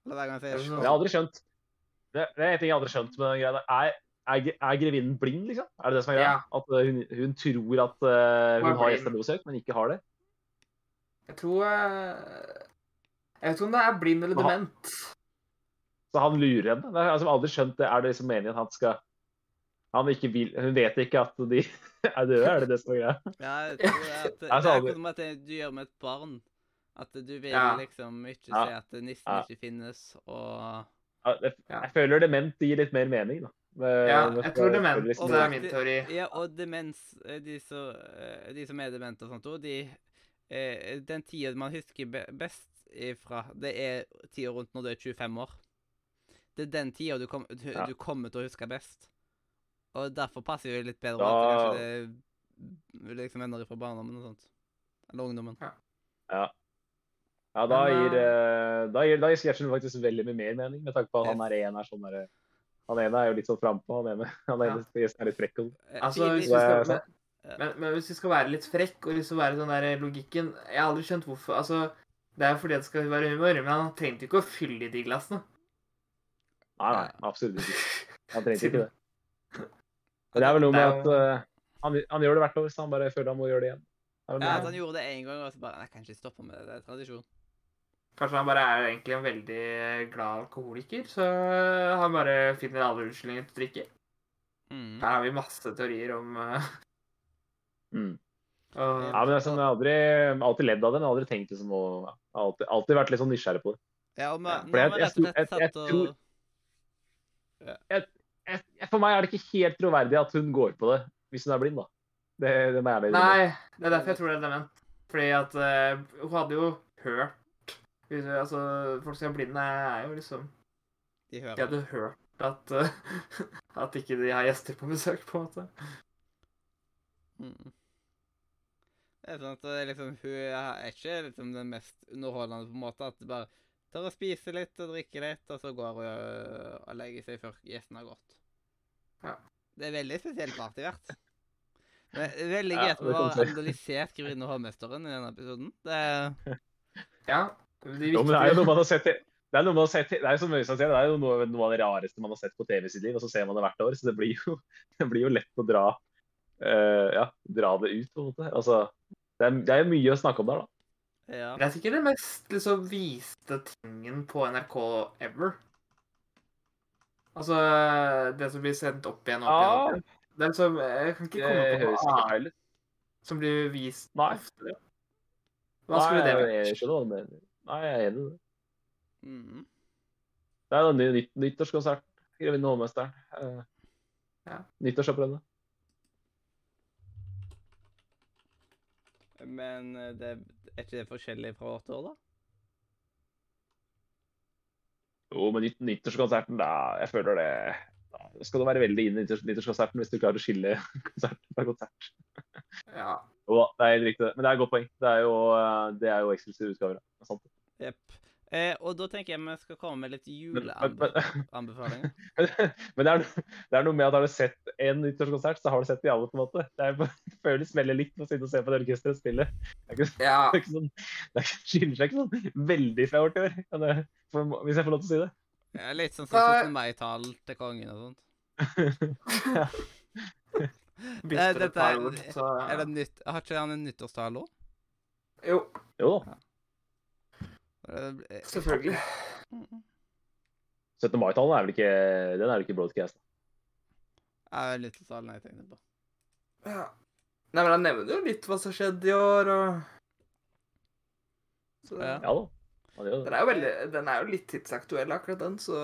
A: Eller hver gang jeg
B: Er
C: Jeg har aldri skjønt Det, det er en ting jeg aldri skjønt med den greia. der. Er, er, er grevinnen blind, liksom? Er det det som er greia?
B: Ja.
C: At eh, hun, hun tror at uh,
B: Hun er
C: har gjestebesøk, men ikke har det?
B: Jeg tror eh, Jeg vet ikke om det er blind eller dement.
C: Så han lurer henne. Det har altså aldri skjønt det. Er det liksom meningen at han skal han ikke vil, Hun vet ikke at de er døde, er det det som er greia?
A: Ja, jeg tror det, at, det
C: Jeg
A: er som at du gjør med et barn. At du vil
B: Ja.
A: liksom ikke
C: Ja.
A: si at nissen
C: Ja.
A: ikke finnes, og
C: Ja, det-
B: Ja.
C: Jeg føler dement gir litt mer mening, da. Med,
B: Ja, jeg tror dement
C: liksom-
B: det er min teori.
A: Ja, og demens eh, De som, eh, de som er demente og sånt òg, de eh, Den tida man husker best ifra, det er tida rundt når du er 25 år. Det er den tida du, kom, du,
C: Ja.
A: du kommer til å huske best. Og derfor passer det jo litt bedre
C: Da-
A: at kanskje det liksom ender fra barndommen og sånt. Eller ungdommen.
C: Ja. Ja, da gir, eh, da gir, da gir sketsjen faktisk veldig mye mer mening, med tanke på at han er en er sånn der, Han ene er jo litt sånn frampå, han ene, han ene gjesten er litt frekk. og-
A: Eh,
B: Altså, hvis skal, men, men, men hvis vi skal være litt frekk og liksom være sånn der logikken Jeg har aldri skjønt hvorfor Altså, det er jo fordi det skal være humor, men han trengte ikke å fylle i de glassene.
C: Nei, nei, absolutt ikke. Han trengte ikke det. Men det er vel noe med at eh, han, han gjør det hvert år, så han bare føler han må gjøre det igjen. Det
A: Ja, at han gjorde det én gang, og så bare Jeg kan ikke stoppe med det. Det er tradisjon.
B: Kanskje han bare er egentlig en veldig glad alkoholiker, så han bare finner alle unnskyldninger til å drikke.
A: Mm.
B: Her har vi masse teorier om uh,
C: Mm.
B: og,
C: Ja, men det er sånn, jeg har aldri, alltid ledd av det, men jeg har aldri tenkt liksom å Jeg alltid, alltid vært litt sånn nysgjerrig på det.
A: Ja, men,
B: Ja,
C: jeg- jeg jeg- jeg tror- Jeg, jeg, for meg er det ikke helt troverdig at hun går på det hvis hun er blind, da. Det, det jeg.
B: Nei, det er derfor jeg tror det er dement. Fordi at uh, hun hadde jo hørt Altså, folk som er blinde, er jo liksom
A: De
B: De
A: hører.
B: hadde hørt at uh, At ikke de har gjester på besøk, på en måte.
A: Mm. Det er sånn at det er liksom, hun er ikke liksom den mest underholdende på en måte. At du bare tar og spiser litt og drikker litt, og så går hun øh, og legger seg før gjestene har gått.
B: Ja.
A: Det er veldig spesielt party hvert. Det er veldig
C: Ja,
A: greit med å ha
C: du
A: analysert Grevinne og hovmesteren i denne episoden. Det
B: Ja. De
C: Jo, men det er jo noe man har sett i- det er noe man har sett, det er jo som Øystein sier, det er jo noe, noe av det rareste man har sett på TV i sitt liv, og så ser man det hvert år, så det blir jo, det blir jo lett å dra, uh, ja, dra det ut, på en måte. Altså, det er, det er mye å snakke om der, da.
A: ja.
B: Det er sikkert den mest liksom, viste tingen på NRK ever. Altså det som blir sendt opp igjen og opp igjen. opp igjen. Det er liksom, jeg kan ikke komme på noe annet som blir vist
C: Nei.
B: oftere. Hva skulle det
C: Nei,
B: vært?
C: Nei, jeg er enig i det.
A: Mm.
C: Det er en ny, nytt, nyttårskonsert. Grevinne og hovmesteren. Eh,
B: Ja.
C: Nyttårsopprøret.
A: Men øh, det, er ikke det forskjellig fra år år, da?
C: Jo, men nytt, nyttårskonserten, da Jeg føler det Da skal du være veldig inn i nyttårskonserten hvis du klarer å skille konsert fra konsert.
B: Ja.
C: Jo da, det er helt riktig. Men det er et godt poeng. Det er jo, eh, det er jo eksklusive utgaver. Det er sant.
A: Yep. Eh, og da tenker jeg vi skal komme med litt juleanbefalinger.
C: men det, er, det er noe med at har du sett en nyttårskonsert, så har du sett de alle. på en måte. Det, er, det føles veldig likt å sitte og se på det orkesteret spille. Det er ikke,
B: ja.
C: det er ikke sånn, det er skiller seg ikke sånn veldig fra år til år, for- hvis jeg får lov til å si det.
A: Ja, litt sånn som
B: Nei.
A: 17. mai-tall til kongen og sånt.
B: Bytter et
A: dette
B: par
A: er-
B: ord, så
A: Er det nytt, har ikke han en nyttårstale òg?
B: Jo,
C: Jo da.
B: selvfølgelig.
C: 17. mai-talen er vel ikke Den er vel ikke broadcast?
A: Nyttårstalen jeg tenkte på.
B: Ja. Nei, men han nevner jo litt hva som skjedde i år, og så,
A: Ja.
C: Ja da. Han gjør
B: Den
C: det.
B: er jo veldig Den er jo litt tidsaktuell, akkurat den, så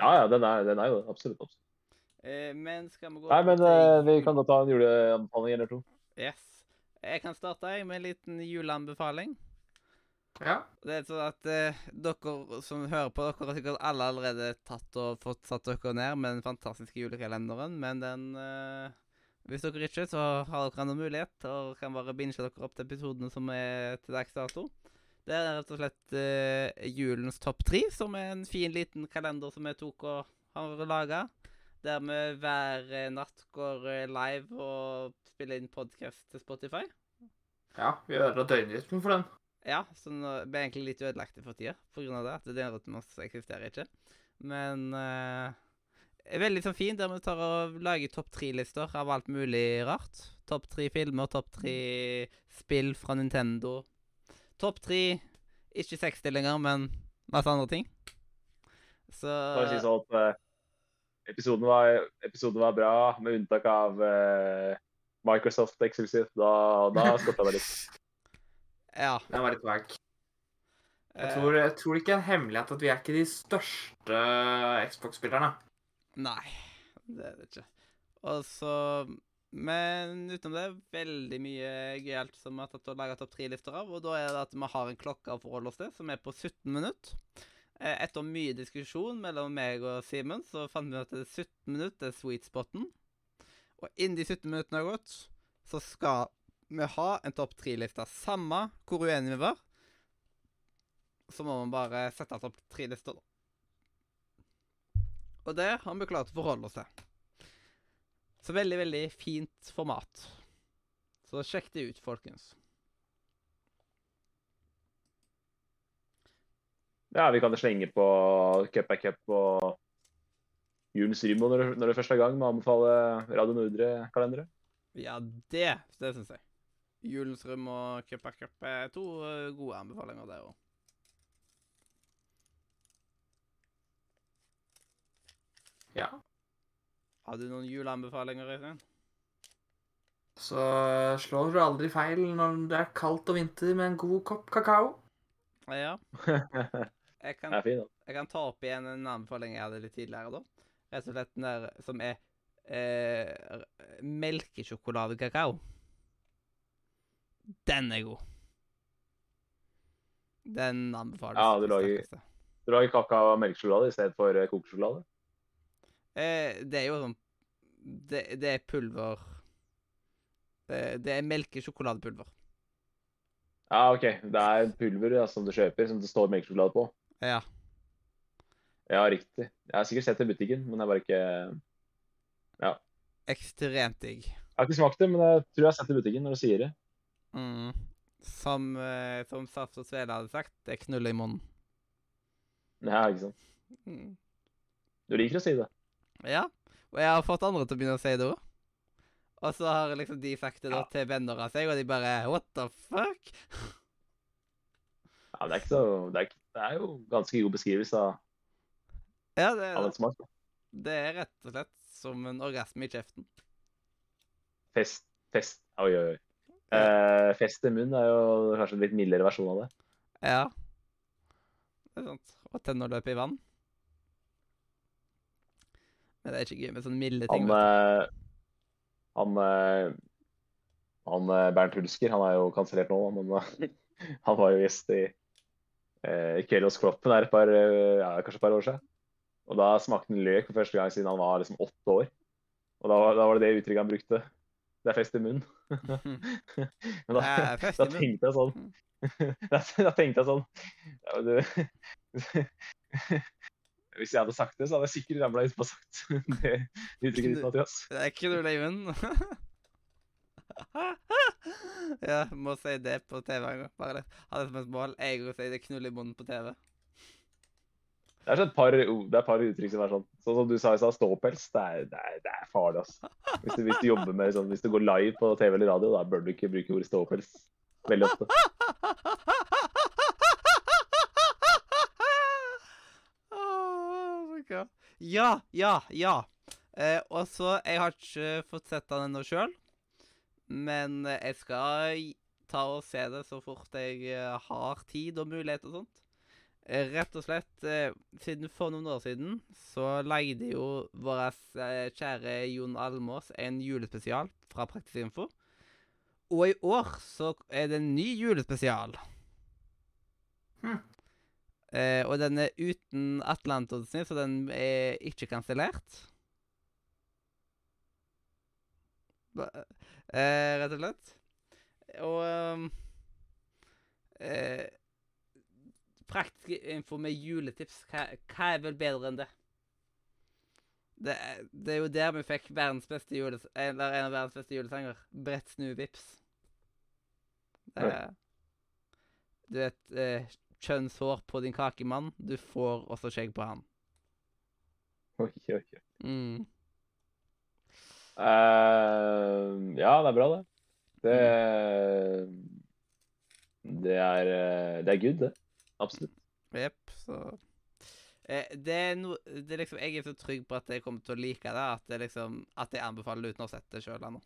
C: Ja, ja, den er, den er jo det. Absolutt. absolutt.
A: Eh, men skal vi gå
C: Nei, men eh, vi kan godt ta en juleanbefaling eller to.
A: Yes. Jeg kan starte jeg med en liten juleanbefaling.
B: Ja.
A: Det er sånn at eh, dere som hører på, dere har sikkert alle allerede tatt og fått satt dere ned med den fantastiske julekalenderen, men den eh, Hvis dere ikke, så har dere noen mulighet og kan bare binge dere opp til episodene som er til dags dato. Det er rett og slett eh, julens topp tre, som er en fin liten kalender som jeg tok og har laga. Der vi hver eh, natt går eh, live og spiller inn podkast til Spotify.
B: ja vi ødela døgnrytmen for den.
A: Ja, så nå ble jeg egentlig litt ødelagt for tida pga. det. At døgnrytmen eksisterer ikke. Men uh, er veldig sånn fin, der vi tar og lager topp tre-lister av alt mulig rart. Topp tre filmer, topp tre spill fra Nintendo. Topp tre ikke sexstillinger, men masse andre ting. Så
C: Bare si sånn at episoden, var, episoden var bra, med unntak av uh, Microsoft Exclusive. Da, da skotta det litt.
A: Ja.
B: Den var litt wack. Jeg
A: eh,
B: tror, jeg tror ikke det er en hemmelighet at vi er ikke de største Xbox-spillerne.
A: Nei, det er det ikke. Og så Men utenom det, veldig mye gøyalt som vi har tatt og laga topp tre-lifter av. Og da er det at vi har en klokke å forholde oss til, som er på 17 minutter. Eh, Etter mye diskusjon mellom meg og Simen, så fant vi at det er 17 minutter er sweet spoten. Og innen de 17 minuttene har gått, så skal vi ha en topp tre-liste. Samme hvor uenige vi var, så må man bare sette topp tre-lista, da. Og det har vi klart å forholde oss til. Så veldig, veldig fint format. Så sjekk det ut, folkens.
C: Ja, vi kan slenge på cup er cup og julens Rymo når, når det først er i gang med å anbefale Radio Nordre-kalendere.
A: Ja, det, det syns jeg. Julens Rym og Cup er Cup er to eh, gode anbefalinger, det òg.
B: Ja.
A: Har du noen juleanbefalinger, Øystein?
B: Så slår du aldri feil når det er kaldt og vinter med en god kopp kakao.
A: Ja. Jeg kan,
C: fin,
A: jeg kan ta opp igjen en anbefaling jeg hadde litt tidligere, da. Rett og slett den der som er eh, melkesjokoladekakao. Den er god. Den anbefales.
C: Ja, du lager- Du lager kakao og melkesjokolade i stedet for eh, kokesjokolade?
A: Eh, det er jo sånn Det, det er pulver det, det er melkesjokoladepulver.
C: Ja, OK. Det er pulver ja, som du kjøper, som det står melkesjokolade på.
A: Ja.
C: Ja, riktig. Jeg har sikkert sett det i butikken, men jeg bare ikke Ja.
A: Ekstremt digg.
C: har ikke smakt det, men jeg tror jeg har sett det i butikken når du sier det.
A: Mm. Som, eh, som Saft og Svele hadde sagt, det er knull i munnen.
C: Nei, ikke sant.
A: Mm.
C: Du liker å si det.
A: Ja. Og jeg har fått andre til å begynne å si det òg. Og så har liksom de sagt det da
C: Ja.
A: til venner av seg, og de bare What the fuck?
C: Ja, det er ikke så Det er, ikke, det er jo ganske god beskrivelse av,
A: Ja, det,
C: av en smak.
A: det er rett og slett som en orgasme i kjeften.
C: Fest Fest Oi, oi, oi. Eh, fest i munnen er jo kanskje en litt mildere versjon av det.
A: Ja. Det er sant. Og tenner løper i vann. Men det er ikke gøy med sånne milde ting.
C: Han eh, Han eh, Han eh, Bernt Hulsker, han er jo kansellert nå, men han var jo gjest i eh, Kelos Kloppen her et par, eh, ja, kanskje et par år siden. Og da smakte han løk for første gang siden han var liksom åtte år. Og da, var- da var det det uttrykket han brukte. Det er fest i munnen. Men da,
A: Det er fest
C: da tenkte jeg sånn da, da tenkte jeg sånn ja, du, Hvis jeg hadde sagt det, så hadde jeg sikkert ramla utpå og sagt det uttrykket ditt, Mathias.
A: Det er ikke du, munnen. ja, må si det på TV en gang. Bare. Ha det som et mål. Jeg òg sier det knull i munnen på TV.
C: Det er, et par, det er et par uttrykk som er sånn. Sånn som du sa i stad, ståpels. Det er, det, er, det er farlig, altså. Hvis du, hvis du jobber med sånn, hvis du går live på TV eller radio, da bør du ikke bruke ordet ståpels veldig ofte.
A: Oh. Ja, ja, ja. Eh, og så Jeg har ikke fått sett den ennå sjøl, men jeg skal ta og se det så fort jeg eh, har tid og mulighet og sånt. Eh, rett og slett eh, siden For noen år siden så leide jo vår kjære Jon Almås en julespesial fra Praktisk Info. Og i år så er det en ny julespesial.
B: Hm.
A: Eh, og den er uten Atle Antonsen, så den er ikke kansellert. Eh, rett og slett. Og ehm, eh, Praktisk info med juletips, hva, hva er vel bedre enn det? Det, det er jo der vi fikk verdens beste jules eller en av verdens beste julesanger. Brett, snu, vips. Det er, du vet eh, Kjønnshår på din kakemann. Du får også skjegg på han.
C: Oi, oi, oi.
A: Mm.
C: Eh, ja, det er bra, det. Det, det, er, eh, det er good, det. Absolutt.
A: Jepp, så eh, det, er no, det er liksom Jeg er så trygg på at jeg kommer til å like det, at, det liksom, at jeg anbefaler det uten å ha sett det sjøl ennå.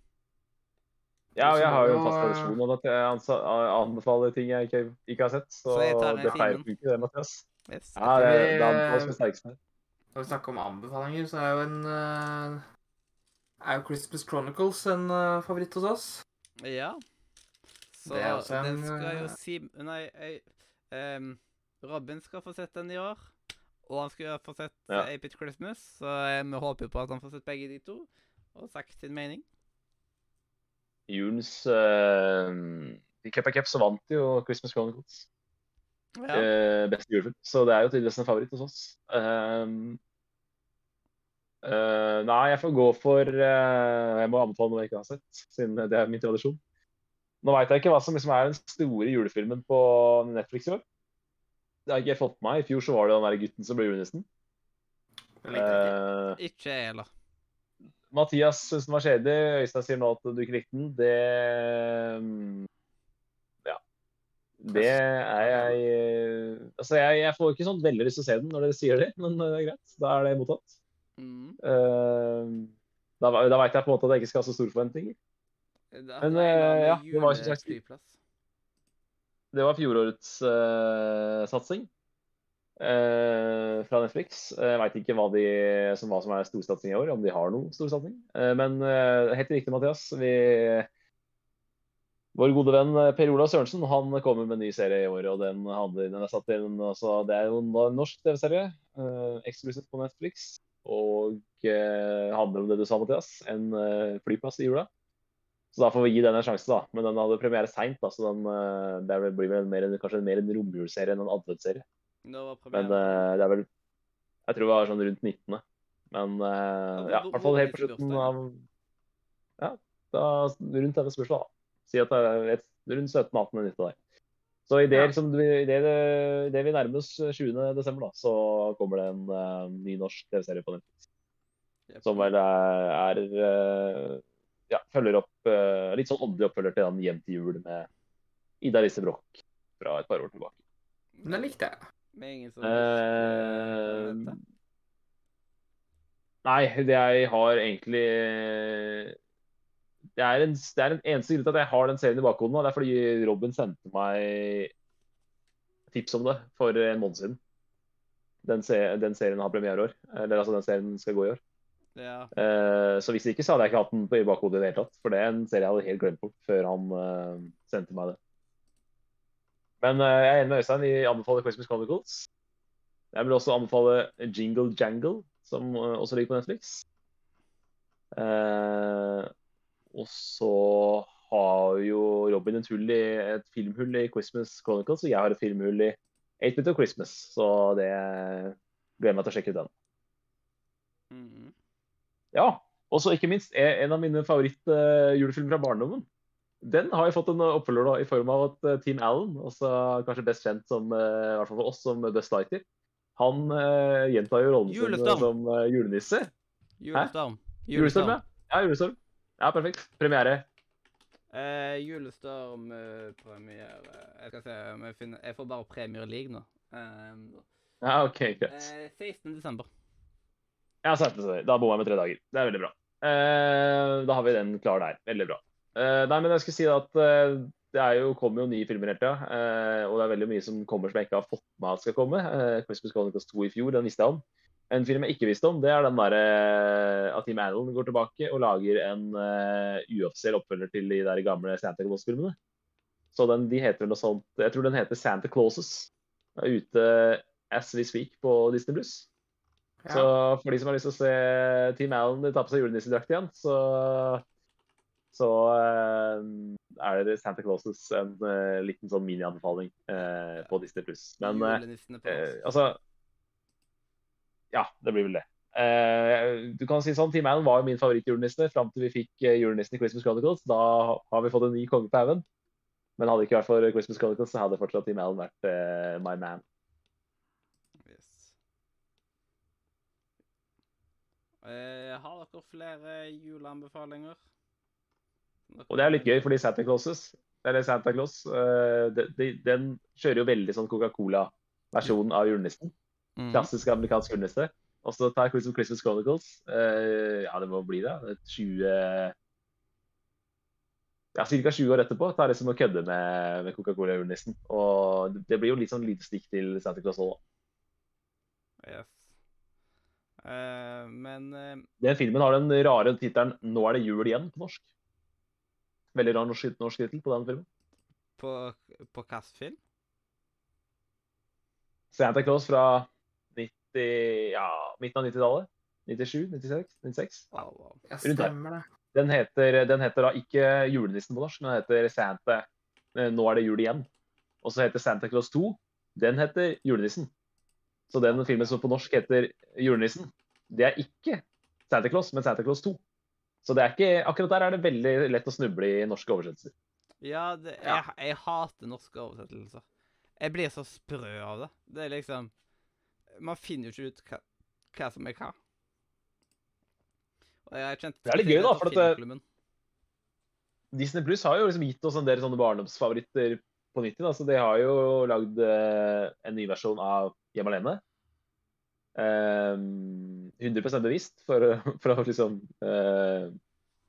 C: Ja, og jeg har jo en fast tradisjon om at jeg anbefaler ting jeg ikke, ikke har sett. Så,
A: Så
C: det pleier å funke, det, Mathias.
A: Yes.
C: Ja, det,
B: vi-
C: det anbefales med sterkeste.
B: Når vi snakker om anbefalinger, så er jo en er jo Christmas Chronicles en uh, favoritt hos oss.
A: Ja. Så
B: Det er også en,
A: den skal jo
B: eh,
A: si Nei, jeg, um, Robin skal få sett den i år. Og han skal få sett
C: Ja.
A: Apit Christmas, så eh, vi håper på at han får sett begge de to. Og sagt sin mening.
C: julens uh, I Cup of Cup så vant jo Christmas Chronicles.
A: Ja.
C: Uh, beste julefilm. Så det er jo tydeligvis en favoritt hos oss. Um, eh, nei, jeg får gå for uh, Jeg må anbefale noe jeg ikke har sett, siden det er min tradisjon. Nå veit jeg ikke hva som liksom er den store julefilmen på Netflix i år. Det har ikke jeg fått med meg. I fjor så var det den der gutten som ble julenissen.
B: Uh, ikke.
A: Jeg heller.
C: Mathias syns den var kjedelig. Øystein sier nå at du ikke likte den. Det mm, Ja. Det er jeg Altså, jeg, jeg får ikke sånn veldig lyst til å se den når dere sier det, men det er greit. Da er det mottatt.
A: Mm.
C: Uh, da da veit jeg på en måte at jeg ikke skal ha så store forventninger.
A: Da,
C: Men, eh, ja, det var som sagt-. Det var fjorårets uh, satsing eh, fra Netflix. Jeg veit ikke hva, de, som, hva som er storsatsing i år, om de har noen storsatsing. Uh, men uh, helt riktig, Mathias. Vi, vår gode venn Per Olav Sørensen han kommer med en ny serie i år. og Den, handler, den er satt inn, altså, Det er jo en norsk TV-serie, uh, eksklusivt på Netflix. Og eh, handler om det du sa, Mathias. En eh, flyplass i jula. Så da får vi gi den en sjanse, da. Men den hadde premiere seint, så den, uh, det blir vel mer, kanskje mer en romjulsserie enn en adventsserie. Men uh, det er vel Jeg tror det var sånn rundt 19. Men uh,
A: hvor-
C: ja, i hvert fall helt på slutten av Ja, da, rundt denne spørsmålet, da. Si at det er rundt 17-18 minutter der. Så i det,
B: Ja.
C: liksom, i det, i det vi nærmer oss 20. desember, da, så kommer det en uh, ny norsk TV-serie på Netflix.
A: Yep.
C: Som vel er, er uh, ja, følger opp uh, litt sånn åndelig oppfølger til den Hjem til jul med Ida Lise Broch fra et par år tilbake.
B: Men den likte jeg.
A: Med ingen som
C: Eh,
A: uh,
C: nei, det jeg har egentlig Det er en, det er en eneste grunn til at jeg har den serien i bakhodet nå. Det er fordi Robin sendte meg tips om det for en måned siden. Den, se, den serien har premiere i år. Eller altså, den serien skal gå i år.
A: Ja.
C: Uh, så hvis ikke, så hadde jeg ikke hatt den på i bakhodet i det hele tatt. For det er en serie jeg hadde helt glemt bort før han uh, sendte meg det. Men uh, jeg er enig med Øystein. Vi anbefaler Christmas Chronicles. Jeg vil også anbefale Jingle Jangle, som også ligger på Netflix. Eh, og så har jo Robin et, hull i, et filmhull i Christmas Chronicles, og jeg har et filmhull i 8-Bit of Christmas. Så det gleder meg til å sjekke ut den.
A: Mhm.
C: Ja, og så ikke minst er en av mine favoritt-julefilmer fra barndommen. Den har jeg fått en oppfølger da, i form av at eh, Team Allen, også kanskje best kjent som, eh, i hvert fall for oss som Best Lighter, han uh, gjentar jo rollen sin som eh, julenisse.
A: Julestorm.
C: Julestorm, ja. Ja, julestorm. Ja, perfekt. Premiere.
A: Eh, julestorm eh, Jeg skal se om jeg finner Jeg får bare Premier League nå. Um,
C: Ja, OK, greit.
A: eh, 16. desember.
C: Ja, så heter det. Da bor jeg med tre dager. Det er veldig bra. Eh, da har vi den klar der. Veldig bra. Eh, nei, men jeg skulle si at eh, det er jo, kommer jo nye filmer hele tida. eh, og det er veldig mye som kommer som jeg ikke har fått med at skal komme. Christmas Chronicles 2 i fjor, den visste jeg om. En film jeg ikke visste om, det er den derre at Team Allen går tilbake og lager en uh, uoffisiell oppfølger til de der gamle Santa Claus-filmene. Så den, de heter noe sånt Jeg tror den heter Santa Clauses. Er ute as we speak på Disney Blues.
B: Ja.
C: Så for de som har lyst til å se Team Allen ta på seg julenissedrakt igjen, så, så uh, er det Santa Clauses en uh, liten sånn mini-anbefaling eh, på Disney Pluss. Men eh, eh, altså Ja, det blir vel det. Uh, du kan si sånn, Team Allen var jo min favorittjulenisse fram til vi fikk eh, julenissen i Christmas Chronicles. Da har vi fått en ny konge på haugen. Men hadde det ikke vært for Christmas Chronicles, så hadde fortsatt Team Allen vært uh, my man.
A: Yes. Uh, har dere flere juleanbefalinger?
C: Og det er litt gøy, fordi Santa Clauses, eller Santa Claus, de, de, den kjører jo veldig sånn Coca-Cola-versjonen av julenissen.
A: Mhm.
C: Klassisk amerikansk julenisse. Og så tar Christmas, Christmas Chronicles. Uh, ja, det må bli det. et 20 Ja, ca. 20 år etterpå tar liksom å kødde med, med Coca-Cola-julenissen. Og det blir jo litt sånn lite stikk til Santa Claus òg.
A: Yes. Uh, men uh...
C: Den filmen har den rare tittelen 'Nå er det jul igjen' på norsk. Veldig rar norsk, norsk tittel på den filmen.
A: på, på hvilken film?
C: Santa Claus fra 90, ja, midten av 90-tallet. 97, 96, 96.
A: Wow, wow.
B: Ja, stemmer det.
C: Den heter, den heter da ikke Julenissen på norsk, men den heter Santa Nå er det jul igjen. Og så heter Santa Claus 2. Den heter Julenissen. Så den filmen som på norsk heter Julenissen, det er ikke Santa Claus, men Santa Claus 2. Så det er ikke, akkurat der er det veldig lett å snuble i norske oversettelser.
A: Ja, det, Jeg, jeg hater norske oversettelser. Jeg blir så sprø av det. Det er liksom Man finner jo ikke ut hva, hva som er hva. Og jeg
C: Det er litt gøy, da, for at det- Disney Pluss har jo liksom gitt oss en del sånne barndomsfavoritter på nytt igjen. Altså, de har jo lagd eh, en ny versjon av Hjem alene. Ehm, 100 bevisst for, for å liksom eh,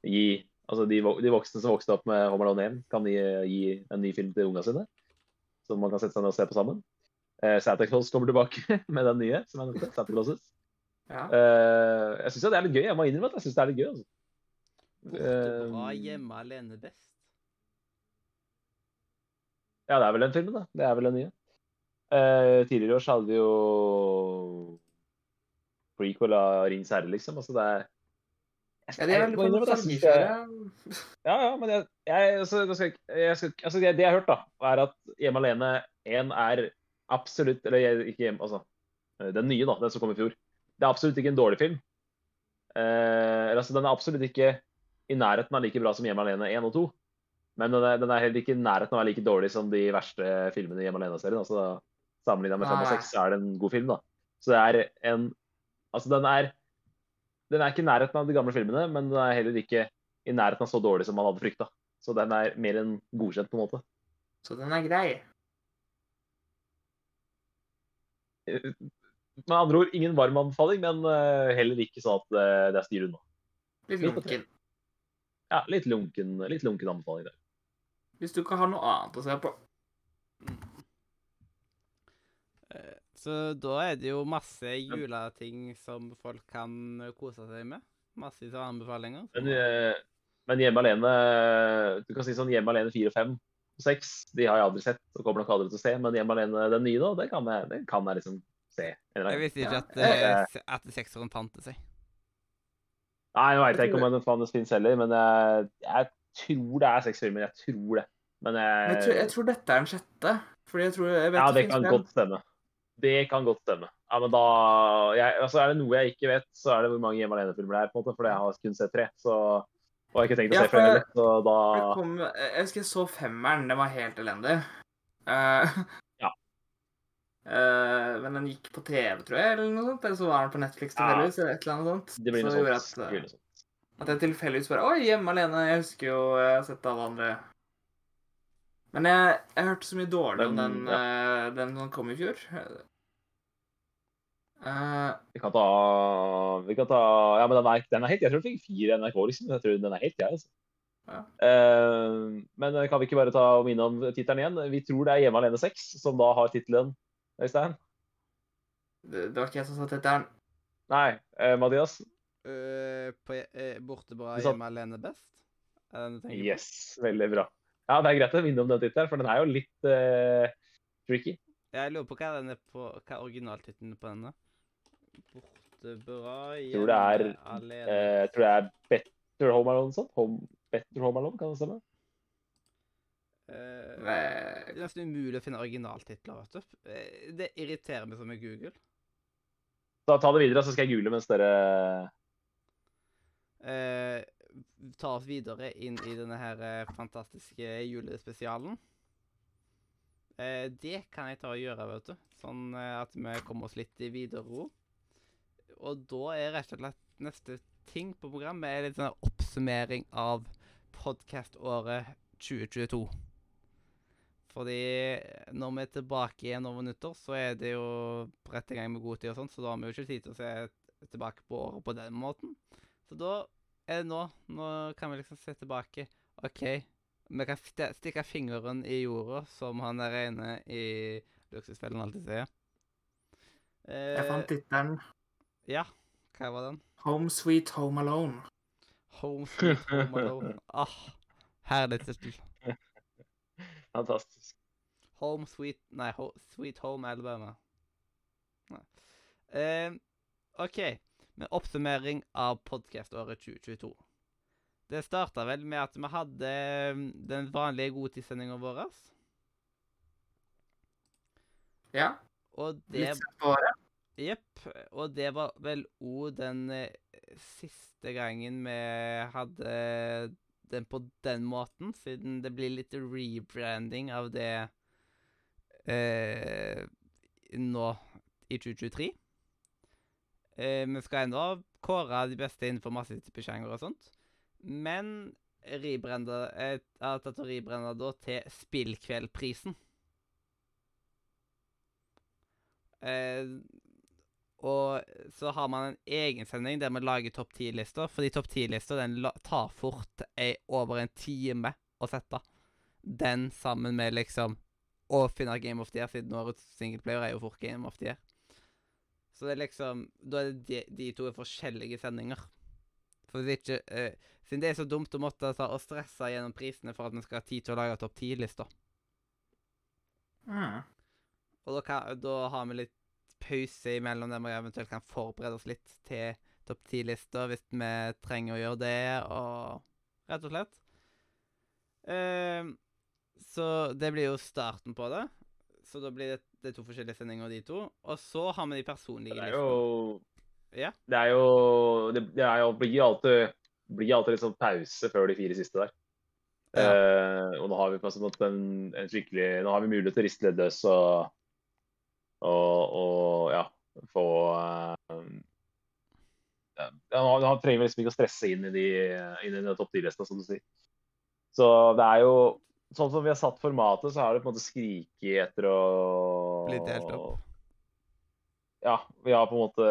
C: gi Altså de, de voksne som vokste opp med Home Alone 1, kan gi, gi en ny film til ungene sine. Som man kan sette seg ned og se på sammen. Uh, Santa Claus kommer tilbake med den nye, som jeg nevnte. Santa Clauses.
B: Ja.
C: Uh, jeg syns det er litt gøy. Jeg må innrømme at jeg syns det er litt gøy. altså.
A: Borte bra,
C: Ehm,
A: hjemme alene best.
C: Ja, det er vel den filmen, da. Det er vel den nye. Uh, tidligere år så hadde vi jo prequel av Rings herre, liksom. Altså, det er
B: veldig nostalgikjøre.
C: Ja, men jeg, jeg, altså, jeg, skal jeg skal, altså, det, det jeg har hørt, da, er at Hjemme alene 1 er absolutt Eller ikke altså Den nye, da, den som kom i fjor. Det er absolutt ikke en dårlig film. Eh, altså, den er absolutt ikke i nærheten av like bra som Hjemme alene 1 og 2. Men den er, den er heller ikke i nærheten av å være like dårlig som de verste filmene i Hjemme alene-serien. Altså, Sammenligna med 5 og
B: Nei.
C: 6 er det en god film, da. Så det er en Altså, den er Den er ikke i nærheten av de gamle filmene, men den er heller ikke i nærheten av så dårlig som man hadde frykta. Så den er mer enn godkjent, på en måte.
B: Så den er grei.
C: Med andre ord, ingen varm anbefaling, men eh, heller ikke sånn at eh, det er styr unna.
B: Litt lunken.
C: Ja, litt lunken, litt lunken anbefaling der.
B: Hvis du ikke har noe annet å se på.
A: Eh, Så da er det jo masse juleting som folk kan eh, kose seg med. Masse av anbefalinger.
C: Men, eh, men Hjemme alene Du kan si sånn Hjemme alene 4, 5 og 6, de har jeg aldri sett og kommer nok aldri til å se. Men Hjemme alene den nye, da, det kan jeg, det kan jeg liksom se. eller
A: Jeg visste ikke
B: Ja.
A: at, eh, se- at sekseren fant seg.
C: Nei, nå veit jeg
B: Jeg
C: ikke om den fannes fins heller, men jeg, jeg tror det er seks filmer. Jeg tror det. Men jeg,
B: jeg tror, jeg tror dette er den sjette. Fordi jeg tror jeg vet
C: Ja, det
B: finnes
C: kan godt stemme. Det kan godt stemme. Ja, men da jeg, altså Er det noe jeg ikke vet, så er det hvor mange Hjemme alene-filmer det er. på en måte, For jeg har kun sett tre. Så, og jeg har ikke tenkt å
B: Ja,
C: se flere. Så da
B: kom, jeg husker jeg så femmeren. Den var helt elendig. Uh,
C: Ja.
B: Uh, men den gikk på TV, tror jeg, eller noe sånt. Eller så var den på Netflix
C: Ja.
B: eller et eller annet sånt.
C: det blir noe
B: så
C: sånt.
B: at,
C: Det noe sånt.
B: at jeg tilfeldigvis bare Oi, hjemme alene. Jeg husker jo Jeg har sett alle andre. Men jeg, jeg hørte så mye dårlig om den, eh, den som kom i fjor. Eh,
C: Vi kan ta Vi kan ta Ja, men den er, den er helt Jeg tror den fikk fire NRK, liksom. Jeg tror den er helt grei, altså.
B: Ja.
C: Eh, men kan vi ikke bare ta og minne om tittelen igjen? Vi tror det er Hjemme alene 6 som da har tittelen, Øystein?
B: det, det var ikke jeg som sa tittelen.
C: Nei, Uh, Mathias?
A: Uh, på, eh, borte bra,
C: Du sa-
A: hjemme alene best? Er det den du tenker på?
C: Yes, veldig bra. Ja, det er greit å minne om den tittelen, for den er jo litt eh, tricky.
A: Jeg lurer på hva den er på Hva er originaltittelen på denne? Borte bra,
C: Tror det er,
A: alene
C: Eh, tror det er Better Home Alone sånn. Home, Better Home Alone, kan det stemme?
A: Eh,
B: Eh,
A: Det er nesten umulig å finne originaltitler, vet du. Eh, Det irriterer meg som med Google.
C: Da ta det videre, så skal jeg google mens dere
A: Eh, ta oss videre inn i denne her eh, fantastiske julespesialen. Eh, det kan jeg ta og gjøre, vet du. Sånn eh, at vi kommer oss litt i videre ro. Og da er rett og slett neste ting på programmet er litt sånn oppsummering av podkaståret 2022. Fordi når vi er tilbake igjen over nyttår, så er det jo rett i gang med god tid og sånn, så da har vi jo ikke tid til å se tilbake på året på den måten. Så da er det nå. Nå kan vi liksom se tilbake. OK, vi kan stikke fingeren i jorda, som han der inne i Luksusfellen alltid sier. Eh,
B: jeg fant tittelen
A: Ja, hva var den?
B: Home Sweet Home Alone.
A: Home Sweet Home Alone. Ah, herlig tittel.
C: Fantastisk.
A: Home Sweet Nei, ho, Sweet Home Alabama. Nei. Eh, OK. Med oppsummering av podkaståret 2022. Det starta vel med at vi hadde mm, den vanlige godtidssendinga vår.
B: Ja.
A: Og det
B: Litt sent på året.
A: Jepp. Og det var vel òg den eh, siste gangen vi hadde den på den måten, siden det blir litt rebranding av det eh, nå i 2023. Eh, vi skal ennå kåre de beste innenfor masse typer og sånt. Men eh, Jeg har tatt og rebranda da til Spillkveldprisen. Eh, og så har man en egen sending der man lager topp ti-lister. Fordi topp ti-lister den tar fort ei, over en time å sette. Den sammen med liksom Å finne Game of the Year, siden årets singleplayer er jo fort Game of the Year. Så det er liksom Da er det de, de to er forskjellige sendinger. For hvis ikke eh, Siden det er så dumt å måtte ta og stresse gjennom prisene for at vi skal ha tid til å lage topp ti-lister.
B: Mm.
A: Og da, kan, da har vi litt pause imellom der vi eventuelt kan forberede oss litt til topp ti-lister hvis vi trenger å gjøre det, og rett og slett. Ehm, så det blir jo starten på det. Så da blir det, det to forskjellige sendinger, de to. Og så har vi de personlige
C: Det er
A: listene.
C: jo
A: Ja.
C: Det er jo Det, det er jo, blir alltid, blir alltid litt sånn pause før de fire siste der. Eh, og nå har vi på en måte en, en skikkelig Nå har vi mulighet til å riste litt løs og, og, og ja, få eh, ja, Nå han, trenger liksom ikke å stresse inn i de inn i den topp 10-lista, som du sier. Så det er jo Sånn som vi har satt formatet, så har det på en måte skriket etter å
A: Blitt delt opp.
C: Ja, vi har på en måte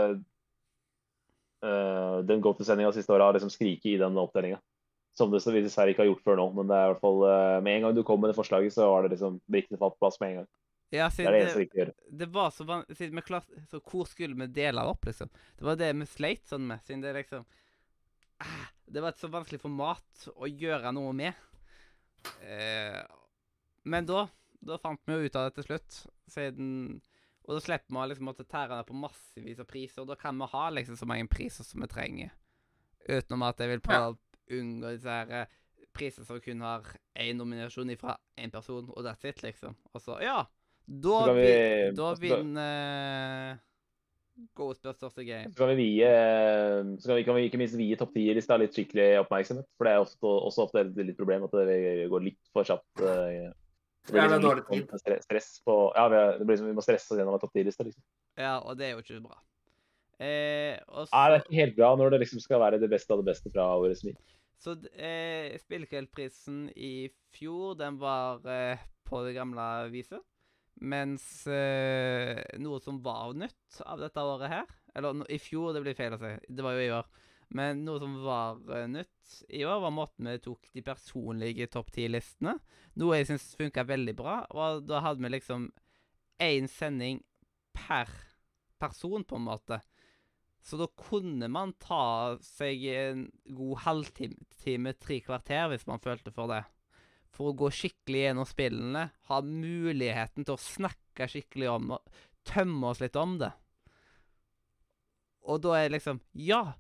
C: uh, Den go-to-sendinga siste året har liksom skriket i den oppdelinga. Som det så vi dessverre ikke har gjort før nå. Men det er i hvert fall uh, med en gang du kom med det forslaget, så var det liksom brikkene falt på plass med en gang.
A: Ja,
C: Det er
A: siden
C: det
A: det,
C: eneste vi ikke gjør.
A: det var så van siden vi klarte Så hvor skulle vi dele det opp, liksom? Det var det vi sleit sånn med, siden det liksom ah, Det var et så vanskelig format å gjøre noe med. Eh, men da Da fant vi jo ut av det til slutt, siden Og da slipper vi å liksom måtte tære ned på massevis av priser, og da kan vi ha liksom så mange priser som vi trenger. Utenom at jeg vil prøve å unngå disse her eh, priser som kun har én nominasjon ifra én person, og that's it, liksom. Og så, ja Da,
C: Så kan vi-
A: vi, da
C: så-
A: vinner Ghostbusters the game.
C: Så kan vi vie så kan vi, kan vi ikke minst vie topp 10-lista litt skikkelig oppmerksomhet. For det er ofte, også ofte et litt problem at det går litt for kjapt. eh, Det
B: blir
C: liksom
B: dårlig
C: litt sånn Stress på, ja, vi, er, det blir liksom, vi må stresse oss gjennom en topp 10-liste. Liksom.
A: Ja, og det er jo ikke bra. Eh, og så,
C: Nei, det er ikke helt bra når det liksom skal være det beste av det beste fra årets smil.
A: så eh, Spillkveldprisen i fjor, den var eh, på det gamle viset. Mens eh, noe som var nytt av dette året her Eller no, i fjor, det blir feil å si. Det var jo i år. Men noe som var eh, nytt i år, var måten vi tok de personlige topp ti-listene. Noe jeg syns funka veldig bra. Og da hadde vi liksom én sending per person, på en måte. Så da kunne man ta seg en god halvtime, tre kvarter, hvis man følte for det. For å gå skikkelig gjennom spillene, ha muligheten til å snakke skikkelig om og tømme oss litt om det. Og da er det liksom Ja,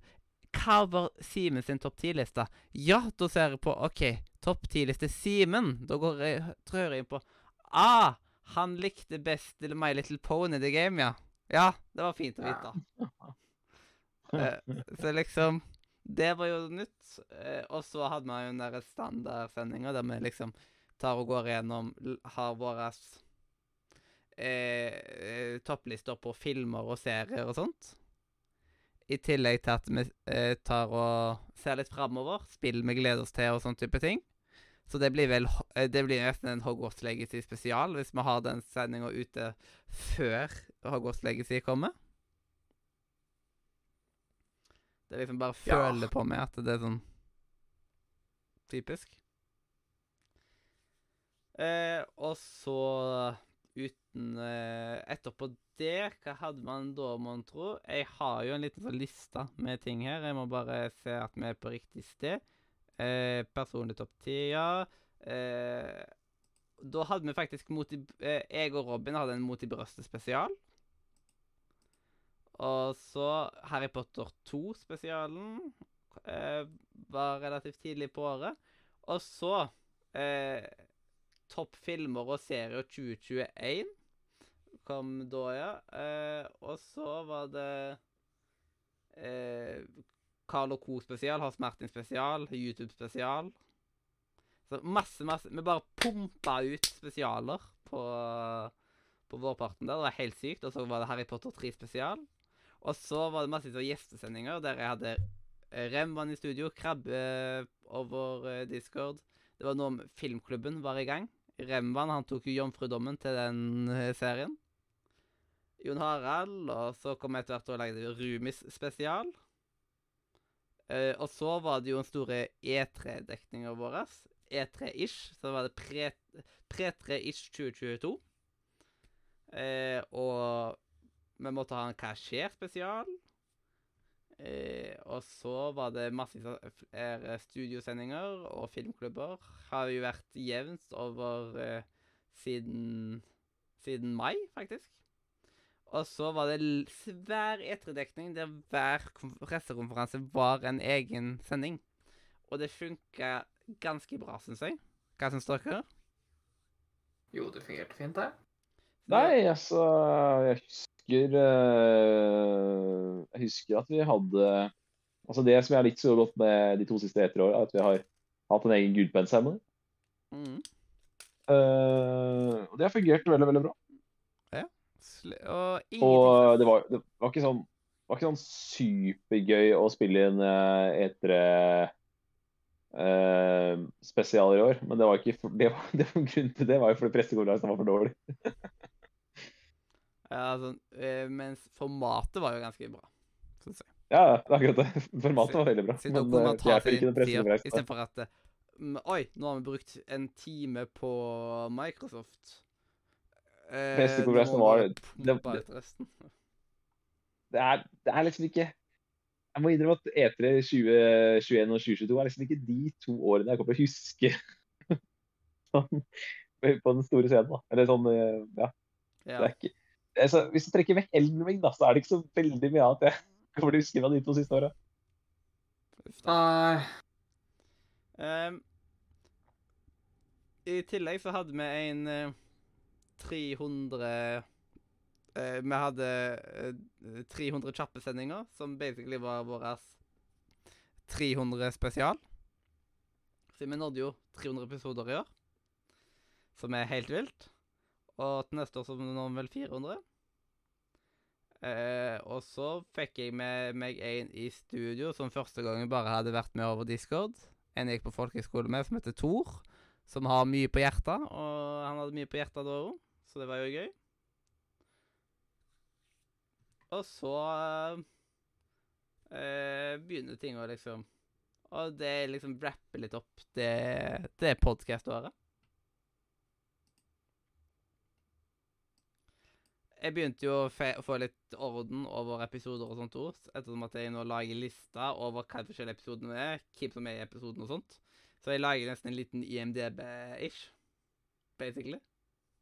A: hva var Simen sin topp ti-liste? Ja, da ser jeg på OK, topp ti-liste Simen. Da går jeg, trør jeg inn på Ah, han likte best My Little Pony The Game, ja. Ja, det var fint å vite. uh, så liksom Det var jo nytt. Eh, og så hadde man jo den der standardsendinga der vi liksom tar og går gjennom Har våre eh, topplister på filmer og serier og sånt. I tillegg til at vi eh, tar og ser litt framover. Spill vi gleder oss til og sånn type ting. Så det blir vel eh, Det blir nesten en Hogwarts Legacy spesial hvis vi har den sendinga ute før Hogwarts Legacy kommer. Det liksom bare
B: Ja.
A: føler på meg at det er sånn typisk. Eh, og så uten eh, Etterpå det, hva hadde man da, mon tro? Jeg har jo en liten sånn liste med ting her. Jeg må bare se at vi er på riktig sted. Eh, personlig topp ti, ja. Eh, da hadde vi faktisk mot i, eh, Jeg og Robin hadde en Mot i brøstet spesial. Og så Harry Potter 2-spesialen. eh, var relativt tidlig på året. Og så eh, Topp filmer og serier 2021 kom da, ja. Eh, og så var det eh, Carl og Co. spesial, Hans Martin spesial, YouTube spesial. Så masse, masse Vi bare pumpa ut spesialer på, på vårparten der. Det var helt sykt. Og så var det Harry Potter 3 spesial. Og så var det masse gjestesendinger der jeg hadde Remban i studio, Krabbe eh, over eh, Discord. Det var noe om filmklubben var i gang. Remban han tok jo jomfrudommen til den eh, serien. Jon Harald, og så kom jeg etter hvert og lagde Rumis spesial. Uh, og så var det jo den store E3-dekninga vår. E3-ish. Så var det pre- pre-3-ish 2022. Uh, og vi måtte ha en Hva skjer-spesial. Eh, og så var det masse studiosendinger og filmklubber. Har jo vært jevnt over eh, siden, siden mai, faktisk. Og så var det svær E3-dekning der hver kon- pressekonferanse var en egen sending. Og det funka ganske bra, syns jeg. Hva syns dere?
B: Jo, det fungerte fint, det.
C: Nei, altså Jeg husker eh, Jeg husker at vi hadde Altså Det som jeg har likt så godt med de to siste etter er at vi har hatt en egen gullpennseremoni.
A: Mm.
C: Uh, det har fungert veldig, veldig bra.
A: Sl og
C: Og det var, det var ikke sånn det var ikke sånn supergøy å spille inn etere etter uh, spesial i år. Men det var ikke for, det var, det var grunnen til det var jo fordi pressekonferansen var for dårlig.
A: Ja, altså, eh, mens formatet var jo ganske bra, syns jeg.
C: Ja, det er akkurat det. Formatet var veldig bra.
A: Da
C: Men det hjelper
A: seg
C: ikke den pressekonferansen.
A: istedenfor at eh, mm, Oi, nå har vi brukt en time på Microsoft. Eh,
C: Pressekonferansen var- det- det- Det er, det er liksom ikke Jeg må innrømme at E3 2021 og 2022 er liksom ikke de to årene jeg kommer til å huske sånn, på den store scenen. da. Eller sånn, ja. ja. Det er ikke, altså, hvis du trekker vekk Elden Ring, da, så er det ikke så veldig mye annet jeg kommer til å huske fra de to siste åra.
A: Ehm, I tillegg så hadde vi en eh, 300 eh, Vi hadde eh, 300 kjappe sendinger, som basically var vår 300 spesial. Så vi nådde jo 300 episoder i år, som er helt vilt. Og til neste år så når vi vel 400. Eh, og så fikk jeg med meg en i studio som første gangen bare hadde vært med over Discord. En jeg gikk på folkehøyskole med, som heter Thor. Som har mye på hjertet, og han hadde mye på hjertet da òg, så det var jo gøy. Og så eh, begynner ting å liksom Og det liksom rapper litt opp det, det podkast-året. Jeg begynte jo å få litt orden over episoder og sånt ord, ettersom at jeg nå lager lister over hva de forskjellige episodene er, hvem som er i episoden og sånt. Så jeg lager nesten en liten IMDb-ish, basically.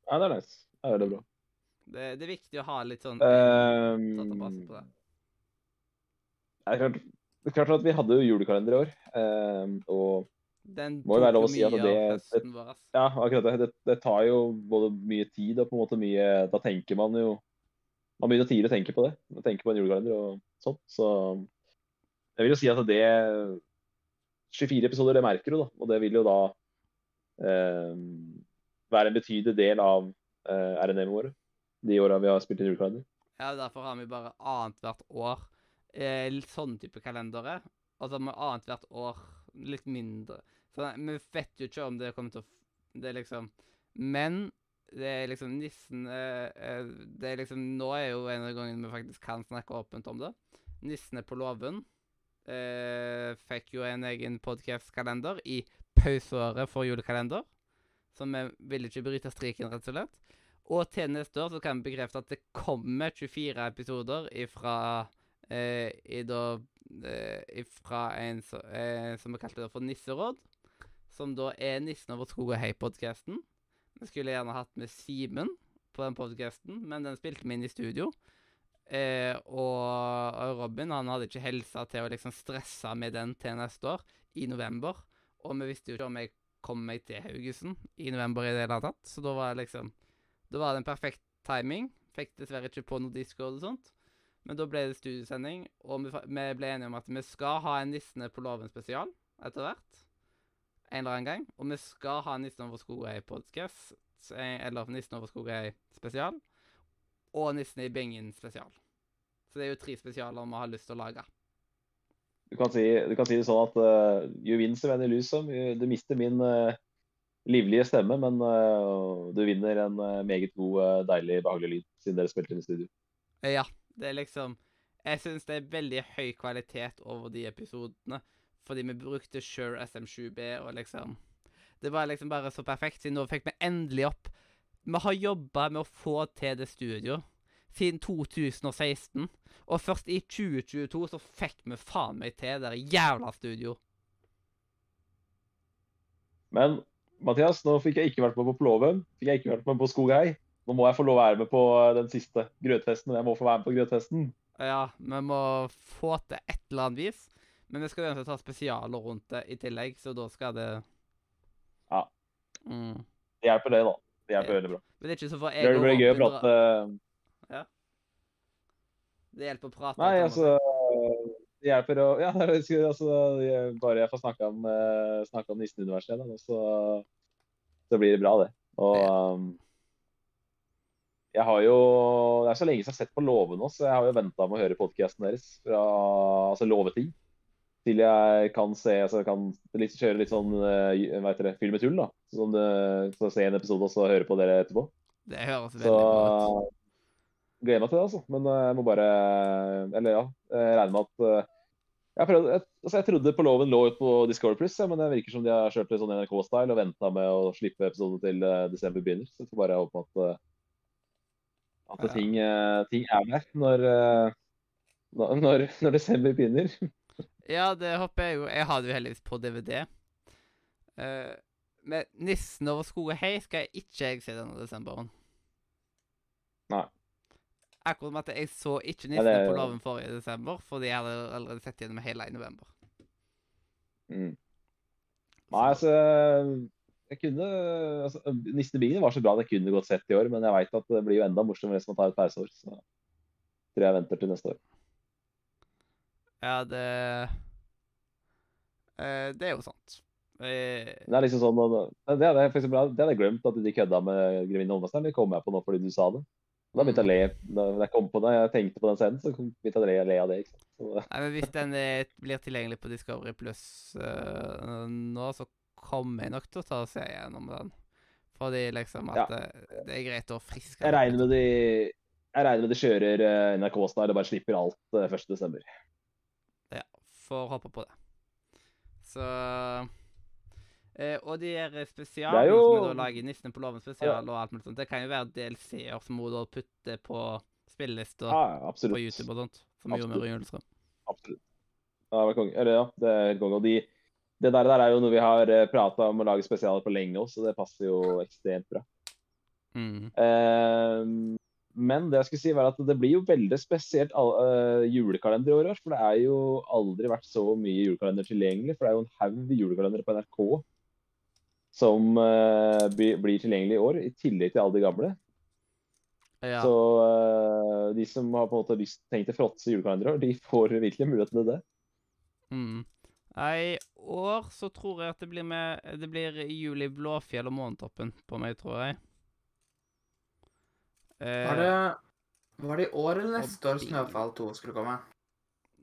C: Ja, det er nice. Det er bra.
A: Det, det er viktig å ha litt sånn
C: um,
A: database på det.
C: det er klart, det er klart at vi hadde jo julekalender i år. um, og
A: Den
C: må jo være lov å si at
A: mye
C: det-
A: høsten vår.
C: ja, akkurat det. det. Det tar jo både mye tid og på en måte mye Da tenker man jo Man begynner tidlig å tenke på det. Man tenker på en julekalender og sånt. Så jeg vil jo si at det 24 episoder, det merker du, da. Og det vil jo da eh, være en betydelig del av eh, RNM-ene våre. De åra vi har spilt inn julekalender.
A: Ja, derfor har vi bare annethvert år eh, sånn type kalendere. Og så har vi annethvert år litt mindre. Så vi vet jo ikke om det kommer til å Det er liksom Men det er liksom nissen eh, eh, Det er liksom Nå er jo en av gangene vi faktisk kan snakke åpent om det. Nissen er på låven. Eh, fikk jo en egen podcast-kalender i pauseåret for julekalender. Så vi ville ikke bryte striken, rett og slett. Og til neste år så kan vi bekrefte at det kommer 24 episoder ifra eh, i da eh, ifra en så, eh, som vi kalte det for Nisseråd. Som da er Nissen over skog og hei-podkasten. Vi skulle gjerne hatt med Simen på den podkasten, men den spilte vi inn i studio. Eh, og, Robin han hadde ikke helsa til å liksom stresse med den til neste år, i november. Og vi visste jo ikke om jeg kom meg til Haugesund i november i det hele tatt. Så da var det liksom Da var det en perfekt timing. Fikk dessverre ikke på noe Discord og sånt. Men da ble det studiesending, og vi ble enige om at vi skal ha en Nissene på låven spesial etter hvert. En eller annen gang. Og vi skal ha Nissen over Skogøy-podkast, eller Nissen over skogen spesial, Og Nissen i Bingen spesial. Så det er jo tre spesialer vi har lyst til å lage.
C: Du kan si, du kan si det sånn at uh, you win some and you. Du mister min uh, livlige stemme, men uh, du vinner en eh, meget god, eh, deilig, behagelig lyd, siden dere spilte inn i studio.
A: Eh, Ja, det er liksom Jeg syns det er veldig høy kvalitet over de episodene, fordi vi brukte Sure SM7B og liksom Det var liksom bare så perfekt, siden nå fikk vi endelig opp Vi har jobba med å få til det studio siden 2016, og først i 2022 så fikk vi faen meg til det jævla studio.
C: Men Mathias, nå fikk jeg ikke vært med på Plåven. Fikk jeg ikke vært med på Skogheim. Nå må jeg få lov å være med på den siste grøtfesten. Jeg må få være med på grøtfesten.
A: Ja, vi må få til et eller annet vis. Men vi skal uansett ha spesialer rundt det i tillegg, så da skal det
C: Ja.
A: Mm.
C: Det hjelper det, da. Det hjelper veldig bra.
A: Men det er ikke så for
C: Det blir gøy å prate
A: Ja. Det hjelper å prate.
C: Nei, altså Det hjelper å Ja, altså, bare jeg får snakka om, eh, om Nissen-universet, da, så, så blir det bra, det. Og ja. jeg har jo Det er så lenge siden jeg har sett på Låve nå, så jeg har jo venta med å høre podkasten deres fra altså Låveting. Til jeg kan se så jeg kan litt, kjøre litt sånn eh, hva heter det, fyll med tull, da. Sånn, eh, så se en episode og så høre på dere etterpå.
A: Det høres veldig
C: Så
A: bra ut.
C: gleder meg til det, altså. Men eh, jeg må bare Eller ja, jeg regner med at eh, jeg, prøvde, jeg, altså jeg trodde på loven lå ut på Discovery Plus, ja, men det virker som de har kjørt litt sånn NRK-style og venta med å slippe episoden til eh, desember begynner. Så jeg får bare håpe at, eh, at ting, eh, ting er der eh, når, når, når desember begynner.
A: Ja, det håper jeg jo. Jeg har det jo heldigvis på DVD. Uh, men 'Nissen over skog og hei' skal jeg ikke jeg se denne desemberen.
C: Nei.
A: Akkurat med at jeg så ikke
C: Ja,
A: 'Nissen
C: det-
A: på låven' forrige desember, fordi jeg hadde allerede sett gjennom hele i november.
C: Mm. Nei, altså jeg kunne, altså, Nistebingen var så bra at jeg kunne godt sett i år, men jeg veit at det blir jo enda morsommere hvis man tar et pauseår. Så tror jeg venter til neste år.
A: Ja, det eh, Det er jo sant. Eh,
C: Det er liksom sånn, det, hadde jeg, for eksempel, det hadde jeg glemt at de kødda med Grevinne Holmestad. Det kom jeg på nå fordi du sa det. Da begynte jeg å le. Da jeg, kom på det, jeg tenkte på den scenen, så begynte jeg å le, le av det. ikke sant? Så,
A: Nei, men Hvis den eh, blir tilgjengelig på Discovery Pluss eh, nå, så kommer jeg nok til å ta og se gjennom den. Fordi liksom at eh, det er greit å friske
C: jeg regner med de jeg regner med de kjører eh, NRK-style og bare slipper alt eh, 1.12.
A: Ja, får håpe på det. Så eh, Og de her spesialene
C: er jo-
A: som vi da lager, Nissene på låven spesial og alt mulig sånt, det kan jo være DLC-er som hun da putter på spillelista
C: Ja,
A: på YouTube og sånt. Som vi gjorde med. Rune.
C: Absolutt. Ja. Eller ja, det er helt konge. Og de, det der, der er jo noe vi har prata om å lage spesialer på lenge også, så det passer jo ekstremt bra.
A: Mm.
C: Eh, men det jeg skulle si var at det blir jo veldig spesielt eh, julekalender i år. For det er jo aldri vært så mye julekalender tilgjengelig. For det er jo en haug julekalendere på NRK som uh, blir, tilgjengelig i år, i tillegg til alle de gamle.
A: Ja.
C: Så uh, de som har på en måte lyst tenkt å fråtse julekalendere i år, de får virkelig mulighet til det.
A: Mm. I år så tror jeg at det blir med Det blir juli Blåfjell og Månetoppen på meg, tror jeg. Eh,
B: Var det, var det i år eller neste år. Snøfall 2 skulle komme?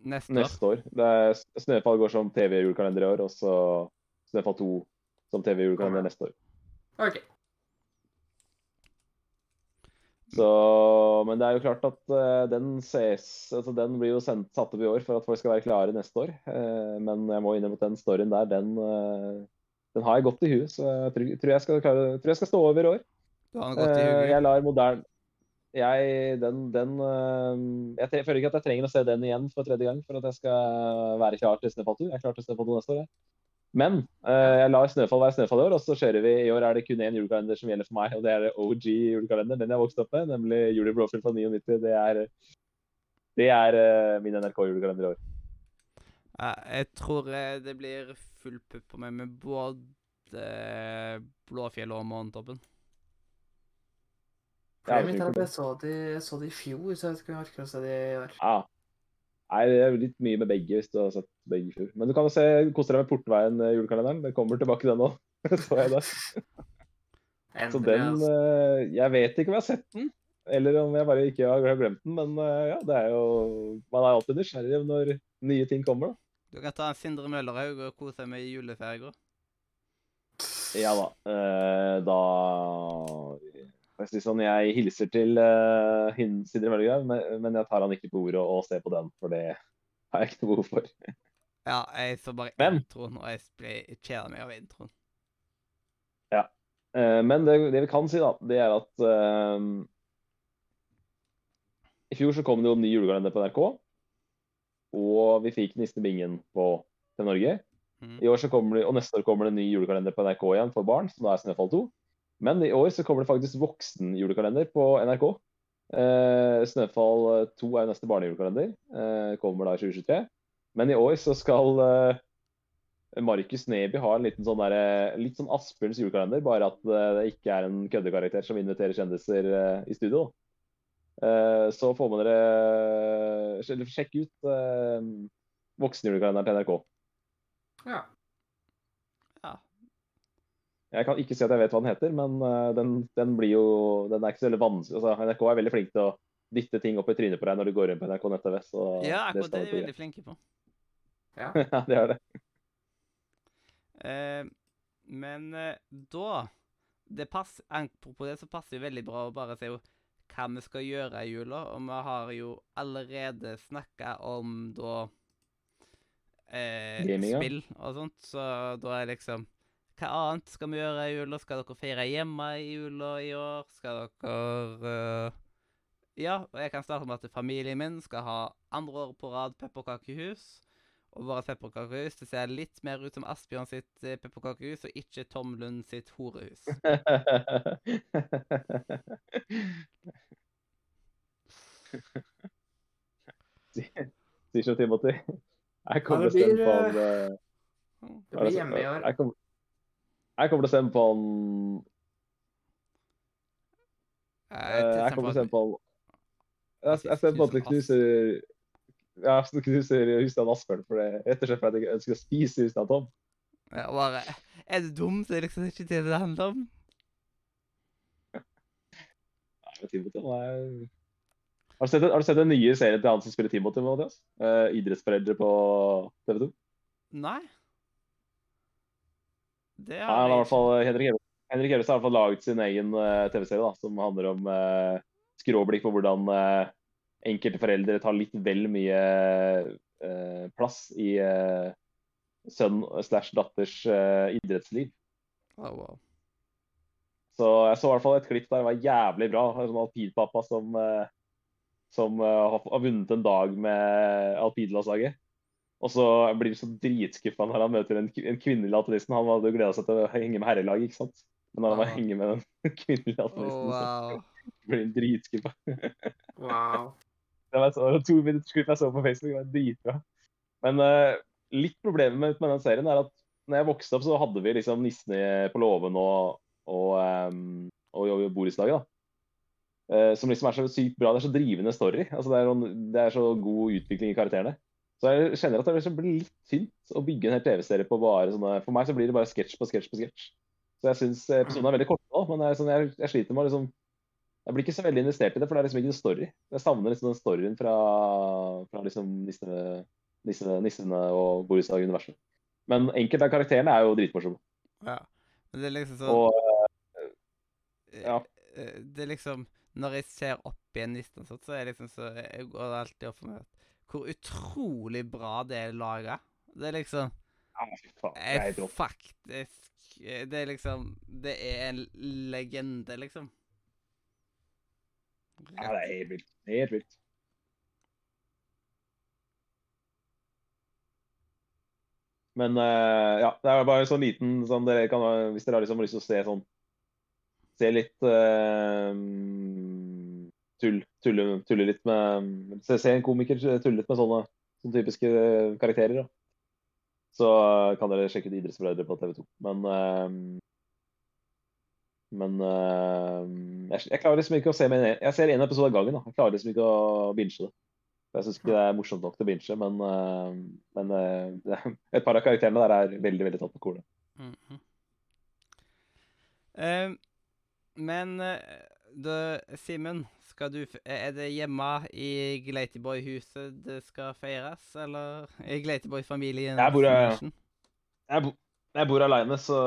A: neste år?
C: Neste år. Det er, Snøfall går som TV-julekalender i år, og så Snøfall 2 som TV-julekalender neste år.
B: OK.
C: Så, men det er jo klart at uh, den ses altså Den blir jo sendt, satt opp i år for at folk skal være klare neste år. Uh, men jeg må innrømme at den storyen der, den, uh, den har jeg godt i huet. Så jeg tror, tror, jeg skal klare, tror jeg skal stå over i år.
A: Du har den godt i huet.
C: jeg lar modern jeg, den, den, eh, jeg føler ikke at jeg trenger å se den igjen for tredje gang for at jeg skal være klar til Snøfall 2. Jeg er klar til Snøfall 2 neste år. jeg. Men eh, jeg lar Snøfall være Snøfall i år, og så kjører vi. I år er det kun én julekalender som gjelder for meg, og det er OG julekalender, den jeg vokste opp med, nemlig Julie Brofield fra 99. Det er Det er eh, min NRK-julekalender i år.
A: Jeg tror det blir full pupp på meg med både Blåfjell og Månetoppen.
C: Ja,
B: Problemet mitt er jeg så det, jeg så de i fjor, så jeg vet ikke om jeg orker å se det i år.
C: Ja. Nei, det er litt mye med begge, hvis du har sett begge i fjor. Men du kan jo se, kose deg med Portveien-julekalenderen. Den kommer tilbake, den òg. Så jeg der. Så den
B: altså.
C: eh, Jeg vet ikke om jeg har sett den, eller om jeg bare ikke har glemt den, men eh, ja, det er jo Man er alltid nysgjerrig når nye ting kommer, da.
A: Du kan ta en Sindre Møllerhaug og kose deg med juleferga.
C: Ja da. eh, da jeg synes sånn, Jeg hilser til uh, Sindre Møllegrav, men, men jeg tar han ikke på ordet og, og ser på den, for det har jeg ikke noe behov for.
A: Ja, jeg så bare
C: Men-
A: introen, og jeg kjeder meg over introen.
C: Eh, men det, det vi kan si, da, det er at uh, I fjor så kom det jo en ny julekalender på NRK. Og vi fikk Nissebingen på til Norge.
A: Mm.
C: I år så kommer det, og neste år kommer det en ny julekalender på NRK igjen for barn, som da er Snøfall 2. Men i år så kommer det faktisk voksenjulekalender på NRK. Eh, Snøfall 2 er jo neste barnejulekalender. Eh, kommer da i 2023. Men i år så skal eh, Markus Neby ha en liten sånn der, litt sånn Asbjørns julekalender, bare at eh, det ikke er en køddekarakter som inviterer kjendiser eh, i studio. Eh, så får man dere sjekke Sjekk ut eh, voksenjulekalenderen til NRK.
B: Ja.
C: Jeg kan ikke si at jeg vet hva den heter, men eh, den, den blir jo Den er ikke så veldig vanskelig. Altså, NRK er veldig flink til å dytte ting opp i trynet på deg når du går inn på NRK nett-TV.
A: Ja,
C: det
A: akkurat det er de veldig flinke på.
B: ja.
C: Ja, det er det.
A: Uh, men uh, da det pass, Apropos det, så passer det veldig bra å bare se jo hva vi skal gjøre i jula. Og vi har jo allerede snakka om da eh, spill og sånt, så da er liksom Hva annet skal vi gjøre i jula? Skal dere feire hjemme i jula i år? Skal dere uh... Ja, og jeg kan starte med at familien min skal ha andre år på rad pepperkakehus. Og vårt pepperkakehus det ser litt mer ut som Asbjørn sitt eh, pepperkakehus, og ikke Tom Lund sitt horehus.
C: Sier som Timothy. Jeg kommer til å stemme på han
B: Det blir hjemme i år.
C: Jeg kommer, til å stemme på han
A: Eh,
C: Jeg kommer til å stemme på han Jeg, jeg stemmer på at det knuser det knuser Husstand Asbjørn, for det, rett og slett fordi jeg ønsker å spise Husstand Tom.
A: Ja, bare, er du dum, så er det liksom ikke det det handler om.
C: Nei, Timothy, er... Har du, sett, har du sett den nye serien til han som spiller Timothy, Mathias? Eh, idrettsforeldre på TV 2?
A: Nei. Det
C: Ja,
A: har
C: han i hvert fall, Henrik Ebbestad har i hvert fall laget sin egen uh, TV-serie da, som handler om uh, skråblikk på hvordan uh, enkelte foreldre tar litt vel mye eh, plass i eh, sønn slash datters eh, idrettsliv.
A: Oh, Wow.
C: Så jeg så i hvert fall et klipp der det var jævlig bra. En sånn alpinpappa som, eh, som eh, har, har vunnet en dag med alpinlandslaget. Og så blir han så dritskuffa når han møter en, en kvinnelig alpinisten. Han hadde jo gleda seg til å henge med herrelaget, ikke sant. Men når han
A: Ah.
C: henge med den kvinnelige
A: Oh,
C: alpinisten,
A: wow.
C: så blir han dritskuffa.
B: Wow.
C: Det var så, to minutters klipp jeg så på Facebook. Det var dritbra. Men uh, litt problemet med, med den serien er at når jeg vokste opp, så hadde vi liksom nissene på låven og, og, um, og, og borettslaget. da. Eh, som liksom er så sykt bra. Det er så drivende story. Altså, det, er sånn, det er så god utvikling i karakterene. Så jeg kjenner at det liksom blir litt tynt å bygge en hel TV-serie på bare sånne For meg så blir det bare sketsj på sketsj på sketsj. Så jeg syns episoden er veldig korte nå, men jeg, sånn, jeg, jeg sliter med å liksom Jeg blir ikke så veldig investert i det, for det er liksom ikke noen story. Jeg savner liksom den storyen fra, fra liksom nissene, nissene, nissene og Borussia-universet. Men enkelte av karakterene er jo dritmorsomme.
A: Ja. Men det er liksom sånn
C: Og ja.
A: eh, Det er liksom Når jeg ser opp igjen og sånt, så er det liksom så jeg går alltid opp for meg at hvor utrolig bra det er laga. Det er liksom
C: er
A: faktisk eh, Det er liksom Det er en legende, liksom.
C: Ja, det er helt vilt. Helt vilt. Men uh, ja, det er bare en sånn liten sånn dere kan, Hvis dere har liksom lyst til å se sånn Se litt uh, tull, tulle, tulle litt med Se, se en komiker tulle litt med sånne, sånne typiske karakterer, da. Så kan dere sjekke ut Idrettsbrødre på TV2. Men uh, Men uh, jeg, jeg klarer liksom ikke å se meg Jeg ser én episode av gangen. da. Jeg klarer liksom ikke å binche det. Jeg syns ikke det er morsomt nok til å binche, men, uh, men uh, et par av karakterene der er veldig veldig tatt på kornet.
A: Mhm. Eh, men eh, Simen, skal du er det hjemme i Glatyboy-huset det skal feires, eller i Glatyboy-familien?
C: Jeg bor, eh, Jeg, jeg bor aleine, så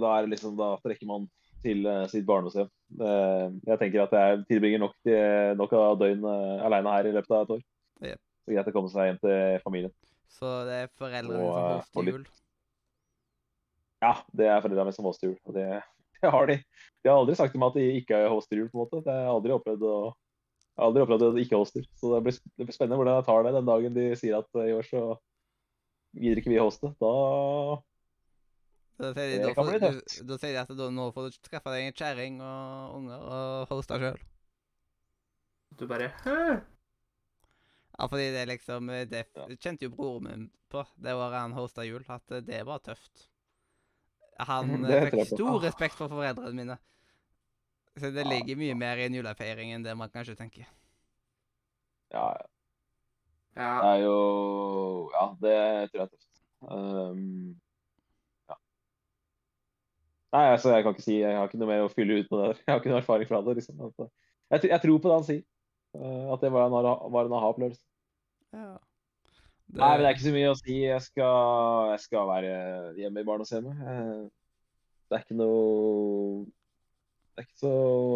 C: da, er det liksom, da trekker man til eh, sitt barndomshjem. Eh, jeg tenker at jeg tilbringer nok, til, nok av døgn aleine her i løpet av et år.
A: Yep.
C: Så greit å komme seg hjem til familien.
A: Så det er foreldrene
C: Og,
A: som
C: holder til
A: jul?
C: Ja, det er foreldrene mine som hoster jul. Og det, det har de. De har aldri sagt til meg at de ikke hoster jul, på en måte. Det har jeg aldri opplevd å jeg har aldri opplevd at de ikke hoster. Så det blir, det blir spennende hvordan jeg tar det den dagen de sier at eh, i år så gidder ikke vi hoste. Da
A: Da sier de,
C: Det
A: da,
C: bli
A: du, da sier de at da, nå får du treffe deg en kjerring og unger og hoste sjøl.
B: Du bare Hæ?
A: Ja, fordi det er liksom eh, Det kjente jo broren min på det året han hosta jul, at eh, det var tøft. Han
C: Det
A: eh, fikk stor
B: Ah.
A: respekt for foreldrene mine. Så det ligger mye mer i en julefeiring enn det man kanskje tenker.
C: Ja, Det
B: Ja.
C: er jo Ja, det tror jeg er tøft. Um, ja. Nei, altså, jeg kan ikke si Jeg har ikke noe mer å fylle ut på det der. Jeg har ikke noe erfaring fra det. liksom. Uh, jeg, jeg tror på det han sier. Uh, at det var en, var en aha-opplevelse.
A: Ja. Det,
C: Nei, men det er ikke så mye å si. Jeg skal, jeg skal være hjemme i barndomshjemmet. Eh, Det er ikke noe Det er ikke så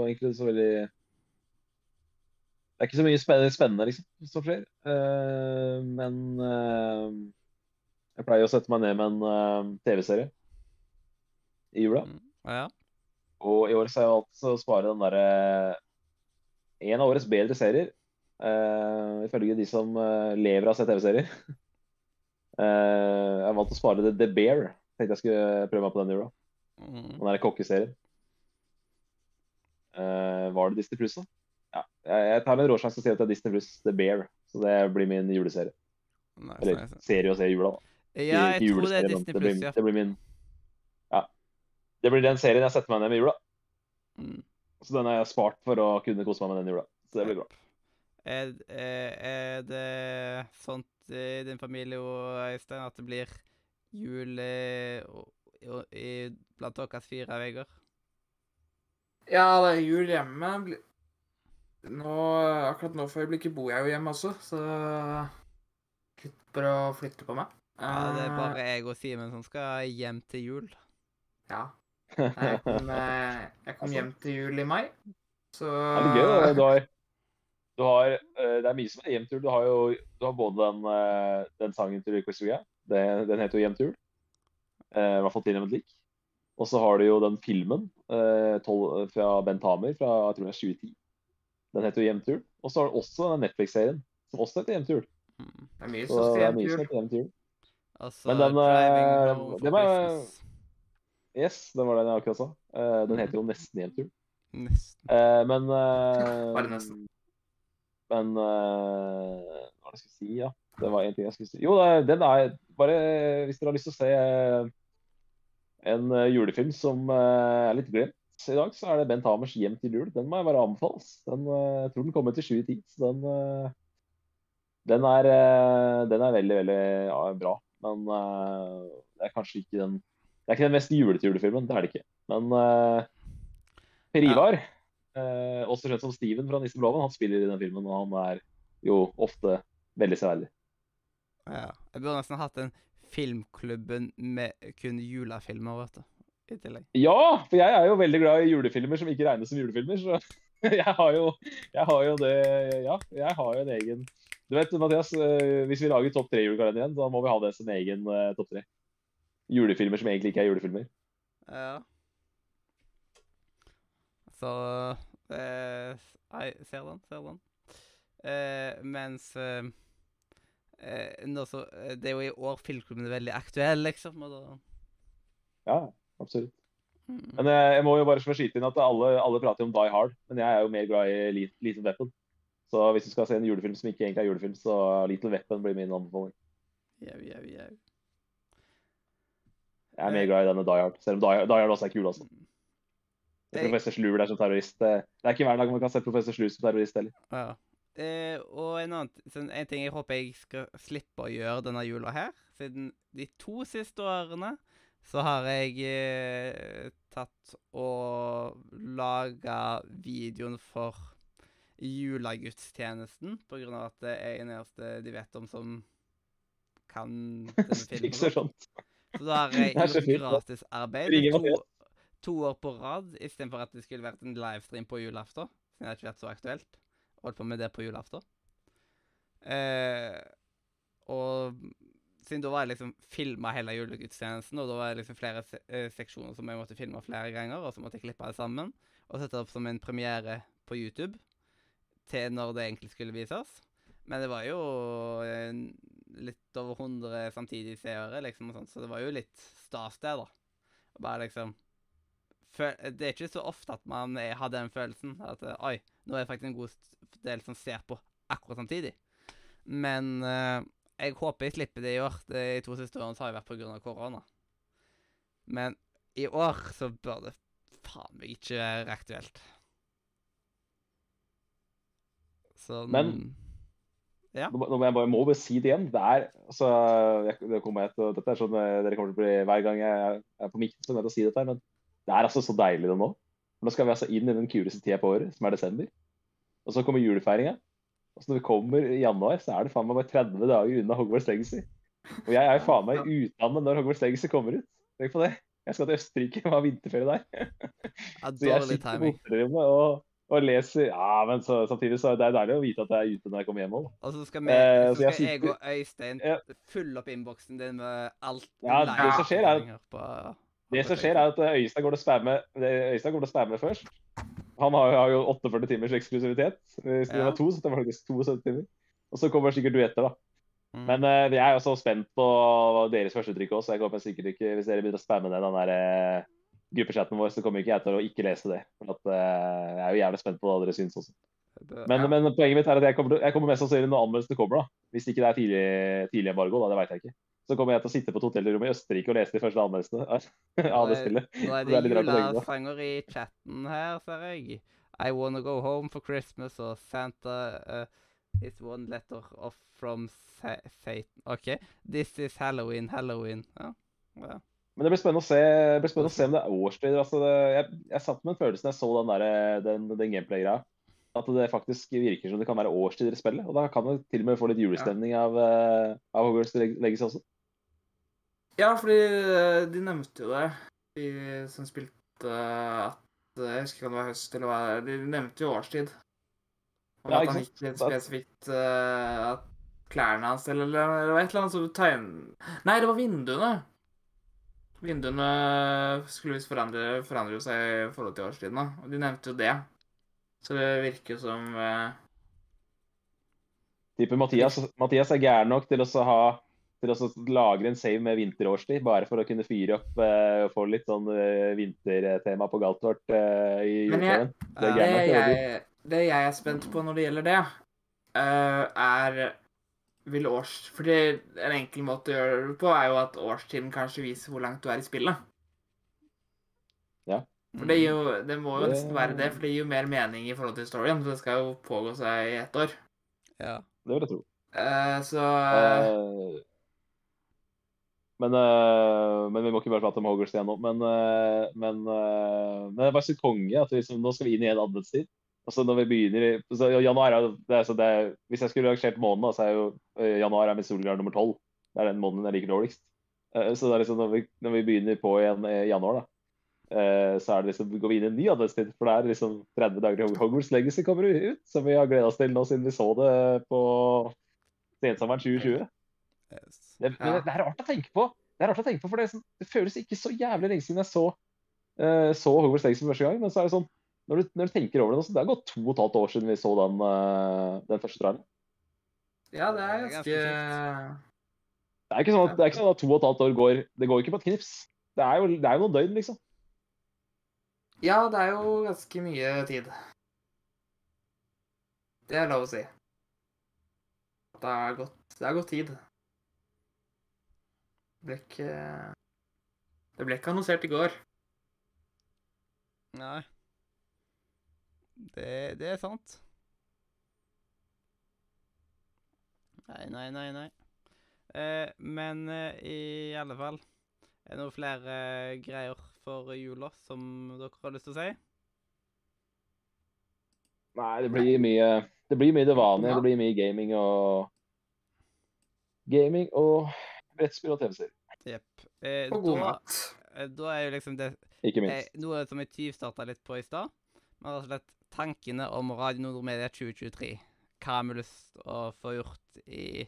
C: egentlig så veldig Det er ikke så mye spennende, spennende liksom, som skjer. Eh, men eh, jeg pleier å sette meg ned med en TV-serie i jula.
A: Mm, Ja.
C: Og i år så har jeg valgt å spare den derre En av årets bedre serier, eh, ifølge de som eh, lever av å se TV-serier. Eh, jeg valgte å spare The, The Bear. Tenkte jeg skulle prøve meg på den i jula.
A: Mm.
C: Den derre kokkeserien. Var det Disney Pluss, da? Ja. Jeg, tar en råsjanse og sier at det er Disney Pluss The Bear. Så det blir min juleserie.
A: Nice,
C: Eller serie å se i jula, da.
A: Ja, jeg tror det er Disney Plus, ja.
C: Det blir min Ja. Det blir den serien jeg setter meg ned med i jula.
A: Mm.
C: Så den har jeg spart for å kunne kose meg med den i jula. Så det blir bra.
A: Er, er, er det sånt i din familie og Øystein at det blir jul eh, i, blant deres fire vegger?
B: Ja, det er jul hjemme. Nå, akkurat nå for øyeblikket bor jeg jo hjemme også, så slipper å flytte på meg.
A: Ja, det er
B: Eh,
A: bare jeg og Simen som skal hjem til jul.
B: Ja. Jeg kom, eh, jeg kom hjem til jul i mai, så
C: Er det gøy. da. Du har, eh, det er mye som er hjemtur. Du har jo du har både den, eh, den sangen til Chris Ria. Det, den heter jo Hjemtur. Eh, I hvert fall tilnærmet lik. Og så har du jo den filmen eh, tol- fra Bent Hamer fra jeg tror det er 2010. Den heter jo Hjemtur. Og så har du også den Netflix-serien som også heter Hjemtur.
A: Mm.
B: Det er mye som
C: det er
B: jul.
C: heter Hjemtur.
A: Altså,
C: Men den, var-
A: Christmas.
C: Yes, det var den jeg akkurat sa. Den heter jo nesten Hjemtur.
A: Nesten.
C: Eh, men eh,
B: Bare nesten.
C: Men uh, hva skal jeg si, ja? Det var en ting jeg skulle si. Jo, det den er bare Hvis dere har lyst til å se eh, en eh, julefilm som er litt glemt i dag, så er det Bent Hamers 'Hjem til jul'. Den må jeg bare anbefales. Den, jeg tror den kommer til 7 i 10, så den den er, den er veldig, veldig ja, bra. Men det er kanskje ikke den Det er ikke den mest julete julefilmen, det er det ikke. Men Per
A: Ja.
C: Eh, også kjent som Steven fra Nissen Blåven, han spiller i den filmen, og han er jo ofte veldig særlig.
A: Ja. Jeg burde nesten hatt en filmklubben med kun julefilmer, vet du. I tillegg.
C: Ja, for jeg er jo veldig glad i julefilmer som ikke regnes som julefilmer, så jeg har jo, jeg har jo det Ja, jeg har jo en egen Du vet, Mathias, eh, hvis vi lager topp tre-julekalender igjen, da må vi ha det som egen eh, topp tre. Julefilmer som egentlig ikke er julefilmer.
A: Ja. Så Nei, ser den, ser den. Eh, mens eh, eh, nå så, eh, Det er jo i år filmklubben er veldig aktuell, liksom. Og da
C: Ja, absolutt.
A: mm.
C: Men jeg, må jo bare få skyte inn at alle, alle prater om Die Hard, men jeg er jo mer glad i Little Weapon. Så hvis du skal se en julefilm som ikke egentlig er julefilm, så Little Weapon blir min anbefaling.
A: Jau, jau, jau.
C: Jeg er mer glad i denne Die Hard, selv om Die, Die Hard også er kul, altså.
A: Det-
C: Professor Slur der som terrorist. Det det er ikke hver dag man kan se Professor Slur som terrorist heller.
A: Ja. Eh, og en annen sånn, en ting jeg håper jeg skal slippe å gjøre denne jula her, siden de to siste årene så har jeg eh, tatt og laga videoen for julegudstjenesten, på grunn av at det er den eneste de vet om som kan denne filmen. Så da har jeg gjort gratisarbeid
C: Ringer Mathias.
A: To år på rad, istedenfor at det skulle vært en livestream på julaften. Siden det har ikke vært så aktuelt. Holdt på med det på julaften. Eh, og siden da var jeg liksom filma hele julegudstjenesten, og da var det liksom flere se eh, seksjoner som jeg måtte filme flere ganger, og så måtte jeg klippe det sammen og sette det opp som en premiere på YouTube til når det egentlig skulle vises. Men det var jo eh, litt over 100 samtidig seere, liksom, og sånt, så det var jo litt stas det, da. Bare liksom Det er ikke så ofte at man er, har den følelsen at eh, Oi, nå er det faktisk en god del som ser på akkurat samtidig. Men uh, jeg håper jeg slipper det i år. De to siste årene har jeg vært pga. korona. Men i år så bør det faen meg ikke være aktuelt. Så
C: Men-
A: Ja.
C: Nå, må- jeg bare, må bare si det igjen. Det er, altså, jeg, det kommer jeg til, dette er sånn eh, dere kommer til å bli hver gang jeg er på mikken, så kommer jeg til å si dette, men det er altså så deilig det nå. Nå skal vi altså inn i den kuleste tida på året, som er desember. Og så kommer julefeiringa. Og så når vi kommer i januar, så er det faen meg bare 30 dager unna Hogwarts Legacy. Og jeg er jo faen meg i utlandet når Hogwarts Legacy kommer ut. Tenk på det. Jeg skal til Østerrike og ha vinterferie der. Så jeg sitter på hotellrommet og, og leser Ja, men så, samtidig så er det deilig å vite at jeg er ute når jeg kommer hjem òg.
A: Og så skal, vi,
C: Eh,
A: så
C: så jeg
A: skal jeg og Øystein fylle opp innboksen din med alt
C: Ja,
B: det som
C: skjer er at-
A: på-
C: Det som skjer, er at Øyestad Øystein går til å spamme, det- går til å spamme først. Han har, har jo 48 timers eksklusivitet. Hvis det
A: Ja.
C: var to, så det var faktisk 72 timer. Og så kommer sikkert du etter, da.
A: Mm.
C: Men uh, jeg er jo så spent på deres førsteuttrykk også, så jeg kommer sikkert ikke Hvis dere begynner å spamme ned den der uh, gruppechatten vår, så kommer ikke jeg til å ikke lese det. For at, uh, jeg er jo jævlig spent på hva dere syns også.
A: Det-
C: Men,
B: Ja.
C: men poenget mitt er at jeg kommer, jeg kommer mest sannsynlig når anmeldelsene kommer, da. Hvis ikke det er tidlig, tidlig embargo, da, det veit jeg ikke. Så kommer jeg til å sitte på et hotellrom i Østerrike og lese de første anmeldelsene av det spillet.
A: Nå er
C: Det
A: det julesanger i chatten her, ser jeg. I wanna go home for Christmas og Santa uh, is one letter off from sa Satan. OK. This is Halloween, Halloween. Ja. ja.
C: Men det blir spennende å se, blir spennende å se om det er årstid. Altså det, jeg, jeg satt med en følelse når jeg så den, der, den, den gameplay-greia. At det faktisk virker som det kan være årstider i spillet. Og da kan det til og med få litt julestemning av, uh, av Hogwarts Leg- Legacy også.
B: Ja, fordi eh, de nevnte jo det, de som spilte at eh, Jeg husker ikke om det var høst eller hva det er. De nevnte jo årstid. Om
C: Ja,
B: at han gikk
C: litt
B: spesifikt eh, At klærne hans eller, eller, et eller annet som tegn... Nei, det var vinduene. Vinduene skulle visst forandre, forandre seg i forhold til årstiden, da. Og de nevnte jo det. Så det virker jo som uh...
C: Tipper Mathias, Mathias er gæren nok til å ha til å så lagre en save med vinterårstid, bare for å kunne fyre opp eh, og få litt sånn eh, vintertema på Galtvort eh, i
B: Men.
C: Det er
B: Det
C: det,
B: jeg, det jeg er spent på når det gjelder det, eh, er vil års... Fordi en enkel måte å gjøre det på er jo at årstiden kanskje viser hvor langt du er i spillet. Ja. For det, gir jo, det må jo nesten være det, for det gir jo mer mening i forhold til storyen. For det skal jo pågå seg i ett år.
A: Ja.
C: Det vil jeg tro.
B: Uh, så Eh,
C: men, eh, men vi må ikke bare prate om Hogwarts igjen nå. Men, eh, men, eh, men det er bare så konge at liksom- nå skal vi inn i en adventstid. Altså når vi begynner så januar er, det så det Hvis jeg skulle rangert måneden, så er jo januar er min solgrad nummer tolv. Det er den måneden jeg liker dårligst. Uh, så det er liksom når vi, når vi begynner på igjen i januar, da, uh, så er det liksom, går vi inn i en ny adventstid. For det er liksom 30 dager til Hogwarts Legacy kommer ut, som vi har gleda oss til nå siden vi så det på sensommeren 2020.
A: Yes.
C: Det,
B: Ja.
C: det, det er rart å tenke på. Det er rart å tenke på, for det, er sånn, det føles ikke så jævlig lenge siden jeg så, uh, så Hogwarts Legacy for første gang. Men så er det sånn, når du, når du tenker over det, nå, så det har gått to og et halvt år siden vi så den, uh, den første traileren.
B: ja, det er ganske
A: ganske
C: Det er ikke sånn at, det er ikke sånn at to og et halvt år går Det går ikke på et knips. Det er jo, det er jo noen døgn, liksom.
B: Ja, det er jo ganske mye tid. Det er lov å si. Det er godt, det er godt tid. Det ble ikke Det ble ikke annonsert i går.
A: Nei. Det, det er sant. Nei, nei, nei, nei. Eh, men eh, i alle fall Er det noen flere eh, greier for jula som dere har lyst til å si?
C: Nei, det blir mye det blir mye det vanlige.
B: Ja.
C: Det blir mye gaming og Gaming og brettspill og TV-serier.
A: Jepp. Eh,
B: Og god
A: da,
B: mat.
A: eh, da er jo liksom det
C: Ikke
A: eh, noe som jeg tyvstarta litt på i stad. Men rett og slett tankene om Radio Nordre Media 2023. Hva har vi lyst til å få gjort i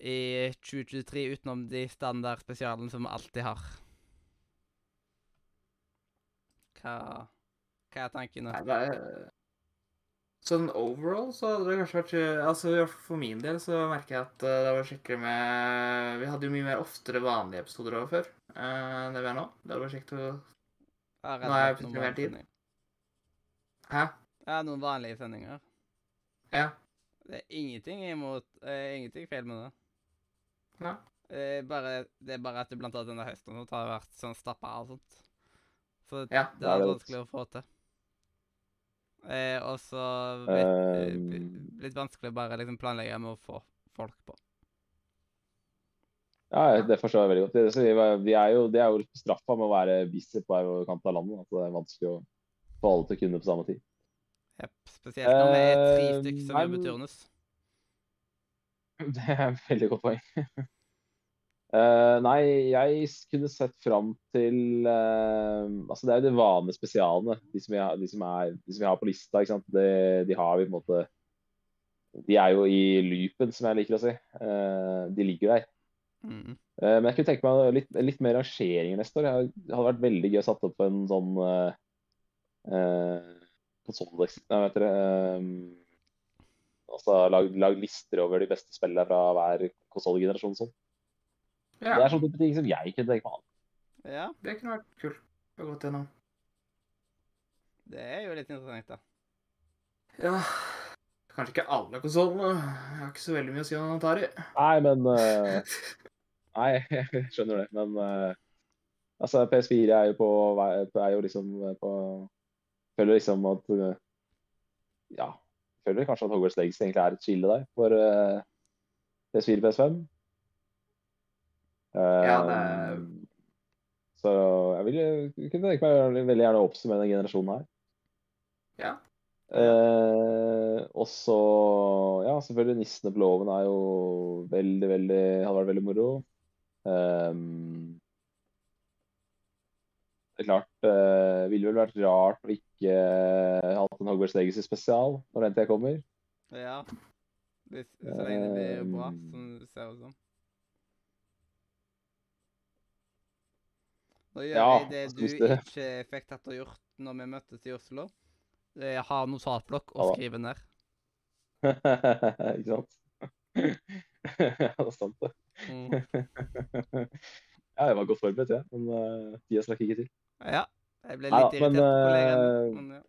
A: i 2023 utenom de standard spesialene som vi alltid har? Hva, hva er tankene?
B: Nei, det er Sånn overall så hadde det kanskje vært Altså i hvert fall for min del så merker jeg at eh, det var skikkelig med Vi hadde jo mye mer oftere vanlige episoder over før eh, enn det vi har nå. Det hadde vært kjekt å Nå har jeg plutselig mer tid. Hæ?
A: Jeg har noen vanlige sendinger.
B: Ja.
A: Det er ingenting imot eh, Ingenting feil med det.
B: Ja.
A: er bare, det er bare at det blant annet denne høsten har vært sånn stappa og sånt. Så
B: Ja.
A: det
C: det er
A: vanskelig å få til. Eh, og så litt, eh,
C: Um,
A: b- blitt vanskelig å bare liksom planlegge med å få folk på.
C: Ja, det forstår jeg veldig godt. Det, er jo, det er jo straffa med å være busy på hver kant av landet. At det er vanskelig å få alle til å kunne på samme tid.
A: Yep, Spesielt når vi er tre
C: Eh,
A: stykker som jobber
C: men-
A: turnus.
C: Det er et veldig godt poeng. Eh, nei, jeg kunne sett fram til uh, Altså, det er jo de vanlige spesialene. De som, jeg, de som, er, de som jeg har på lista. ikke sant? De, de har vi på en måte De er jo i loopen, som jeg liker å si. Uh, de ligger der.
A: Mm.
C: Men jeg kunne tenke meg litt, litt mer rangeringer neste år. Det hadde vært veldig gøy å satt opp en sånn uh, konsoll- Nei, vet dere Altså lag, lag lister over de beste spillene fra hver konsollgenerasjon. Sånn.
B: Ja.
C: Det er sånne type ting som jeg kunne tenke meg. å ha.
A: Ja,
B: Det kunne vært kult å gå gjennom.
A: det er jo litt interessant, da.
B: Ja. Kanskje ikke alle konsollene. Jeg har ikke så veldig mye å si om Atari.
C: Nei, men uh, Nei, jeg skjønner det. Men uh, altså, PS4 er jo på vei Er jo liksom på Føler liksom at uh, Ja. Føler kanskje at Hogwarts Legacy egentlig er et skille der for uh, PS4 PS5.
B: Ja,
C: Eh,
B: er-
C: Så jeg vil jeg kunne tenke meg veldig gjerne å oppsummere denne generasjonen her.
B: Ja.
C: Eh, og så Ja, selvfølgelig Nissene på låven er jo veldig, veldig Hadde vært veldig moro. Ehm, det er klart eh, Ville vel vært rart å ikke uh, hatt en Hogwarts Legacy spesial når den tida kommer.
A: Ja. Hvis, så lenge det blir bra,
C: Um,
A: som det ser ut som. Nå gjør
C: Ja,
A: det du
C: det-
A: ikke fikk tatt og gjort når vi møttes i Oslo. Jeg Ha notatblokk
C: Ja
A: og
C: skriver
A: skrive ned.
C: ikke sant? ja, det er sant, det.
A: Mm.
C: ja, jeg var godt forberedt, jeg. Men uh, tida strakk ikke til.
A: Ja. Jeg ble
C: litt
A: litt irritert
C: men,
A: på kollegaen
C: eh.
A: Men, ja.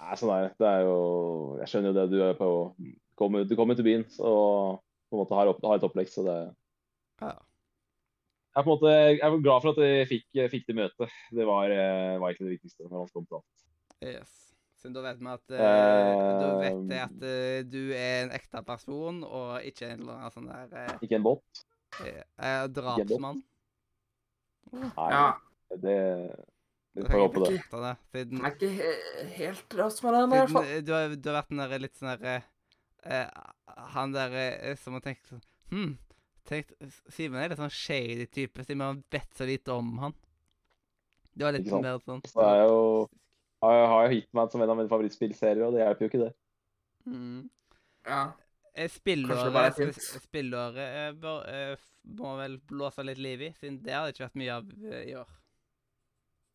C: Nei, sånn er det. Det er jo Jeg skjønner jo det. Du er på kommer, Du kommer til byen og på en måte har, opp, har et opplegg, så det
A: Ja.
C: Jeg er på en måte jeg er glad for at jeg fikk, fikk det møtet. Det var, eh, var egentlig det viktigste. når alt kom til alt.
A: Yes. Så da vet vi at uh, Da vet jeg at uh, du er en ekte person, og ikke en eller annen sånn der uh,
C: Ikke en båt.
A: Uh, eh, drapsmann.
C: Nei,
B: Ja.
C: det Vi får håpe det.
A: det. Siden,
B: er ikke helt drapsmann ennå, i hvert fall.
A: eh, du, har, du har vært den der litt sånn der eh, Han der eh, som har tenkt sånn Hm, tenkt, Simen er litt sånn shady type, siden man vet så lite om han. Det var litt
C: sånn.
A: mer sånn
C: Så er jo- Jeg har jo Hitman som en av mine favorittspillserier, og det hjelper jo ikke det.
A: mm.
B: Ja.
A: Eh,
B: det er
A: Spillåret Spillåret eh, bør, eh, må vel blåse litt liv i, siden det har det ikke vært mye av eh, i år.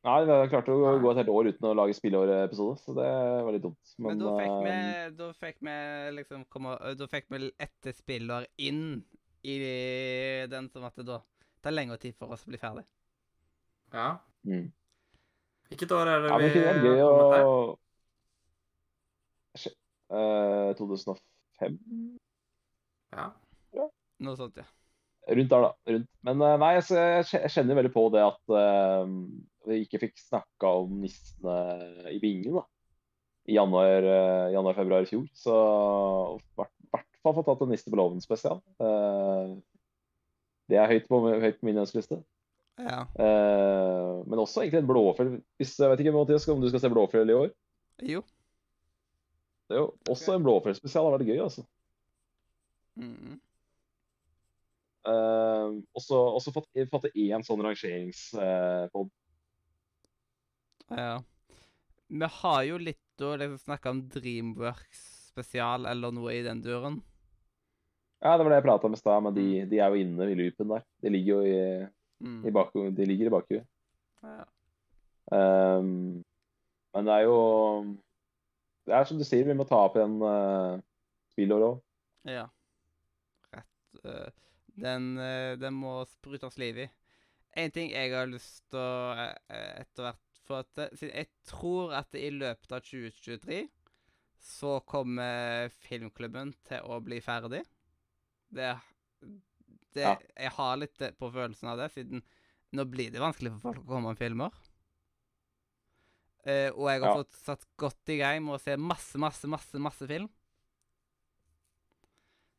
C: Nei, vi har klart å gå et helt år uten å lage spillårepisode, så det var litt dumt.
A: Men, da fikk vi
C: eh,
A: Da fikk vi liksom komme Da fikk vi etter spillår inn i den som at det da tar lengre tid for oss å bli ferdig.
B: ja.
C: mm.
B: Hvilket år er det
C: Ja, men det
B: vi
C: gøy å Eh, 2005?
B: Ja.
A: Noe sånt, ja.
C: Rundt der, da. Rundt. Men uh, nei, så jeg jeg kjenner veldig på det at uh, vi ikke fikk snakka om nissene i Bingen da. i januar, eh, januar-februar i fjor. Så i hvert fått tatt en niste på låven spesial. Eh, det er høyt på, høyt på min ønskeliste.
A: Ja.
C: Eh, men også egentlig en blåfjell. Hvis, jeg vet ikke Mathias, om du skal se Blåfjell i år?
A: Jo.
C: Det er jo også en Blåfjell-spesial. Har vært gøy, altså.
A: Mm.
C: Eh, også også fått, fått én sånn rangeringspod.
A: Ja. Vi har jo litt å liksom snakke om Dreamworks spesial eller noe i den duren.
C: Ja, det var det jeg prata om i stad, men de, de er jo inne i loopen der. De ligger jo i,
A: Mm.
C: i, bakhuet. de ligger i bakhuet.
A: Ja.
C: Um, men det er jo Det er som du sier, vi må ta opp igjen uh, spillår òg.
A: ja. Rett Uh, den, uh, den må sprutes liv i. En ting jeg har lyst til å uh, etter hvert få til siden Jeg tror at i løpet av 2023 så kommer filmklubben til å bli ferdig. Det, det
C: Ja.
A: Jeg har litt eh, på følelsen av det, siden nå blir det vanskelig for folk å komme med filmer. Eh, og jeg har
C: Ja.
A: fått satt godt i gang med å se masse, masse, masse masse film.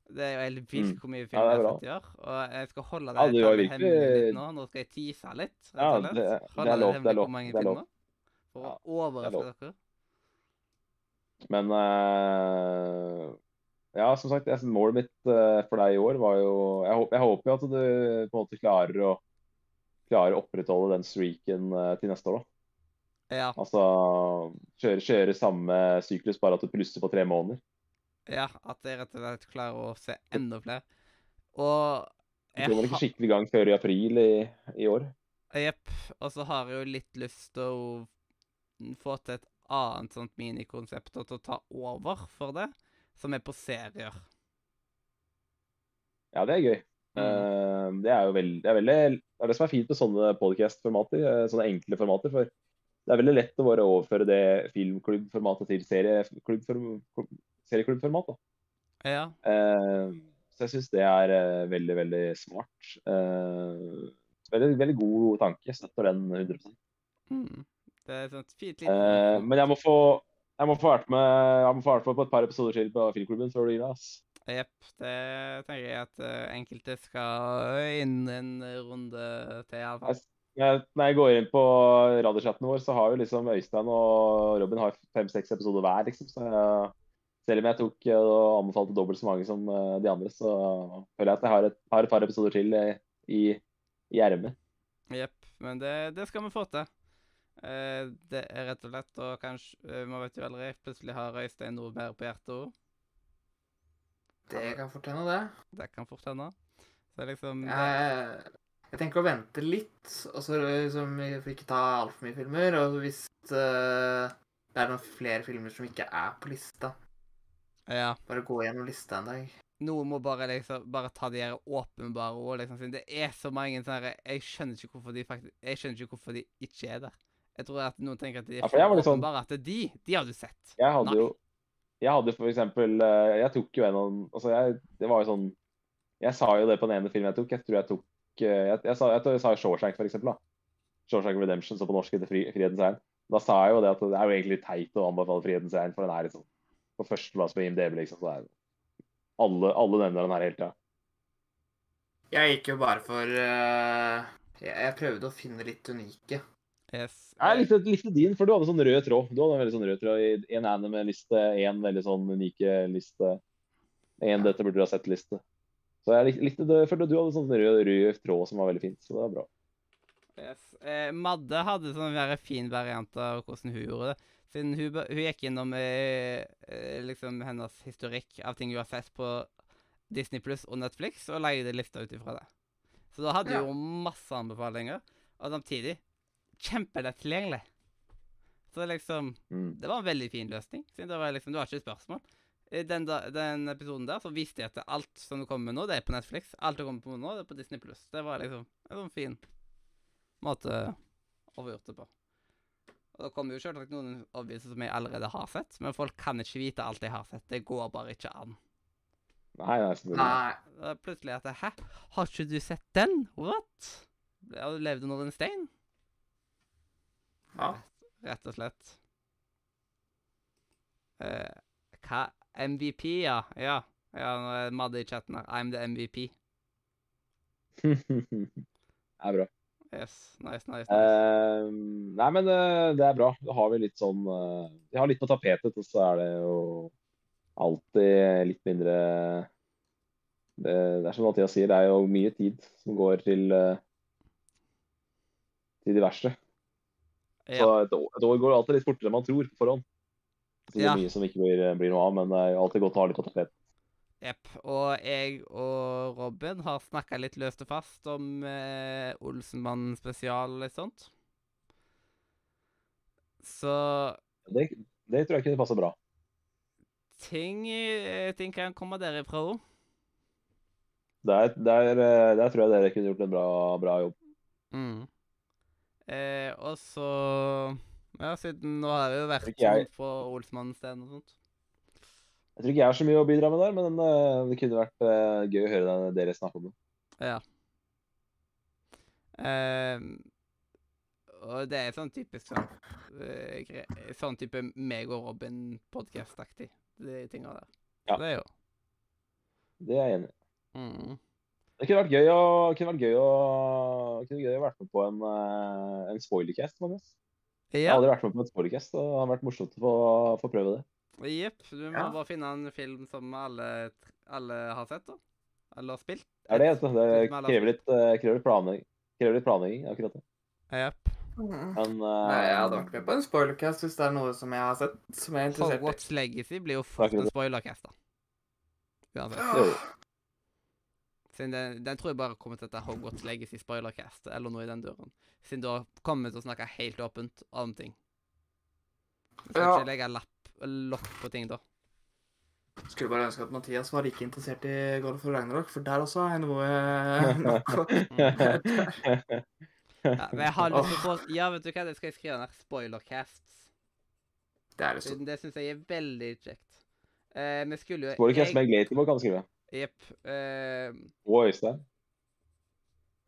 A: Det er jo helt vilt
C: Mm.
A: hvor mye
C: Ja,
A: film
C: det er
A: jeg har
C: sett
A: fått i år. Og jeg skal holde det
C: Ja, virkelig-
A: hemmelig litt nå. Nå skal jeg tease litt.
C: Ja, det- det
A: Holde
C: er lov, det er lov, det er lov.
A: For å
C: det er
A: overraske dere.
C: Men eh, ja, som sagt, jeg, målet mitt eh, for deg i år var jo Jeg, håper- jeg håper jo at du på en måte klarer å klarer å opprettholde den streaken eh, til neste år. da.
A: Ja,
C: Altså kjøre, kjøre samme syklus, bare at du plusser på tre måneder.
A: ja, at jeg rett og slett klarer å se enda flere. Og
C: Du
A: jeg
C: kommer ikke skikkelig i gang før i april i, i år.
A: Jepp. Og så har jeg jo litt lyst til å få til et annet sånt minikonsept og til å ta over for det, som er på serier.
C: Ja, det er gøy.
A: Mm.
C: Eh, det er jo veldig, det er veldig Det er det som er fint med sånne podcast-formater, eh, sånne enkle formater. For det er veldig lett å bare overføre det filmklubbformatet til serieklubbform- serieklubbformat. da.
A: Ja.
C: Eh, så jeg syns det er veldig, veldig smart. Veldig, veldig god tanke. Støtter den 100
A: Mm. Det er et fint lite
C: Men jeg må få jeg må få vært med jeg må få vært med på et par episoder til på Filmklubben før du gir deg. ass.
A: Jepp. Det tenker jeg at eh, enkelte skal inn en runde til, iallfall.
C: Jeg, når jeg går inn på radiochatten vår, så har jo liksom Øystein og Robin har fem-seks episoder hver. liksom. Så jeg, selv om jeg tok eh, og anbefalte dobbelt så mange som eh, de andre, så føler jeg at jeg har et, har et par episoder til i, i ermet.
A: Jepp. Men det, det skal vi få til. Eh, det er rett og slett, og kanskje eh, Man vet jo aldri. Plutselig har Øystein noe mer på hjertet òg.
B: Det kan fort hende, det.
A: Det kan fort hende. Så liksom
B: Jeg, jeg tenker å vente litt, og så liksom for ikke ta altfor mye filmer. Og hvis uh, det er noen flere filmer som ikke er på lista,
A: Ja.
B: bare gå gjennom lista en dag.
A: Noen må bare liksom bare ta de her åpenbare ord. liksom. Det er så mange sånne Jeg skjønner ikke hvorfor de faktisk Jeg skjønner ikke hvorfor de ikke er der. Jeg tror at noen tenker at de
C: Ja,
A: er
C: for sånn-
A: åpenbare. At de, de har du sett.
C: Jeg hadde
A: Nei.
C: jo Jeg hadde for eksempel eh, Jeg tok jo en av Altså, jeg Det var jo sånn Jeg sa jo det på den ene filmen jeg tok. Jeg tror jeg tok eh, Jeg, jeg, sa, jeg, sa Shawshank, for eksempel. da. Shawshank Redemption, så på norsk heter Frihetens Egn. Da sa jeg jo det at det er jo egentlig teit å anbefale Frihetens Egn, for den er liksom på førsteplass på IMDb, liksom. Så det er alle, alle nevner den her hele tida.
B: Jeg gikk jo bare for uh, jeg, jeg prøvde å finne litt unike.
A: Yes.
C: Jeg likte, likte din, for du hadde sånn rød tråd. Du hadde en veldig sånn rød tråd i en anime-liste, en veldig sånn unike liste, en dette burde du ha sett-liste. Så jeg lik- likte det, for du hadde sånn rød, rød tråd som var veldig fint, så det var bra.
A: yes. Eh, Madde hadde sånn veldig fin variant av hvordan hun gjorde det. Siden hun, hun gikk innom eh, eh, liksom hennes historikk av ting hun har sett på Disney Pluss og Netflix, og leide lista ut ifra det. Så da hadde
B: Ja.
A: hun masse anbefalinger, og samtidig kjempelett tilgjengelig. Så liksom
C: Mm.
A: Det var en veldig fin løsning. Siden det var liksom, Du har ikke spørsmål. I den, da, den episoden der så viste jeg at alt som du kommer med nå, det er på Netflix. Alt du kommer på nå, det er på Disney Pluss. Det var liksom en sånn fin måte å få gjort det på. Og da kommer jo selvsagt noen avgjørelser som jeg allerede har sett, men folk kan ikke vite alt jeg har sett. Det går bare ikke an.
C: Nei, nei.
A: Det er plutselig at Hæ? Har ikke du sett den? What? Har du under en stein?
B: Ja.
A: Rett og slett. Uh, hva MVP, ja. Ja, ja nå er Madde i chatten her. I'm the MVP.
C: det er bra.
A: Yes, nice, nice, nice.
C: Uh, nei, men uh, det er bra. Da har vi litt sånn uh, Vi har litt på tapetet, og så er det jo alltid litt mindre Det, det er som Mathias sier, det er jo mye tid som går til til diverse. Så et år, et år går alltid litt fortere enn man tror på forhånd. Så det er
A: Ja.
C: mye som ikke blir, blir noe av, men det er alltid godt å ha litt tapetet.
A: Jepp. Og jeg og Robin har snakka litt løst og fast om eh, Olsenmann spesial og litt sånt. Så
C: Det, det tror jeg ikke det passer bra.
A: ting, eh, ting kan komme derifra òg.
C: Der, der, eh, der tror jeg dere kunne gjort en bra, bra jobb.
A: Mm. Eh, og så Ja, siden nå har vi jo vært
C: jeg.
A: på Olsmann-stedet og sånt.
C: Jeg tror ikke jeg har så mye å bidra med der, men uh, det kunne vært uh, gøy å høre dere snakke om det.
A: Ja. Eh, og det er sånn typisk sånn Sånn type meg og Robin-podkast-aktig, de tinga der.
C: Ja.
A: Det er jo
C: Det er jeg enig i.
A: mm.
C: Det kunne vært gøy å kunne vært gøy å, kunne gøy å vært med på en, eh, en spoilercast. Ja. Jeg har aldri vært med på en spoilercast, og det har vært morsomt å få, få prøve det.
A: Jepp. Du må
B: Ja.
A: bare finne en film som alle, alle har sett, da. Eller har spilt.
C: Det er det, vet det
A: har
C: krever litt, eh, krever litt planlegging. Krever litt planlegging, akkurat det.
A: Jepp.
B: Mm.
C: Men
B: Nei, jeg hadde
C: eh,
B: vært med på en spoilercast hvis det er noe som jeg har sett som jeg er interessert i.
A: Hogwarts Legacy blir jo fort
C: for
A: en spoilercast, da. Uansett. Siden den, den tror jeg bare kommer til å hete Hogwarts Legacy Spoilercast, eller noe i den duren. Siden da kommer vi til å snakke helt åpent om ting. Vi skal
B: Ja.
A: ikke legge lapp, lokk på ting da.
B: Skulle bare ønske at Mathias var like interessert i God of War Ragnarok, for der også er noe eh,
A: Ja, men jeg har lyst til å få Ja, vet du hva, det skal jeg skrive ned. Spoilercasts.
B: Det er det så.
A: Siden det syns jeg er veldig kjekt. Eh, vi skulle jo
C: Spoilercast
A: jeg-
C: med Glatybo kan du skrive.
A: Jepp. Eh,
C: Og Øystein.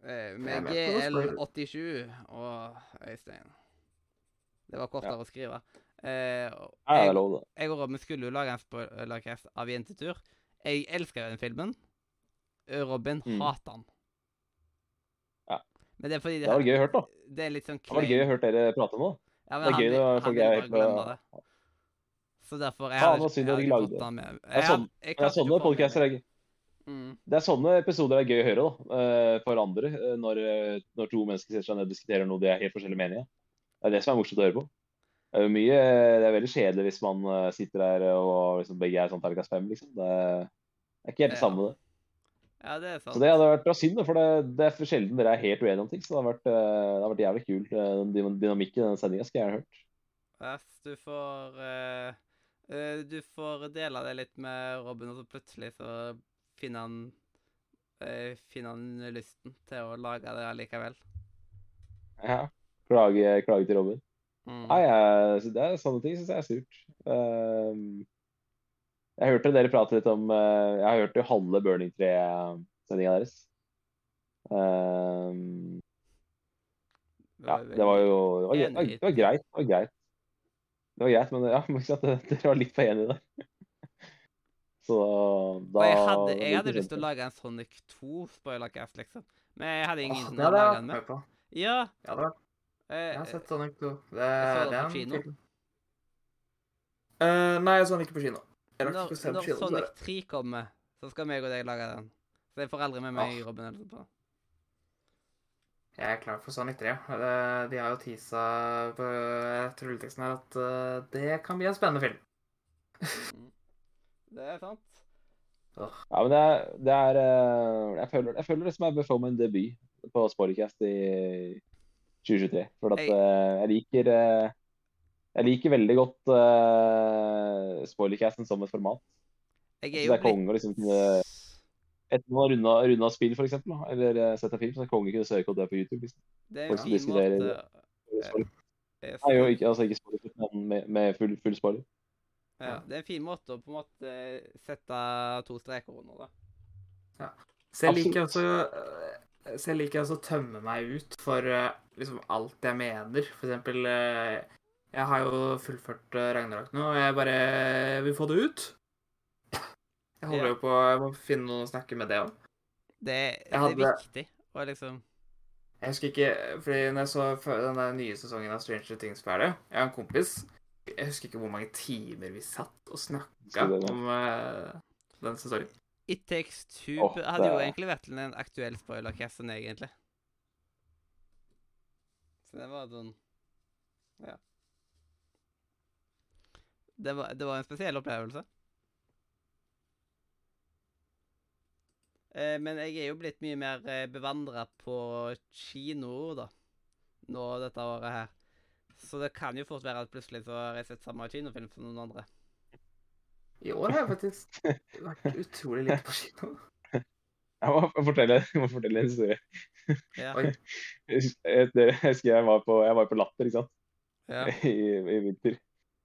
A: eh, med
B: med på spoiler.
A: GL87 og Øystein. Det var kortere å skrive. Eh,
C: Ja, det
A: jeg-
C: det.
A: jeg og Robin skulle jo lage en spoilercast av Jentetur. Jeg elsker den filmen. Robin
C: Mm.
A: hater den.
C: Ja.
A: Men det er fordi
C: Det var gøy å høre, da.
A: det er litt sånn
C: Det var gøy å høre dere prate om det.
A: Ja,
C: Det er
A: han
C: gøy når
A: han
C: folk
A: vil
C: er
A: bare
C: helt
A: glemme
C: på-
A: det. Så derfor jeg
C: ja,
A: jeg,
C: jeg, jeg,
A: jeg, jeg
C: jeg,
A: jeg,
C: det. Det
A: Jeg
C: sånn-
A: jeg
C: Det
A: den med
C: podcaster
A: meg.
C: er gøy.
A: Mm.
C: Det er sånne episoder det er gøy å høre da, eh, for andre, eh, når, eh, når to mennesker setter seg ned og diskuterer noe de er helt forskjellige meninger. Det er det som er morsomt å høre på. Det er mye, det er veldig kjedelig hvis man sitter der og liksom, begge er sånn terningkast fem, liksom. Det er ikke helt det samme, det.
A: Ja, det er sant.
C: Så det hadde vært bra synd, for det, det er for sjelden dere er helt uenige om ting. Så det har vært, det har vært jævlig kult. Den dynamikken i den sendinga skulle jeg gjerne hørt.
A: Yes, du får uh, Du får dele det litt med Robin, og så plutselig så finner han øh, Finner han lysten til å lage det allikevel.
C: Ja. Klage, klage til Robin.
A: Mm.
C: Nei, jeg, så det er sånne ting syns jeg er surt. Ehm, jeg hørte dere prate litt om uh, Jeg har hørt jo halve Burning 3-sendinga deres. Ehm, ja, det var jo Det var, det var, greit. Det var greit. Det var greit, men ja, dere var litt for enige der. Så da
A: Og jeg hadde, jeg hadde lyst til å lage en Sonic 2-spoilercast, liksom. Men jeg hadde ingen
B: Åh,
A: å
B: hadde
A: lage den med.
B: på.
A: Ja.
B: det vært
A: eh,
B: Jeg har sett Sonic 2. Det,
A: Jeg så den
B: det er
A: på kino.
B: Eh, nei, jeg så den ikke på kino. Jeg rakk
A: når,
B: ikke å se den
A: når
B: på kino.
A: Sonic 3 kommer, så skal meg og deg lage den. Så jeg får aldri med meg Robin eller sånt på.
B: Jeg er klar for Sonic 3. Ja. De har jo teasa på rulleteksten her at eh, det kan bli en spennende film.
A: Det er sant.
C: Ja, men det er, det er eh, jeg, føler, jeg føler det som jeg bør få meg en debut på Spoilercast i 2023. For at eh, jeg liker eh, Jeg liker veldig godt uh, Spoilercasten som et format.
A: Jeg er jo det
C: er konge å liksom kunne Etter man har runda, spill, eksempel, eller sett en film, så er konge å kunne søke opp det på YouTube. Liksom.
A: Det er
C: folk
A: en
C: som
A: fin måte.
C: Nei, jo, ikke, altså ikke spoiler, men med, med full, full spoiler.
A: Ja, det er en fin måte å på en måte sette to streker under, da.
B: Så jeg liker også øh, Så jeg liker altså å tømme meg ut for øh, liksom alt jeg mener. For eksempel Jeg har jo fullført Ragnarok nå, og jeg bare vil få det ut. Jeg holder
A: Ja.
B: jo på Jeg må finne noen å snakke med det om.
A: Det, det
B: hadde,
A: er viktig å liksom
B: Jeg husker ikke fordi når jeg så den der nye sesongen av Stranger Things ferdig Jeg har en kompis Jeg husker ikke hvor mange timer vi satt og snakka om uh, den sesongen.
A: It Takes Two oh, hadde jo egentlig vært en aktuell spoilercast enn egentlig. Så det var sånn Ja. Det var, det var en spesiell opplevelse. Eh, men jeg er jo blitt mye mer eh, bevandra på kino da, nå dette året her. Så det kan jo fort være at plutselig så har jeg sett samme kinofilm som noen andre.
B: I år har jeg faktisk vært utrolig lite på kino.
C: Jeg må fortelle, jeg må fortelle en historie.
A: Ja.
C: Jeg jeg- jeg husker jeg var på, jeg var på Latter ikke sant?
A: ja.
C: I, i vinter.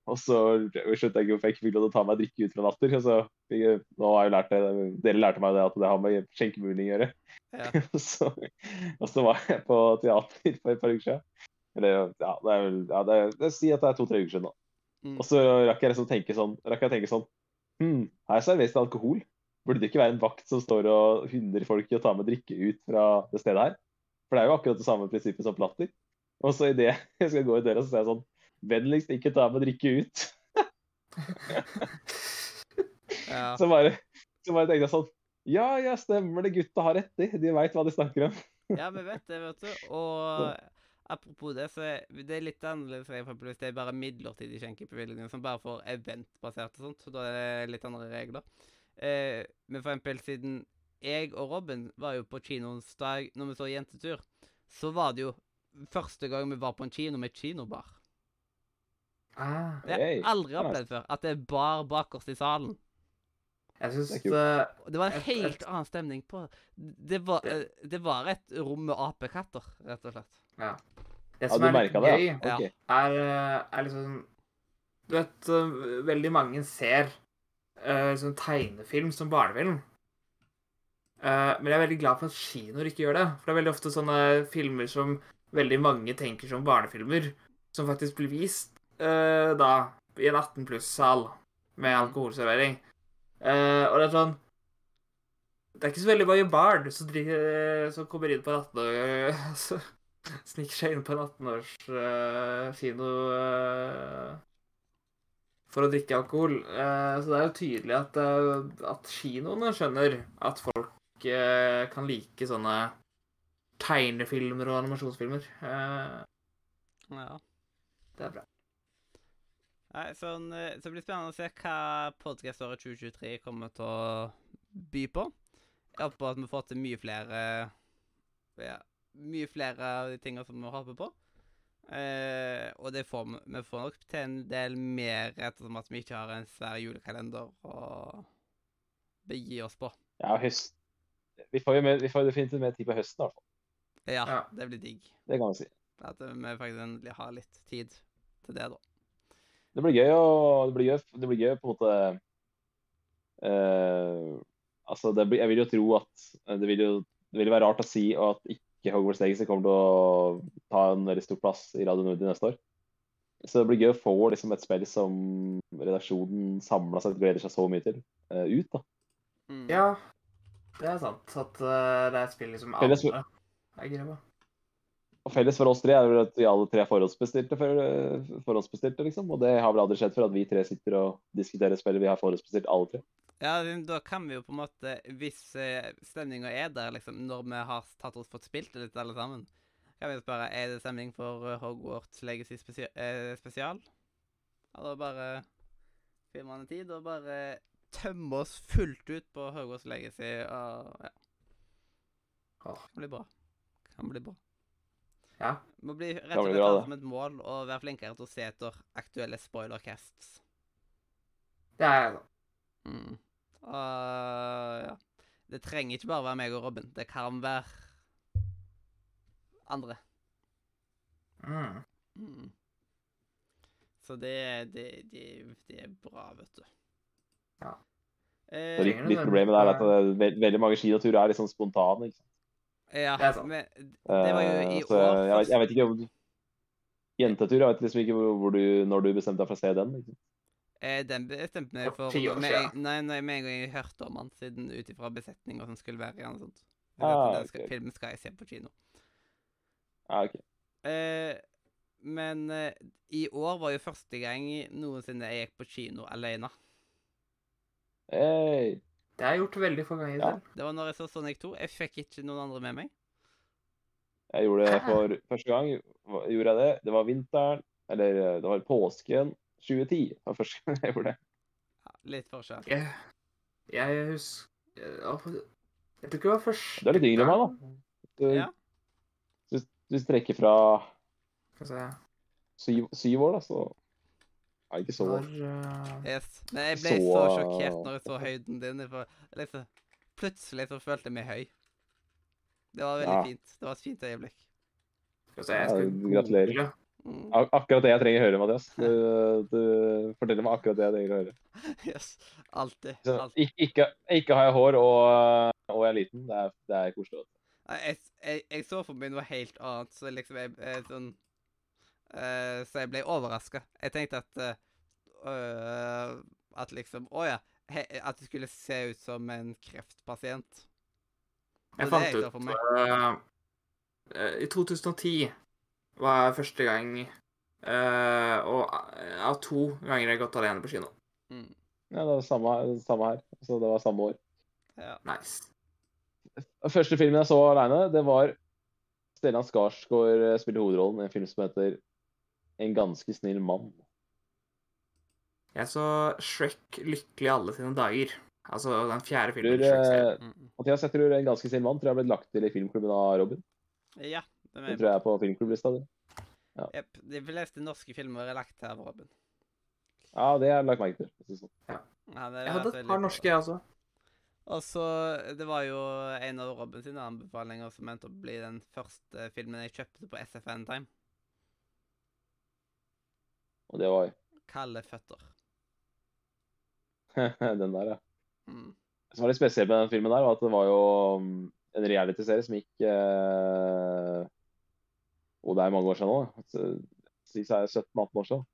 C: Og så skjønte jeg ikke hvorfor jeg ikke fikk lov til å ta meg drikke ut fra Latter. Og så jeg, nå har jeg lært det, Dere lærte meg det at det har med skjenkebevilgning å gjøre.
A: ja.
C: Og så, og så var jeg på teater for et par uker siden. Eller ja, det er vel ja, det, er- det Si at det er to-tre uker siden da.
A: Mm.
C: Og så rakk jeg liksom tenke sånn, rakk jeg tenke sånn Hm, her serveres det alkohol. Burde det ikke være en vakt som står og hindrer folk i å ta med drikke ut fra det stedet her? For det er jo akkurat det samme prinsippet som Platter. Og så idet jeg skal gå i døra, så sier jeg sånn Vennligst ikke ta med drikke ut.
A: ja.
C: Så bare, så bare tenkte jeg sånn Ja, ja, stemmer det. Gutta har rett i. De veit hva de snakker om.
A: Ja, vi vet det, vet du. Og apropos det, så er det er litt annerledes for hvis det er bare midlertidig skjenkebevilgning som bare får eventbasert og sånt. så Da er det litt andre regler. Eh, men for eksempel siden jeg og Robin var jo på kinoens dag når vi så Jentetur, så var det jo første gang vi var på en kino med kinobar.
B: Ah,
A: Det har jeg aldri opplevd før. At det er bar bak oss i salen.
B: jeg syns
C: Det
B: uh,
A: Det var en helt
B: et-
A: annen stemning på det. Var, eh, det var et rom med apekatter, rett og slett.
B: Det som er litt
C: det?
B: gøy,
C: Ja. okay.
B: Er, uh, er liksom Du vet, veldig mange ser uh, sånn tegnefilm som barnefilm. Uh, men jeg er veldig glad for at kinoer ikke gjør det. For det er veldig ofte sånne filmer som veldig mange tenker som barnefilmer, som faktisk blir vist uh, da i en 18 pluss-sal med alkoholservering. Uh, og det er sånn Det er ikke så veldig mange barn som, driver, som kommer inn på en 18 år så Sniker seg inn på en 18-års uh, kino uh, for å drikke alkohol. Uh, så det er jo tydelig at, eh, at kinoene skjønner at folk eh, kan like sånne tegnefilmer og animasjonsfilmer. Eh,
A: Ja.
B: det er bra.
A: Nei, sånn, eh, så det blir spennende å se hva podkaståret 2023 kommer til å by på. Jeg håper at vi får til mye flere ja, Mye flere av de tingene som vi håper på. Eh, og det får vi. Vi får nok til en del mer ettersom at vi ikke har en svær julekalender å begi oss på.
C: Ja, høst. Vi får jo med, vi får definitivt mer tid på høsten, i hvert fall.
A: Ja,
B: Ja.
A: det blir digg.
C: Det kan man si.
A: At vi faktisk endelig har litt tid til det, da.
C: Det blir gøy å Det blir gøy, det blir gøy på en måte eh, Altså, det blir, jeg vil jo tro at eh, det vil jo det vil være rart å si at ikke Hogwarts Legacy kommer til å ta en veldig stor plass i Radio Nord neste år. Så det blir gøy å få liksom, et spill som redaksjonen samla sett gleder seg så mye til, uh, ut. da.
A: Mm.
B: Ja, det er sant. At uh, det er et spill liksom
C: Felles-
B: andre er gira på.
C: Og Felles for oss tre er vel at vi alle tre er forhåndsbestilte, for, eh, forhåndsbestilte liksom. Og det har vel aldri skjedd før at vi tre sitter og diskuterer spillet vi har forhåndsbestilt, alle tre.
A: Ja, da kan vi jo på en måte, hvis eh, stemninga er der, liksom, når vi har tatt oss fått spilt det litt alle sammen, kan vi spørre er det stemning for eh, Hogwarts Legacy spesia eh, spesial. Ja, da bare finner man en tid og bare tømmer oss fullt ut på Hogwarts Legacy. Og ja.
B: Det
A: Kan bli bra. Kan bli bra.
B: Ja.
A: Det må bli rett
C: Kan
A: og
C: bli
A: slett som et mål å være flinkere til å se etter aktuelle spoilercasts.
B: Det er jeg, da.
A: Mm. Og ja. Det trenger ikke bare være meg og Robin. Det kan være andre.
B: mm.
A: Mm. Så det, det, det, det er bra, vet du.
B: Ja.
A: Eh,
C: litt, litt problemet der er at det, ve veldig mange skiturer er litt sånn spontane. ikke sant?
A: ja,
B: Det sånn.
A: men det var jo i
C: Eh,
A: år
C: jeg, jeg vet ikke om Jentetur, jeg vet liksom ikke hvor, hvor du, når du bestemte deg for å se den. Liksom.
A: Eh, den bestemte meg
B: For ja,
A: med,
B: siden.
A: Nei, nei, med en gang jeg hørte om han, siden ut ifra besetninger som skulle være i han og sånt.
C: Ah,
A: den skal,
C: ok.
A: Filmen skal jeg se på kino.
C: Ah, okay.
A: Eh, men eh, i år var jo første gang noensinne jeg gikk på kino alene.
C: Hey.
B: Det har jeg gjort veldig få ganger
C: Ja.
A: Det var når jeg så Sonic 2. Jeg fikk ikke noen andre med meg.
C: Jeg gjorde det for første gang. Gjorde jeg det? Det var vinteren, eller eh, det var påsken 2010. Var første gang jeg gjorde det.
A: Ja, litt forskjell.
B: Jeg, jeg husker Jeg tror ikke det var første
C: Du er litt yngre enn meg, da. Du,
A: Ja.
C: hvis, du trekker fra
B: Hva sa jeg?
C: syv, syv år, da, så er ikke så
B: Når eh,
A: Yes. Men jeg ble så,
C: Så,
A: sjokkert når jeg så høyden din. For liksom, plutselig så følte jeg meg høy. Det var veldig
C: Ja.
A: fint. Det var et fint øyeblikk.
B: Skal se, jeg
C: Ja,
B: skal
C: gratulerer. Ak akkurat det jeg trenger å høre, Mathias. Du, du forteller meg akkurat det jeg trenger å høre.
A: Yes. Alltid. Alltid.
C: ikke, ikke, ikke har jeg hår, og, og jeg er liten. Det er, det er koselig.
A: Jeg, jeg, jeg så for meg noe helt annet, så liksom jeg, jeg sånn uh, Så jeg ble overraska. Jeg tenkte at eh, øh, At liksom Å ja. He, at det skulle se ut som en kreftpasient.
B: Jeg
A: er det
B: fant
A: jeg
B: ut uh, I 2010 var første gang uh, Og ja, to ganger jeg har gått alene på kino.
A: Mm.
C: Ja, det var samme, samme her. Så det var samme år.
A: Ja.
B: Nice.
C: Første filmen jeg så alene, det var Stellan Skarsgård eh, spiller hovedrollen i en film som heter En ganske snill mann.
B: Jeg så Shrek lykkelig alle sine dager. Altså den fjerde filmen.
C: Tror, eh,
A: mm.
C: Mathias, jeg tror En ganske snill mann tror jeg har blitt lagt til i filmklubben av Robin.
A: ja. Det
C: Det tror jeg er på filmklubblista di.
A: Jep. De fleste norske filmer er lagt av Robin.
C: Ja, det har jeg lagt merke til. Sånn.
A: Ja, det
B: Jeg hadde et par norske, jeg også.
A: Og så Det var jo en av Robin sine anbefalinger som endte opp å bli den første filmen jeg kjøpte på SFN Time.
C: Og det var
A: Kalde føtter.
C: den der, ja.
A: Mm.
C: Det som var litt spesielt med den filmen, der, var at det var jo en en realityserie som gikk eh, Og det er mange år siden nå. så- jeg er 17-18 år siden.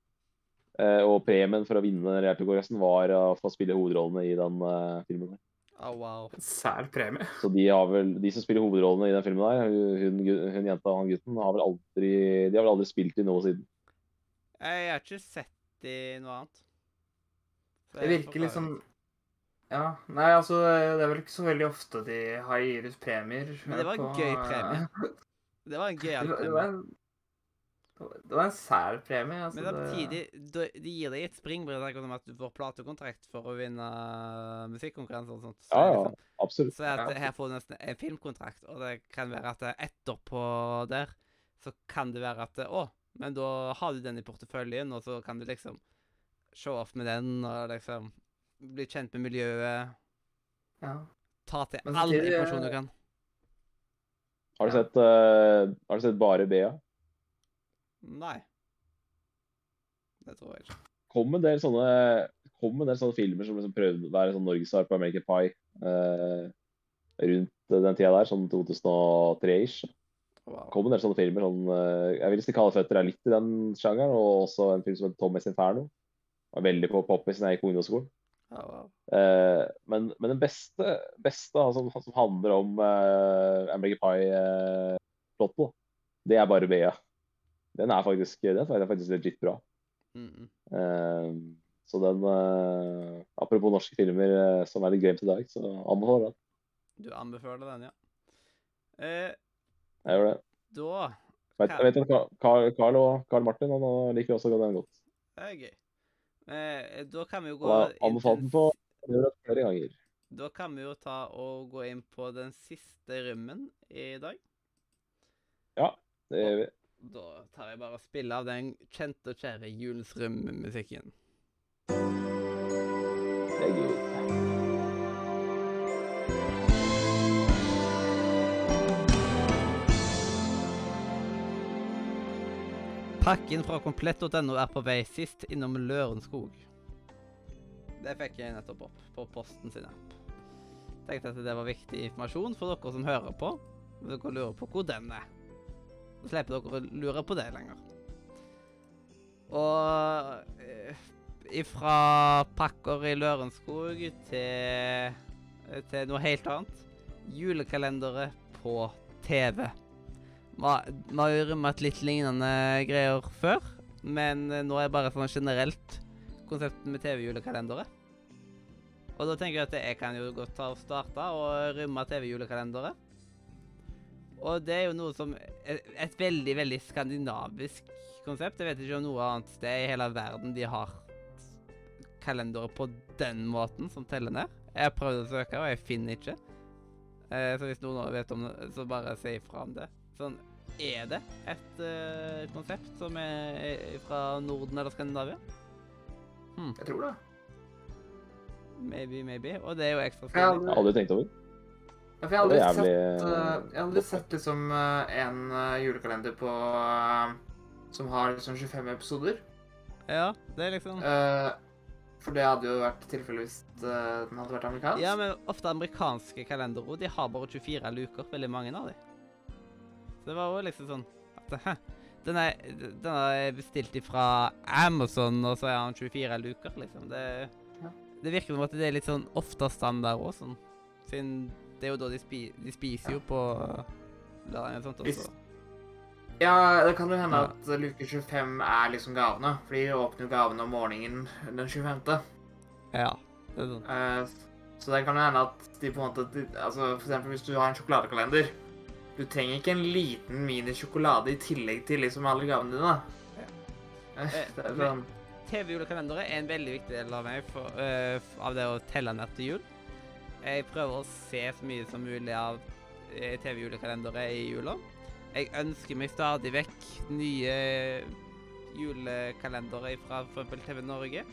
C: Eh, og premien for å vinne realitykonkurransen var å få spille hovedrollene i den eh, filmen. der.
A: Å, wow.
B: Sær premie.
C: Så de, har vel, de som spiller hovedrollene i den filmen, der, hun, hun, hun jenta og han gutten, har vel aldri, de har vel aldri spilt i noe siden.
A: Jeg har ikke sett i noe annet.
B: Det virker liksom. Ja. Nei, altså, det er vel ikke så veldig ofte de har gir ut premier.
A: Men det var en
B: på-
A: gøy premie. Det var en
B: Det
A: gøyal
B: var, det,
A: premie.
B: var en, det var en sær premie. Altså,
A: Men
B: det-
A: samtidig, da- de gir deg et springbrett om at du får platekontrakt for å vinne musikkonkurranser og sånt. Så,
C: Ja, ja,
A: liksom,
C: absolutt.
A: så at her får du nesten en filmkontrakt, og det kan være at etterpå der, så kan det være at Å, men da har du den i porteføljen, og så kan du liksom show off med den, og liksom bli kjent med miljøet.
B: ja.
A: Ta til
B: alle
A: all informasjon du kan.
C: Har du sett, uh, har du sett bare Bea?
A: Nei. Det tror jeg ikke.
C: kom en del sånne kom en del sånne filmer som liksom prøvde å være sånn norgessvar på American Pie uh, rundt den tida der, sånn 2003-ish.
A: Wow.
C: kom en del sånne filmer. Sånn, uh, jeg vil si Kalde føtter er litt i den sjangeren, og også en film som heter Thomas Inferno. Var veldig på pop i jeg gikk på ungdomsskolen.
A: Ja, wow.
C: Eh, men, men den beste, beste altså, som handler om eh, American Pie-plottet, det er bare Bea. Den er faktisk, den er faktisk legit bra.
A: Mm -mm.
C: Eh, så den eh, Apropos norske filmer eh, som er litt glemt i dag, så anbefaler den.
A: Du anbefaler den, ja. Eh,
C: Jeg gjør det.
A: da
C: Jeg vet, jeg vet Carl, Carl og Carl Martin han eh, liker også den godt.
A: Det er gøy. Eh, da kan vi jo gå
C: jeg den på flere ganger.
A: Da kan vi jo ta og gå inn på den siste rømmen i dag.
C: Ja, Det gjør vi.
A: Da tar jeg bare og spiller av den kjente og kjære Julens rym-musikken.
C: Det er gøy.
A: Pakken fra komplett.no er på vei sist innom Lørenskog. Det fikk jeg nettopp opp på posten sin app. Tenkte at det var viktig informasjon for dere som hører på. Hvis dere lurer på hvor den er. Så slipper dere å lure på det lenger. Og eh, ifra pakker i Lørenskog til, til noe helt annet. Julekalendere på TV. Vi har jo rømmet litt lignende greier før, men eh, nå er det bare sånn generelt konsept med TV-julekalendere. Og da tenker jeg at jeg kan jo godt ta og starte og rømme TV-julekalendere. Og det er jo noe som er Et veldig, veldig skandinavisk konsept. Jeg vet ikke om noe annet sted i hele verden de har kalendere på den måten, som teller ned. Jeg har prøvd å søke, og jeg finner ikke. Eh, så hvis noen vet om det, så bare si ifra om det. Sånn, er det et uh, konsept som er fra Norden eller Skandinavia?
B: Jeg tror det.
A: Maybe, maybe. Og det er jo ekstra
B: Jeg har
C: har aldri tenkt over.
B: Ja, for jeg har aldri
C: Det er
B: sett,
C: jævlig-
B: eh, jeg har aldri sett liksom en julekalender på uh, som har liksom 25 episoder.
A: Ja, det er liksom
B: Eh, for det hadde jo vært tilfellet hvis den hadde vært amerikansk.
A: Ja, men ofte amerikanske kalendere, de har bare 24 luker, veldig mange av dem. Så det var òg liksom sånn at hæ, den er, den er bestilt fra Amazon, og så er han 24 luker, liksom. Det,
B: Ja.
A: det virker som at det er litt sånn ofte standard òg, sånn. Siden det er jo da de, spi, de spiser jo på lørdag og sånt. Også.
B: Ja, det kan jo hende at luke 25 er liksom gavene. For de åpner jo gavene om morgenen den 25.
A: Ja. Det er sånn.
B: Uh, så det kan jo hende at de på en måte de, Altså for eksempel hvis du har en sjokoladekalender. Du trenger ikke en liten mini-sjokolade i tillegg til liksom alle gavene dine. Ja.
A: Eh,
B: det er sånn
A: TV-julekalendere er en veldig viktig del av meg for, uh, av det å telle ned til jul. Jeg prøver å se så mye som mulig av eh, TV-julekalendere i jula. Jeg ønsker meg stadig vekk nye julekalendere fra f.eks. TV Norge.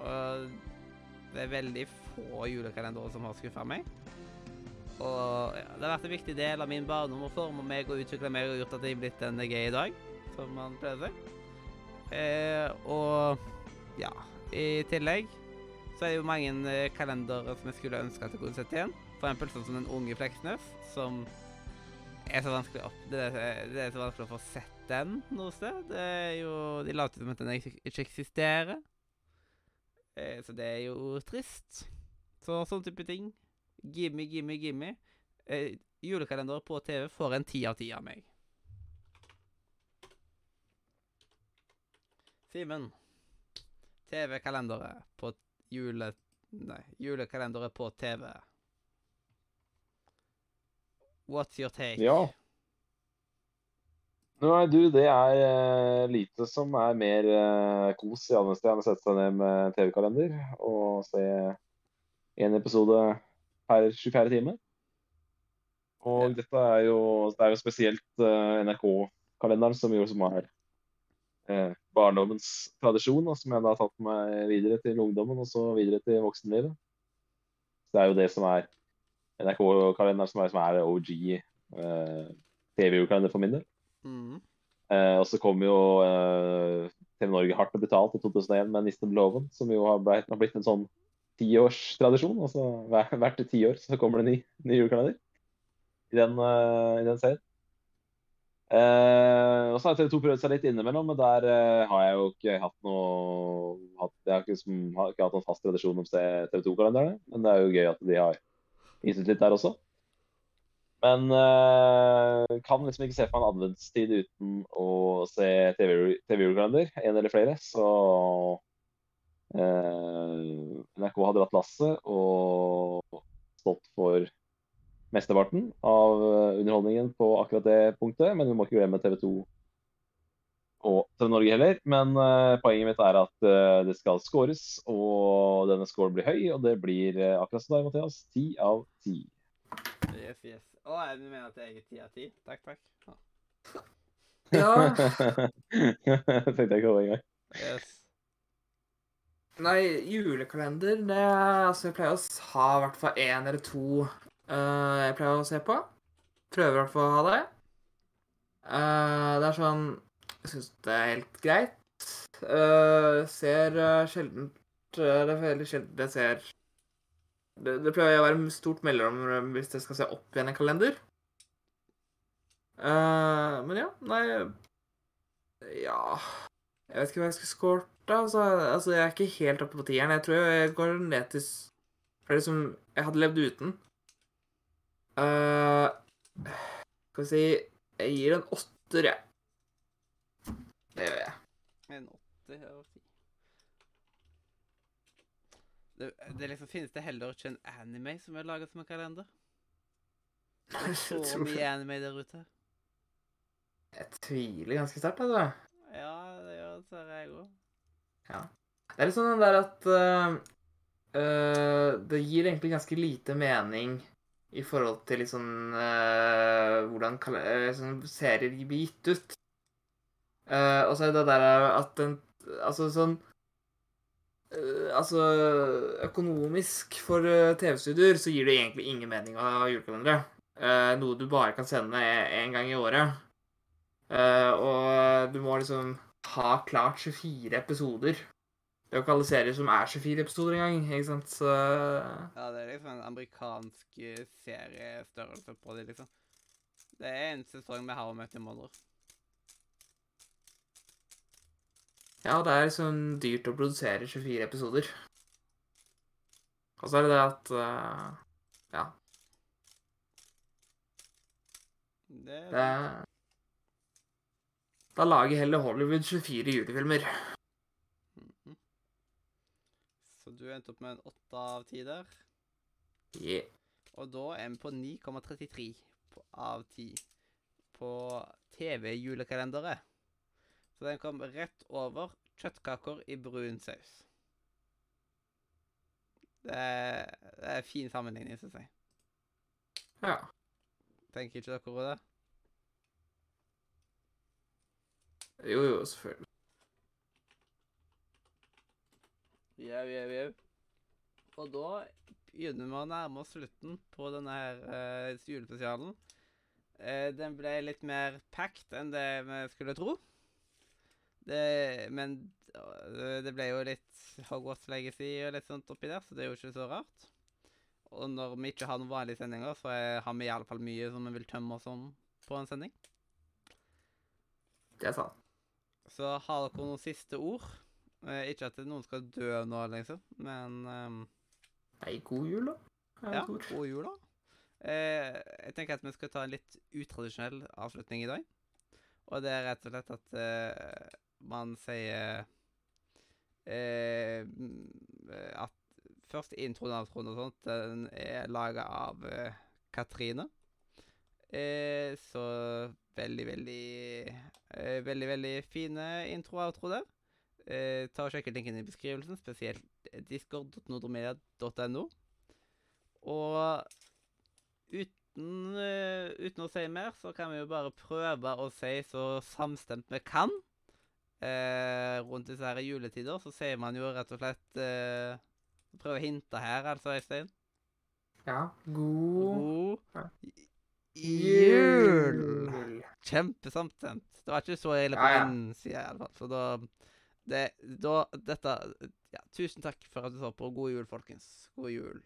A: Og det er veldig få julekalendere som har skuffa meg. Og ja, det har vært en viktig del av min barndom å forme meg og utvikle meg og gjort at jeg er blitt den jeg er i dag, som man pleier å si. Eh, og ja, i tillegg så er det jo mange eh, kalendere som jeg skulle ønske at jeg kunne sett igjen. For eksempel sånn som Den unge Fleksnes, som er så vanskelig opp... Det er, det er så vanskelig å få sett den noe sted. Det er jo De later som at den ikke eksisterer. Eh, så det er jo trist. Så sånn type ting. Gimme, gimme, gimme. Eh, julekalender på TV får en ti av ti av meg. Simen. TV-kalendere på jule... Nei, julekalendere på TV. What's your take?
C: Ja. Nei, du, det er uh, lite som er mer uh, kos i alle steder enn å sette seg ned med TV-kalender og se en episode per 24. time. Og
A: Ja.
C: dette er jo, det er jo spesielt uh, NRK-kalenderen som jo som er uh, barndommens tradisjon, og som jeg da har tatt meg videre til ungdommen og så videre til voksenlivet. Så det er jo det som er NRK-kalenderen som er, som er OG uh, TV-kalender for min del.
A: Mm.
C: Eh, og så kom jo eh, TV Norge hardt og betalt i 2001 med 'Nissen med som jo har blitt, har blitt en sånn tiårstradisjon. Altså hvert, hvert tiår så kommer det en ny, ny julekalender i den, uh, i den serien. Uh, og så har TV 2 prøvd seg litt innimellom, men der uh, har jeg jo ikke hatt noe hatt, Jeg har ikke, som, har ikke hatt noen fast tradisjon om å se TV 2-kalenderne, men det er jo gøy at de har gitt litt der også. Men uh, kan liksom ikke se for meg en adventstid uten å se TV-julekalender, en eller flere. Så NRK hadde dratt lasset og stått for mesteparten av eh, underholdningen på akkurat det punktet. Men vi må ikke glemme TV 2 og TV Norge heller. Men eh, poenget mitt er at eh, det skal scores, og denne scoren blir høy. Og det blir eh, akkurat som deg, Mathias, ti av ti.
A: Yes, yes. Å, jeg mener at jeg er ti av ti. Takk, takk. Ja.
B: Ja.
C: Tenkte jeg ikke over engang.
A: Yes.
B: Nei, julekalender det Altså, jeg pleier å ha i hvert fall én eller to uh, jeg pleier å se på. Prøver i hvert fall å ha det. Uh, det er sånn Jeg syns det er helt greit. Uh, ser uh, sjelden Det er veldig sjelden jeg ser det, det pleier å være stort mellom hvis jeg skal se opp igjen en kalender. Men ja, nei Ja Jeg vet ikke hva jeg skal score altså, altså, jeg er ikke helt oppe på tieren. Jeg tror jeg går ned til flere som jeg hadde levd uten. Uh, skal vi si Jeg gir en åtter, jeg. Det gjør jeg.
A: En åtter av ti. Det, det liksom finnes det heller ikke en anime som er laget som en kalender. Det er så mye anime der ute.
B: Jeg tviler ganske sterkt, altså.
A: Ja, det gjør dessverre jeg òg.
B: Det er litt sånn den der at uh, Det gir egentlig ganske lite mening i forhold til liksom uh, hvordan sånn serier blir gitt ut. Uh, og så er det der at den Altså sånn uh, Altså økonomisk for TV-studier så gir det egentlig ingen mening å ha julekalendere. Noe du bare kan sende én gang i året. Og du må liksom ha klart 24 episoder. Det er jo ikke alle serier som er 24 episoder engang, ikke sant, så
A: Ja, det er liksom en amerikansk eh, seriestørrelse på det, liksom. Det er en sesong med How I Met Your Mother.
B: Ja, det er liksom dyrt å produsere 24 episoder. Og så er det det at uh, Ja,
A: Det er
B: det Da lager heller Hollywood 24 julefilmer.
A: Så du endte opp med en åtte av ti der.
B: Yeah.
A: Og da er vi på 9,33 av 10 på TV-julekalenderet. Så den kom rett over kjøttkaker i brun saus. Det er, det er fin sammenligning, syns jeg.
B: Ja.
A: Tenker ikke dere over det?
B: Jo, jo, selvfølgelig.
A: Jau, jau, jau. Og da begynner vi å nærme oss slutten på denne her eh, julespesialen. Eh, den ble litt mer packed enn det vi skulle tro. Det, men øh, det ble jo litt Hogwarts Legacy og litt sånt oppi der, så det er jo ikke så rart. Og når vi ikke har noen vanlige sendinger, så er, har vi iallfall mye som vi vil tømme oss om på en sending.
B: Det er sant.
A: Så har dere noen siste ord? Eh, ikke at noen skal dø nå, liksom, men um,
B: Nei, god jul, da.
A: Ja, god jul, da. Eh, jeg tenker at vi skal ta en litt utradisjonell avslutning i dag. Og det er rett og slett at eh, man sier eh, mm, At først introen og outroen og sånt, den er laga av eh, Katrine. Eh, så veldig, veldig eh, Veldig, veldig fine intro og outro der. Eh, ta og Sjekk linken i beskrivelsen, spesielt discord.nordromedia.no. Og uten, eh, uten å si mer, så kan vi jo bare prøve å si så samstemt vi kan. Eh, rundt disse her juletider så sier man jo rett og slett eh, Prøv å hinte her, altså, Øystein.
B: Ja. God
A: God
B: jul!
A: Kjempesamtent. Kjempesamstemt. Det var ikke så ille på
B: Ja, ja.
A: min side, i alle fall. Så da, det, da Dette Ja, tusen takk for at du så på. God jul, folkens. God jul.